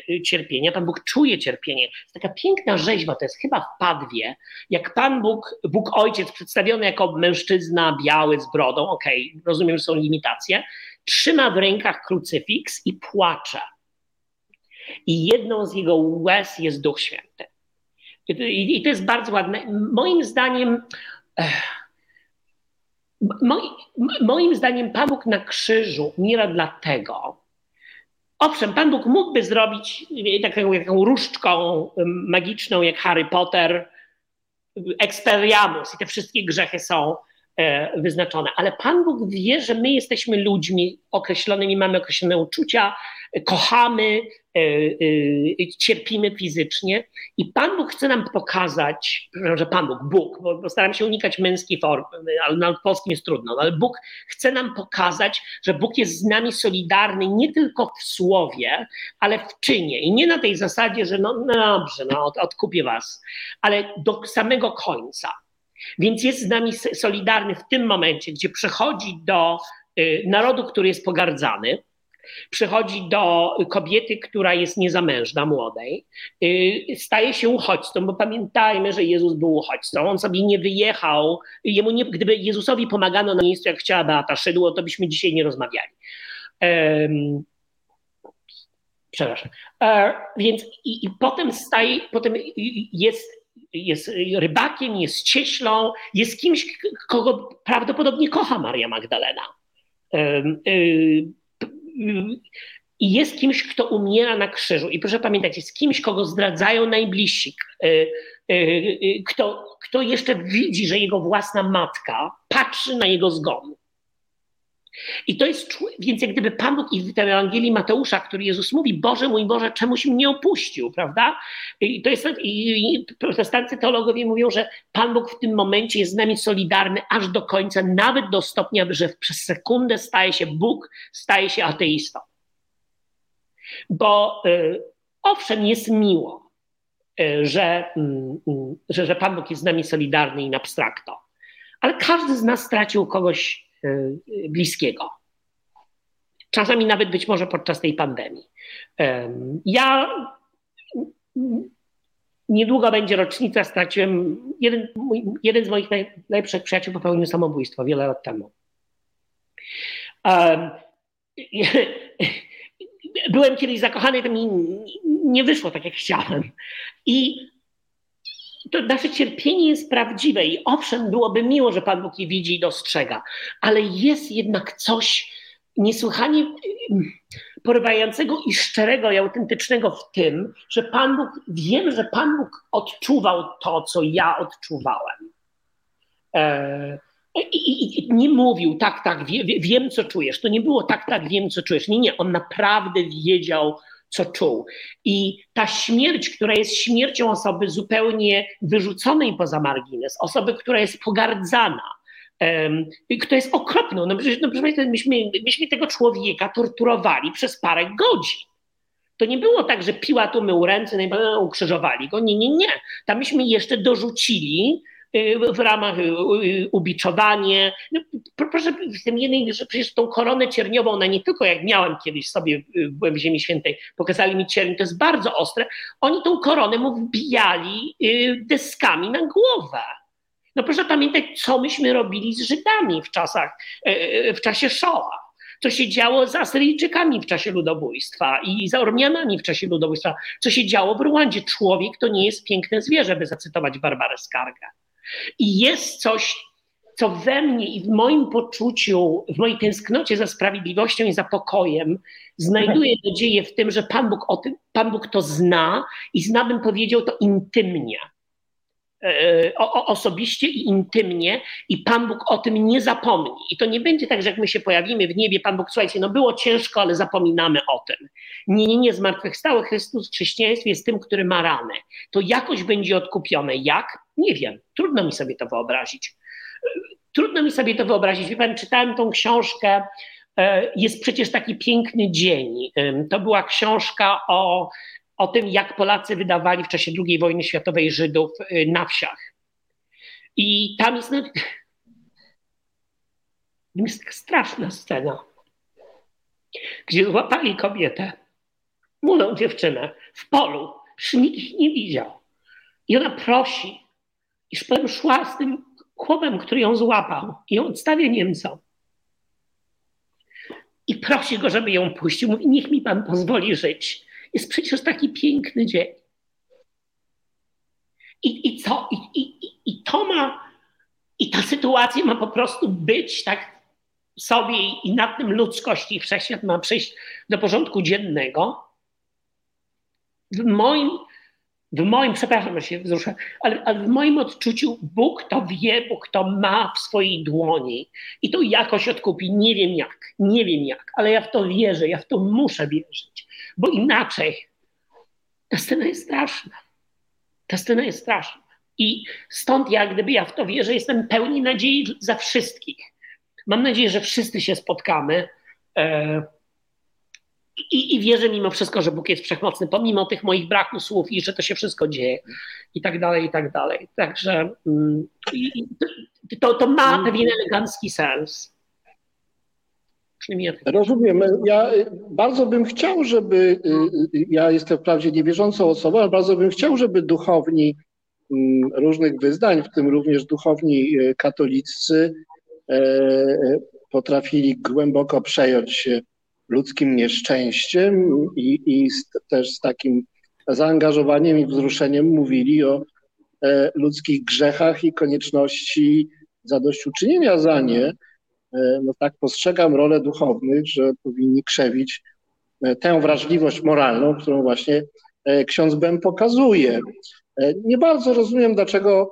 e, cierpienia, Pan Bóg czuje cierpienie. Jest taka piękna rzeźba, to jest chyba w Padwie, jak Pan Bóg, Bóg Ojciec przedstawiony jako mężczyzna biały z brodą, okej, okay, rozumiem, że są limitacje, trzyma w rękach krucyfiks i płacze. I jedną z jego łez jest Duch Święty. I, to jest bardzo ładne. Moim zdaniem, moim zdaniem Pan Bóg na krzyżu umiera dlatego, Owszem, Pan Bóg mógłby zrobić taką, taką różdżką magiczną jak Harry Potter, Expelliarmus i te wszystkie grzechy są E, wyznaczone. Ale Pan Bóg wie, że my jesteśmy ludźmi określonymi, mamy określone uczucia, kochamy, e, e, cierpimy fizycznie i Pan Bóg chce nam pokazać, że Pan Bóg, Bóg, bo staram się unikać męskiej formy, ale na polskim jest trudno, no ale Bóg chce nam pokazać, że Bóg jest z nami solidarny nie tylko w słowie, ale w czynie. I nie na tej zasadzie, że no, no dobrze, no, odkupię was, ale do samego końca. Więc jest z nami solidarny w tym momencie, gdzie przechodzi do y, narodu, który jest pogardzany, przychodzi do kobiety, która jest niezamężna, młodej, y, staje się uchodźcą, bo pamiętajmy, że Jezus był uchodźcą, on sobie nie wyjechał, jemu nie, gdyby Jezusowi pomagano na miejscu, jak chciała Beata Szydło, to byśmy dzisiaj nie rozmawiali. Um, przepraszam. E, więc i, i, potem staje, potem jest jest rybakiem, jest cieślą, jest kimś, kogo prawdopodobnie kocha Maria Magdalena. I jest kimś, kto umiera na krzyżu. I proszę pamiętać, jest kimś, kogo zdradzają najbliżsi, y, y, kto, kto jeszcze widzi, że jego własna matka patrzy na jego zgon. I to jest, więc jak gdyby Pan Bóg i w tej Ewangelii Mateusza, który Jezus mówi, Boże mój Boże, czemuś mnie opuścił, prawda? I to jest, i protestancy teologowie mówią, że Pan Bóg w tym momencie jest z nami solidarny aż do końca, nawet do stopnia, że przez sekundę staje się Bóg, staje się ateistą. Bo y, owszem, jest miło, y, że, y, że, że Pan Bóg jest z nami solidarny in abstracto, ale każdy z nas stracił kogoś bliskiego. Czasami nawet być może podczas tej pandemii. Ja niedługo będzie rocznica, straciłem, jeden, jeden z moich najlepszych przyjaciół popełnił samobójstwo wiele lat temu. Byłem kiedyś zakochany, to mi nie wyszło tak, jak chciałem. I to nasze cierpienie jest prawdziwe i owszem, byłoby miło, że Pan Bóg je widzi i dostrzega, ale jest jednak coś niesłychanie porywającego i szczerego i autentycznego w tym, że Pan Bóg, wiem, że Pan Bóg odczuwał to, co ja odczuwałem. E, i, i, nie mówił, tak, tak, wie, wiem, co czujesz. To nie było tak, tak, wiem, co czujesz. Nie, nie, on naprawdę wiedział, co czuł. I ta śmierć, która jest śmiercią osoby zupełnie wyrzuconej poza margines, osoby, która jest pogardzana, kto jest okropną. No, przecież, no, proszę myśmy, myśmy tego człowieka torturowali przez parę godzin. To nie było tak, że piła tu mył ręce, no ukrzyżowali go. Nie, nie, nie. Tam myśmy jeszcze dorzucili w ramach y, y, ubiczowanie. No, proszę, w tym jednej, że przecież tą koronę cierniową, ona nie tylko jak miałem kiedyś sobie, byłem w Ziemi Świętej, pokazali mi cierń, to jest bardzo ostre, oni tą koronę mu wbijali deskami na głowę. No proszę pamiętać, co myśmy robili z Żydami w czasach, w czasie Shoah co się działo z Asyryjczykami w czasie ludobójstwa i za Ormianami w czasie ludobójstwa, co się działo w Rwandzie. Człowiek to nie jest piękne zwierzę, by zacytować Barbarę Skargę. I jest coś, co we mnie i w moim poczuciu, w mojej tęsknocie za sprawiedliwością i za pokojem znajduje nadzieję w tym, że Pan Bóg, o tym, Pan Bóg to zna i zna, bym powiedział to intymnie. E, o, osobiście i intymnie i Pan Bóg o tym nie zapomni. I to nie będzie tak, że jak my się pojawimy w niebie, Pan Bóg, słuchajcie, no było ciężko, ale zapominamy o tym. Nie, nie, nie, zmartwychwstały Chrystus w chrześcijaństwie jest tym, który ma ranę. To jakoś będzie odkupione. Jak? Nie wiem. Trudno mi sobie to wyobrazić. Trudno mi sobie to wyobrazić. Wie Pan, czytałem tą książkę, e, jest przecież taki piękny dzień. To była książka o o tym, jak Polacy wydawali w czasie II wojny światowej Żydów y, na wsiach. I tam jest, no, jest taka straszna scena, gdzie złapali kobietę, młodą dziewczynę, w polu, już nikt ich nie widział. I ona prosi, iż potem szła z tym chłopem, który ją złapał i ją odstawia Niemcom. I prosi go, żeby ją puścił. Mówi, niech mi pan pozwoli żyć. Jest przecież taki piękny dzień. I, i co? I, i, I to ma, i ta sytuacja ma po prostu być tak sobie i nad tym ludzkość i wszechświat ma przyjść do porządku dziennego. W moim, w moim, przepraszam, że się wzruszę, ale, ale w moim odczuciu Bóg to wie, Bóg to ma w swojej dłoni i to jakoś odkupi. Nie wiem jak, nie wiem jak, ale ja w to wierzę, ja w to muszę wierzyć bo inaczej ta scena jest straszna. Ta scena jest straszna. I stąd ja, gdyby ja w to wierzę, jestem pełni nadziei za wszystkich. Mam nadzieję, że wszyscy się spotkamy. E, I, I, wierzę mimo wszystko, że Bóg jest wszechmocny, pomimo tych moich braków słów i że to się wszystko dzieje i tak dalej, i tak dalej. Także mm, to, to ma pewien elegancki sens. Rozumiem. Ja bardzo bym chciał, żeby, y, y, ja jestem wprawdzie niewierzącą osobą, ale bardzo bym chciał, żeby duchowni mm, różnych wyznań, w tym również duchowni y, katolicy, e, potrafili głęboko przejąć się ludzkim nieszczęściem i, i z, też z takim zaangażowaniem i wzruszeniem mówili o e, ludzkich grzechach i konieczności zadośćuczynienia za nie. E, no tak postrzegam rolę duchownych, że powinni krzewić e, tę wrażliwość moralną, którą właśnie e, ksiądz Bem pokazuje. Nie bardzo rozumiem, dlaczego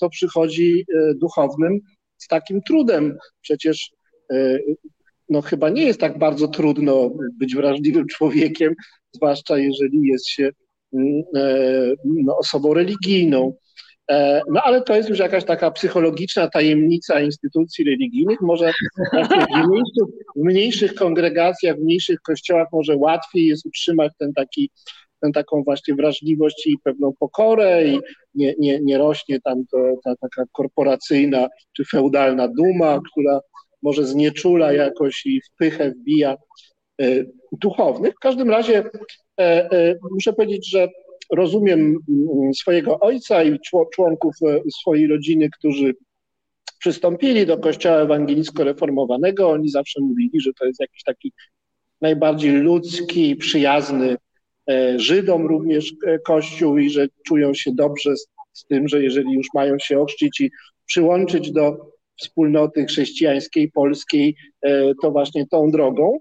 to przychodzi duchownym z takim trudem. Przecież no, chyba nie jest tak bardzo trudno być wrażliwym człowiekiem, zwłaszcza jeżeli jest się mm, no, osobą religijną. E, no ale to jest już jakaś taka psychologiczna tajemnica instytucji religijnych. Może w mniejszych, w mniejszych kongregacjach, w mniejszych kościołach może łatwiej jest utrzymać ten taki, tę taką właśnie wrażliwość i pewną pokorę i nie, nie, nie rośnie tam to, ta taka korporacyjna czy feudalna duma, która może znieczula jakoś i w pychę wbija e, duchownych. W każdym razie e, muszę powiedzieć, że rozumiem mm, swojego ojca i członków swojej rodziny, którzy przystąpili do kościoła ewangelicko-reformowanego. Oni zawsze mówili, że to jest jakiś taki najbardziej ludzki, przyjazny Żydom również kościół i że czują się dobrze z, z tym, że jeżeli już mają się ochrzcić i przyłączyć do wspólnoty chrześcijańskiej, polskiej, e, to właśnie tą drogą.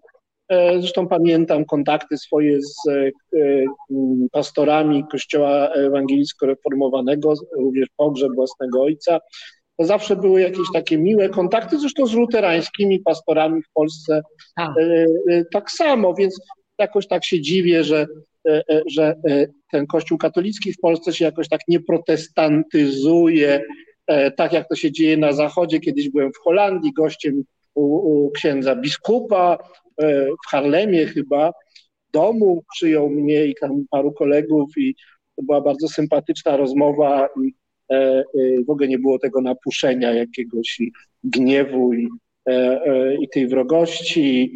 E, zresztą pamiętam kontakty swoje z e, pastorami Kościoła Ewangelicko-Reformowanego, również pogrzeb własnego ojca. To zawsze były jakieś takie miłe kontakty, zresztą z luterańskimi pastorami w Polsce tak, tak samo, więc jakoś tak się dziwię, że, że ten Kościół katolicki w Polsce się jakoś tak nie protestantyzuje, tak jak to się dzieje na zachodzie. Kiedyś byłem w Holandii gościem u, u księdza biskupa e, w Harlemie chyba. Domu przyjął mnie i tam paru kolegów i to była bardzo sympatyczna rozmowa i e, w ogóle nie było tego napuszenia jakiegoś i gniewu i, i tej wrogości.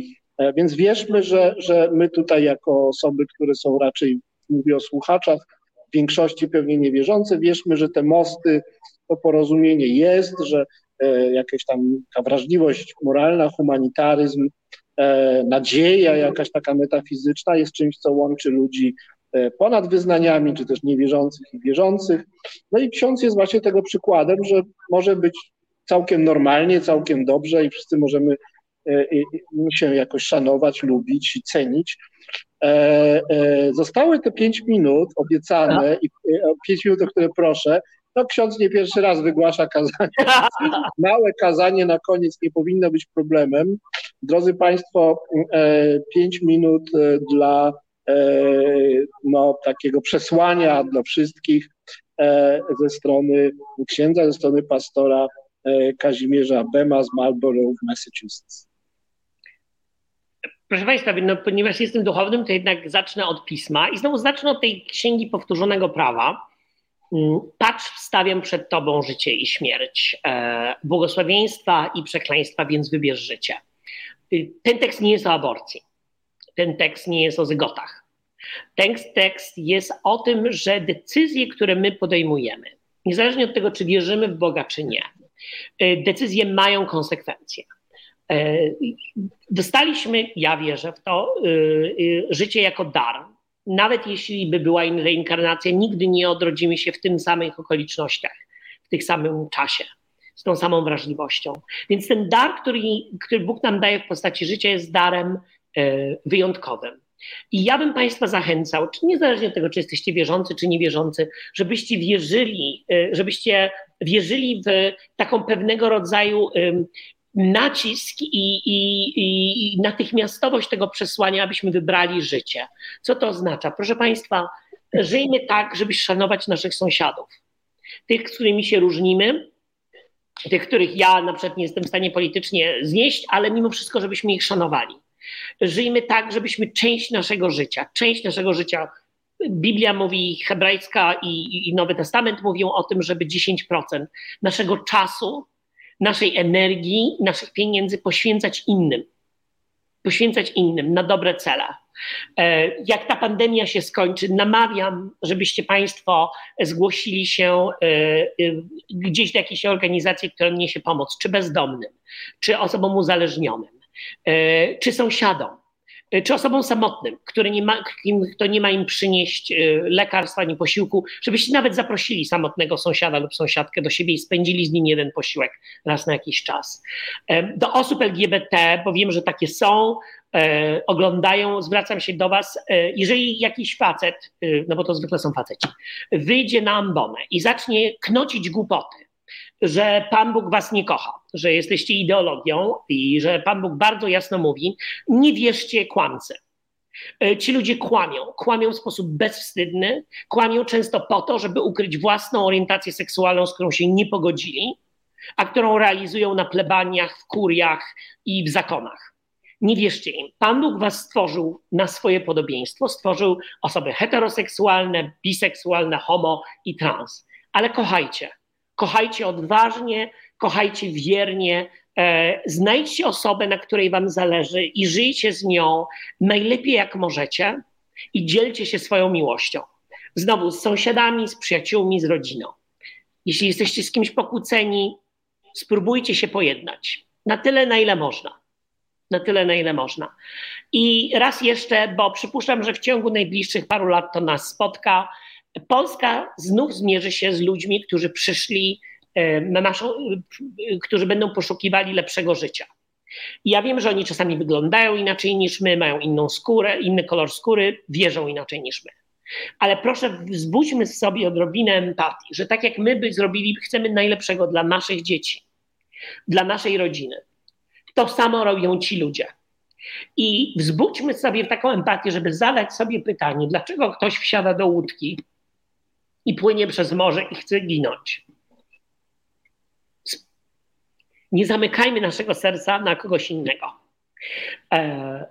Więc wierzmy, że, że my tutaj jako osoby, które są raczej, mówię o słuchaczach, w większości pewnie niewierzące, wierzmy, że te mosty to porozumienie jest, że e, jakaś tam ta wrażliwość moralna, humanitaryzm, e, nadzieja jakaś taka metafizyczna jest czymś, co łączy ludzi e, ponad wyznaniami, czy też niewierzących i wierzących. No i ksiądz jest właśnie tego przykładem, że może być całkiem normalnie, całkiem dobrze i wszyscy możemy się jakoś szanować, lubić i cenić. Zostały te pięć minut obiecane i pięć minut, o które proszę. No ksiądz nie pierwszy raz wygłasza kazanie. Małe kazanie na koniec nie powinno być problemem. Drodzy Państwo, e, pięć minut e, dla e, no, takiego przesłania dla wszystkich ze strony księdza, ze strony pastora Kazimierza Bema z Marlborough w Massachusetts. Proszę Państwa, no, ponieważ jestem duchownym, to jednak zacznę od pisma i znowu zacznę od tej księgi powtórzonego prawa. Mm, patrz, wstawiam przed Tobą życie i śmierć, e, błogosławieństwa i przekleństwa, więc wybierz życie. Y, ten tekst nie jest o aborcji. Ten tekst nie jest o zygotach. Ten tekst jest o tym, że decyzje, które my podejmujemy, niezależnie od tego, czy wierzymy w Boga, czy nie, y, decyzje mają konsekwencje. E, dostaliśmy, ja wierzę w to, y, życie jako dar, nawet jeśli by była reinkarnacja, nigdy nie odrodzimy się w tym samych okolicznościach, w tych samym czasie, z tą samą wrażliwością. Więc ten dar, który, który Bóg nam daje w postaci życia, jest darem e, wyjątkowym. I ja bym Państwa zachęcał, czy niezależnie od tego, czy jesteście wierzący, czy niewierzący, żebyście wierzyli, e, żebyście wierzyli w taką pewnego rodzaju nacisk i, i, i, natychmiastowość tego przesłania, abyśmy wybrali życie. Co to oznacza? Proszę Państwa, żyjmy tak, żeby szanować naszych sąsiadów. Tych, z którymi się różnimy, tych, których ja na przykład nie jestem w stanie politycznie znieść, ale mimo wszystko, żebyśmy ich szanowali. Żyjmy tak, żebyśmy część naszego życia, część naszego życia Biblia mówi, hebrajska i, i Nowy Testament mówią o tym, żeby 10% naszego czasu naszej energii, naszych pieniędzy poświęcać innym. Poświęcać innym na dobre cele. E, jak ta pandemia się skończy, namawiam, żebyście Państwo zgłosili się e, e, gdzieś do jakiejś organizacji, która niesie pomoc, czy bezdomnym, czy osobom uzależnionym, czy sąsiadom czy osobom samotnym, które nie ma, kto nie ma im przynieść y, lekarstwa ani posiłku, żebyście nawet zaprosili samotnego sąsiada lub sąsiadkę do siebie i spędzili z nim jeden posiłek raz na jakiś czas. Do osób LGBT, bo wiem, że takie są, e, oglądają, zwracam się do Was, e, jeżeli jakiś facet, y, no bo to zwykle są faceci, wyjdzie na ambonę i zacznie knocić głupoty, że Pan Bóg was nie kocha, że jesteście ideologią i że Pan Bóg bardzo jasno mówi: nie wierzcie kłamce. Ci ludzie kłamią, kłamią w sposób bezwstydny, kłamią często po to, żeby ukryć własną orientację seksualną, z którą się nie pogodzili, a którą realizują na plebaniach, w kuriach i w zakonach. Nie wierzcie im. Pan Bóg was stworzył na swoje podobieństwo, stworzył osoby heteroseksualne, biseksualne, homo i trans. Ale kochajcie, kochajcie odważnie, kochajcie wiernie, e, znajdźcie osobę, na której Wam zależy i żyjcie z nią najlepiej jak możecie i dzielcie się swoją miłością. Znowu z sąsiadami, z przyjaciółmi, z rodziną. Jeśli jesteście z kimś pokłóceni, spróbujcie się pojednać. Na tyle, na ile można. Na tyle, na ile można. I raz jeszcze, bo przypuszczam, że w ciągu najbliższych paru lat to nas spotka. Polska znów zmierzy się z ludźmi, którzy przyszli e, e, którzy będą poszukiwali lepszego życia. Ja wiem, że oni czasami wyglądają inaczej niż my, mają inną skórę, inny kolor skóry, wierzą inaczej niż my. Ale proszę, wzbudźmy sobie odrobinę empatii, że tak jak my by zrobili, chcemy najlepszego dla naszych dzieci, dla naszej rodziny. To samo robią ci ludzie. I wzbudźmy sobie taką empatię, żeby zadać sobie pytanie, dlaczego ktoś wsiada do łódki i płynie przez morze i chce ginąć. Nie zamykajmy naszego serca na kogoś innego. E,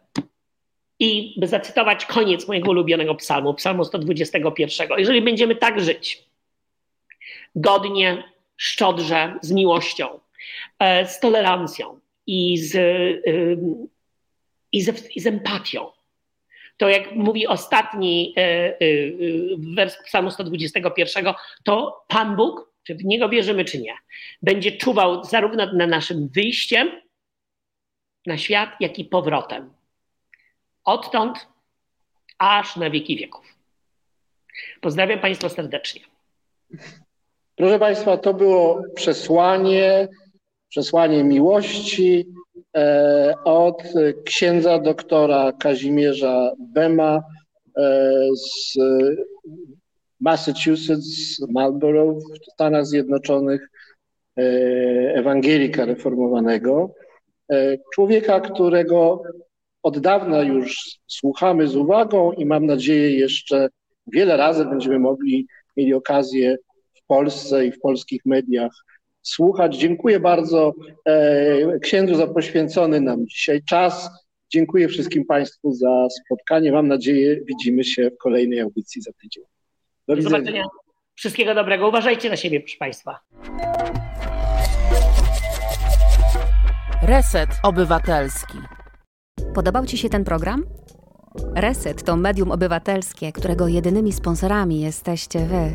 I by zacytować koniec mojego ulubionego psalmu, psalmu 121. Jeżeli będziemy tak żyć, godnie, szczodrze, z miłością, e, z tolerancją i z, i z, i z empatią, to jak mówi ostatni e, wers psalmu 121, to Pan Bóg czy w niego wierzymy, czy nie, będzie czuwał zarówno nad naszym wyjściem na świat, jak i powrotem. Odtąd aż na wieki wieków. Pozdrawiam Państwa serdecznie. Proszę Państwa, to było przesłanie, przesłanie miłości e, od księdza doktora Kazimierza Bema e, z Massachusetts, Marlborough w Stanach Zjednoczonych, e, ewangelika reformowanego, e, człowieka, którego od dawna już słuchamy z uwagą i mam nadzieję jeszcze wiele razy będziemy mogli mieli okazję w Polsce i w polskich mediach słuchać. Dziękuję bardzo e, księdzu za poświęcony nam dzisiaj czas. Dziękuję wszystkim Państwu za spotkanie. Mam nadzieję, widzimy się w kolejnej audycji za tydzień. Do, Do zobaczenia. Wszystkiego dobrego. Uważajcie na siebie, proszę Państwa. Reset Obywatelski. Podobał Ci się ten program? Reset to medium obywatelskie, którego jedynymi sponsorami jesteście Wy,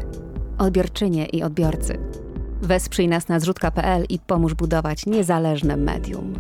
odbiorczynie i odbiorcy. Wesprzyj nas na zrzutka.pl i pomóż budować niezależne medium.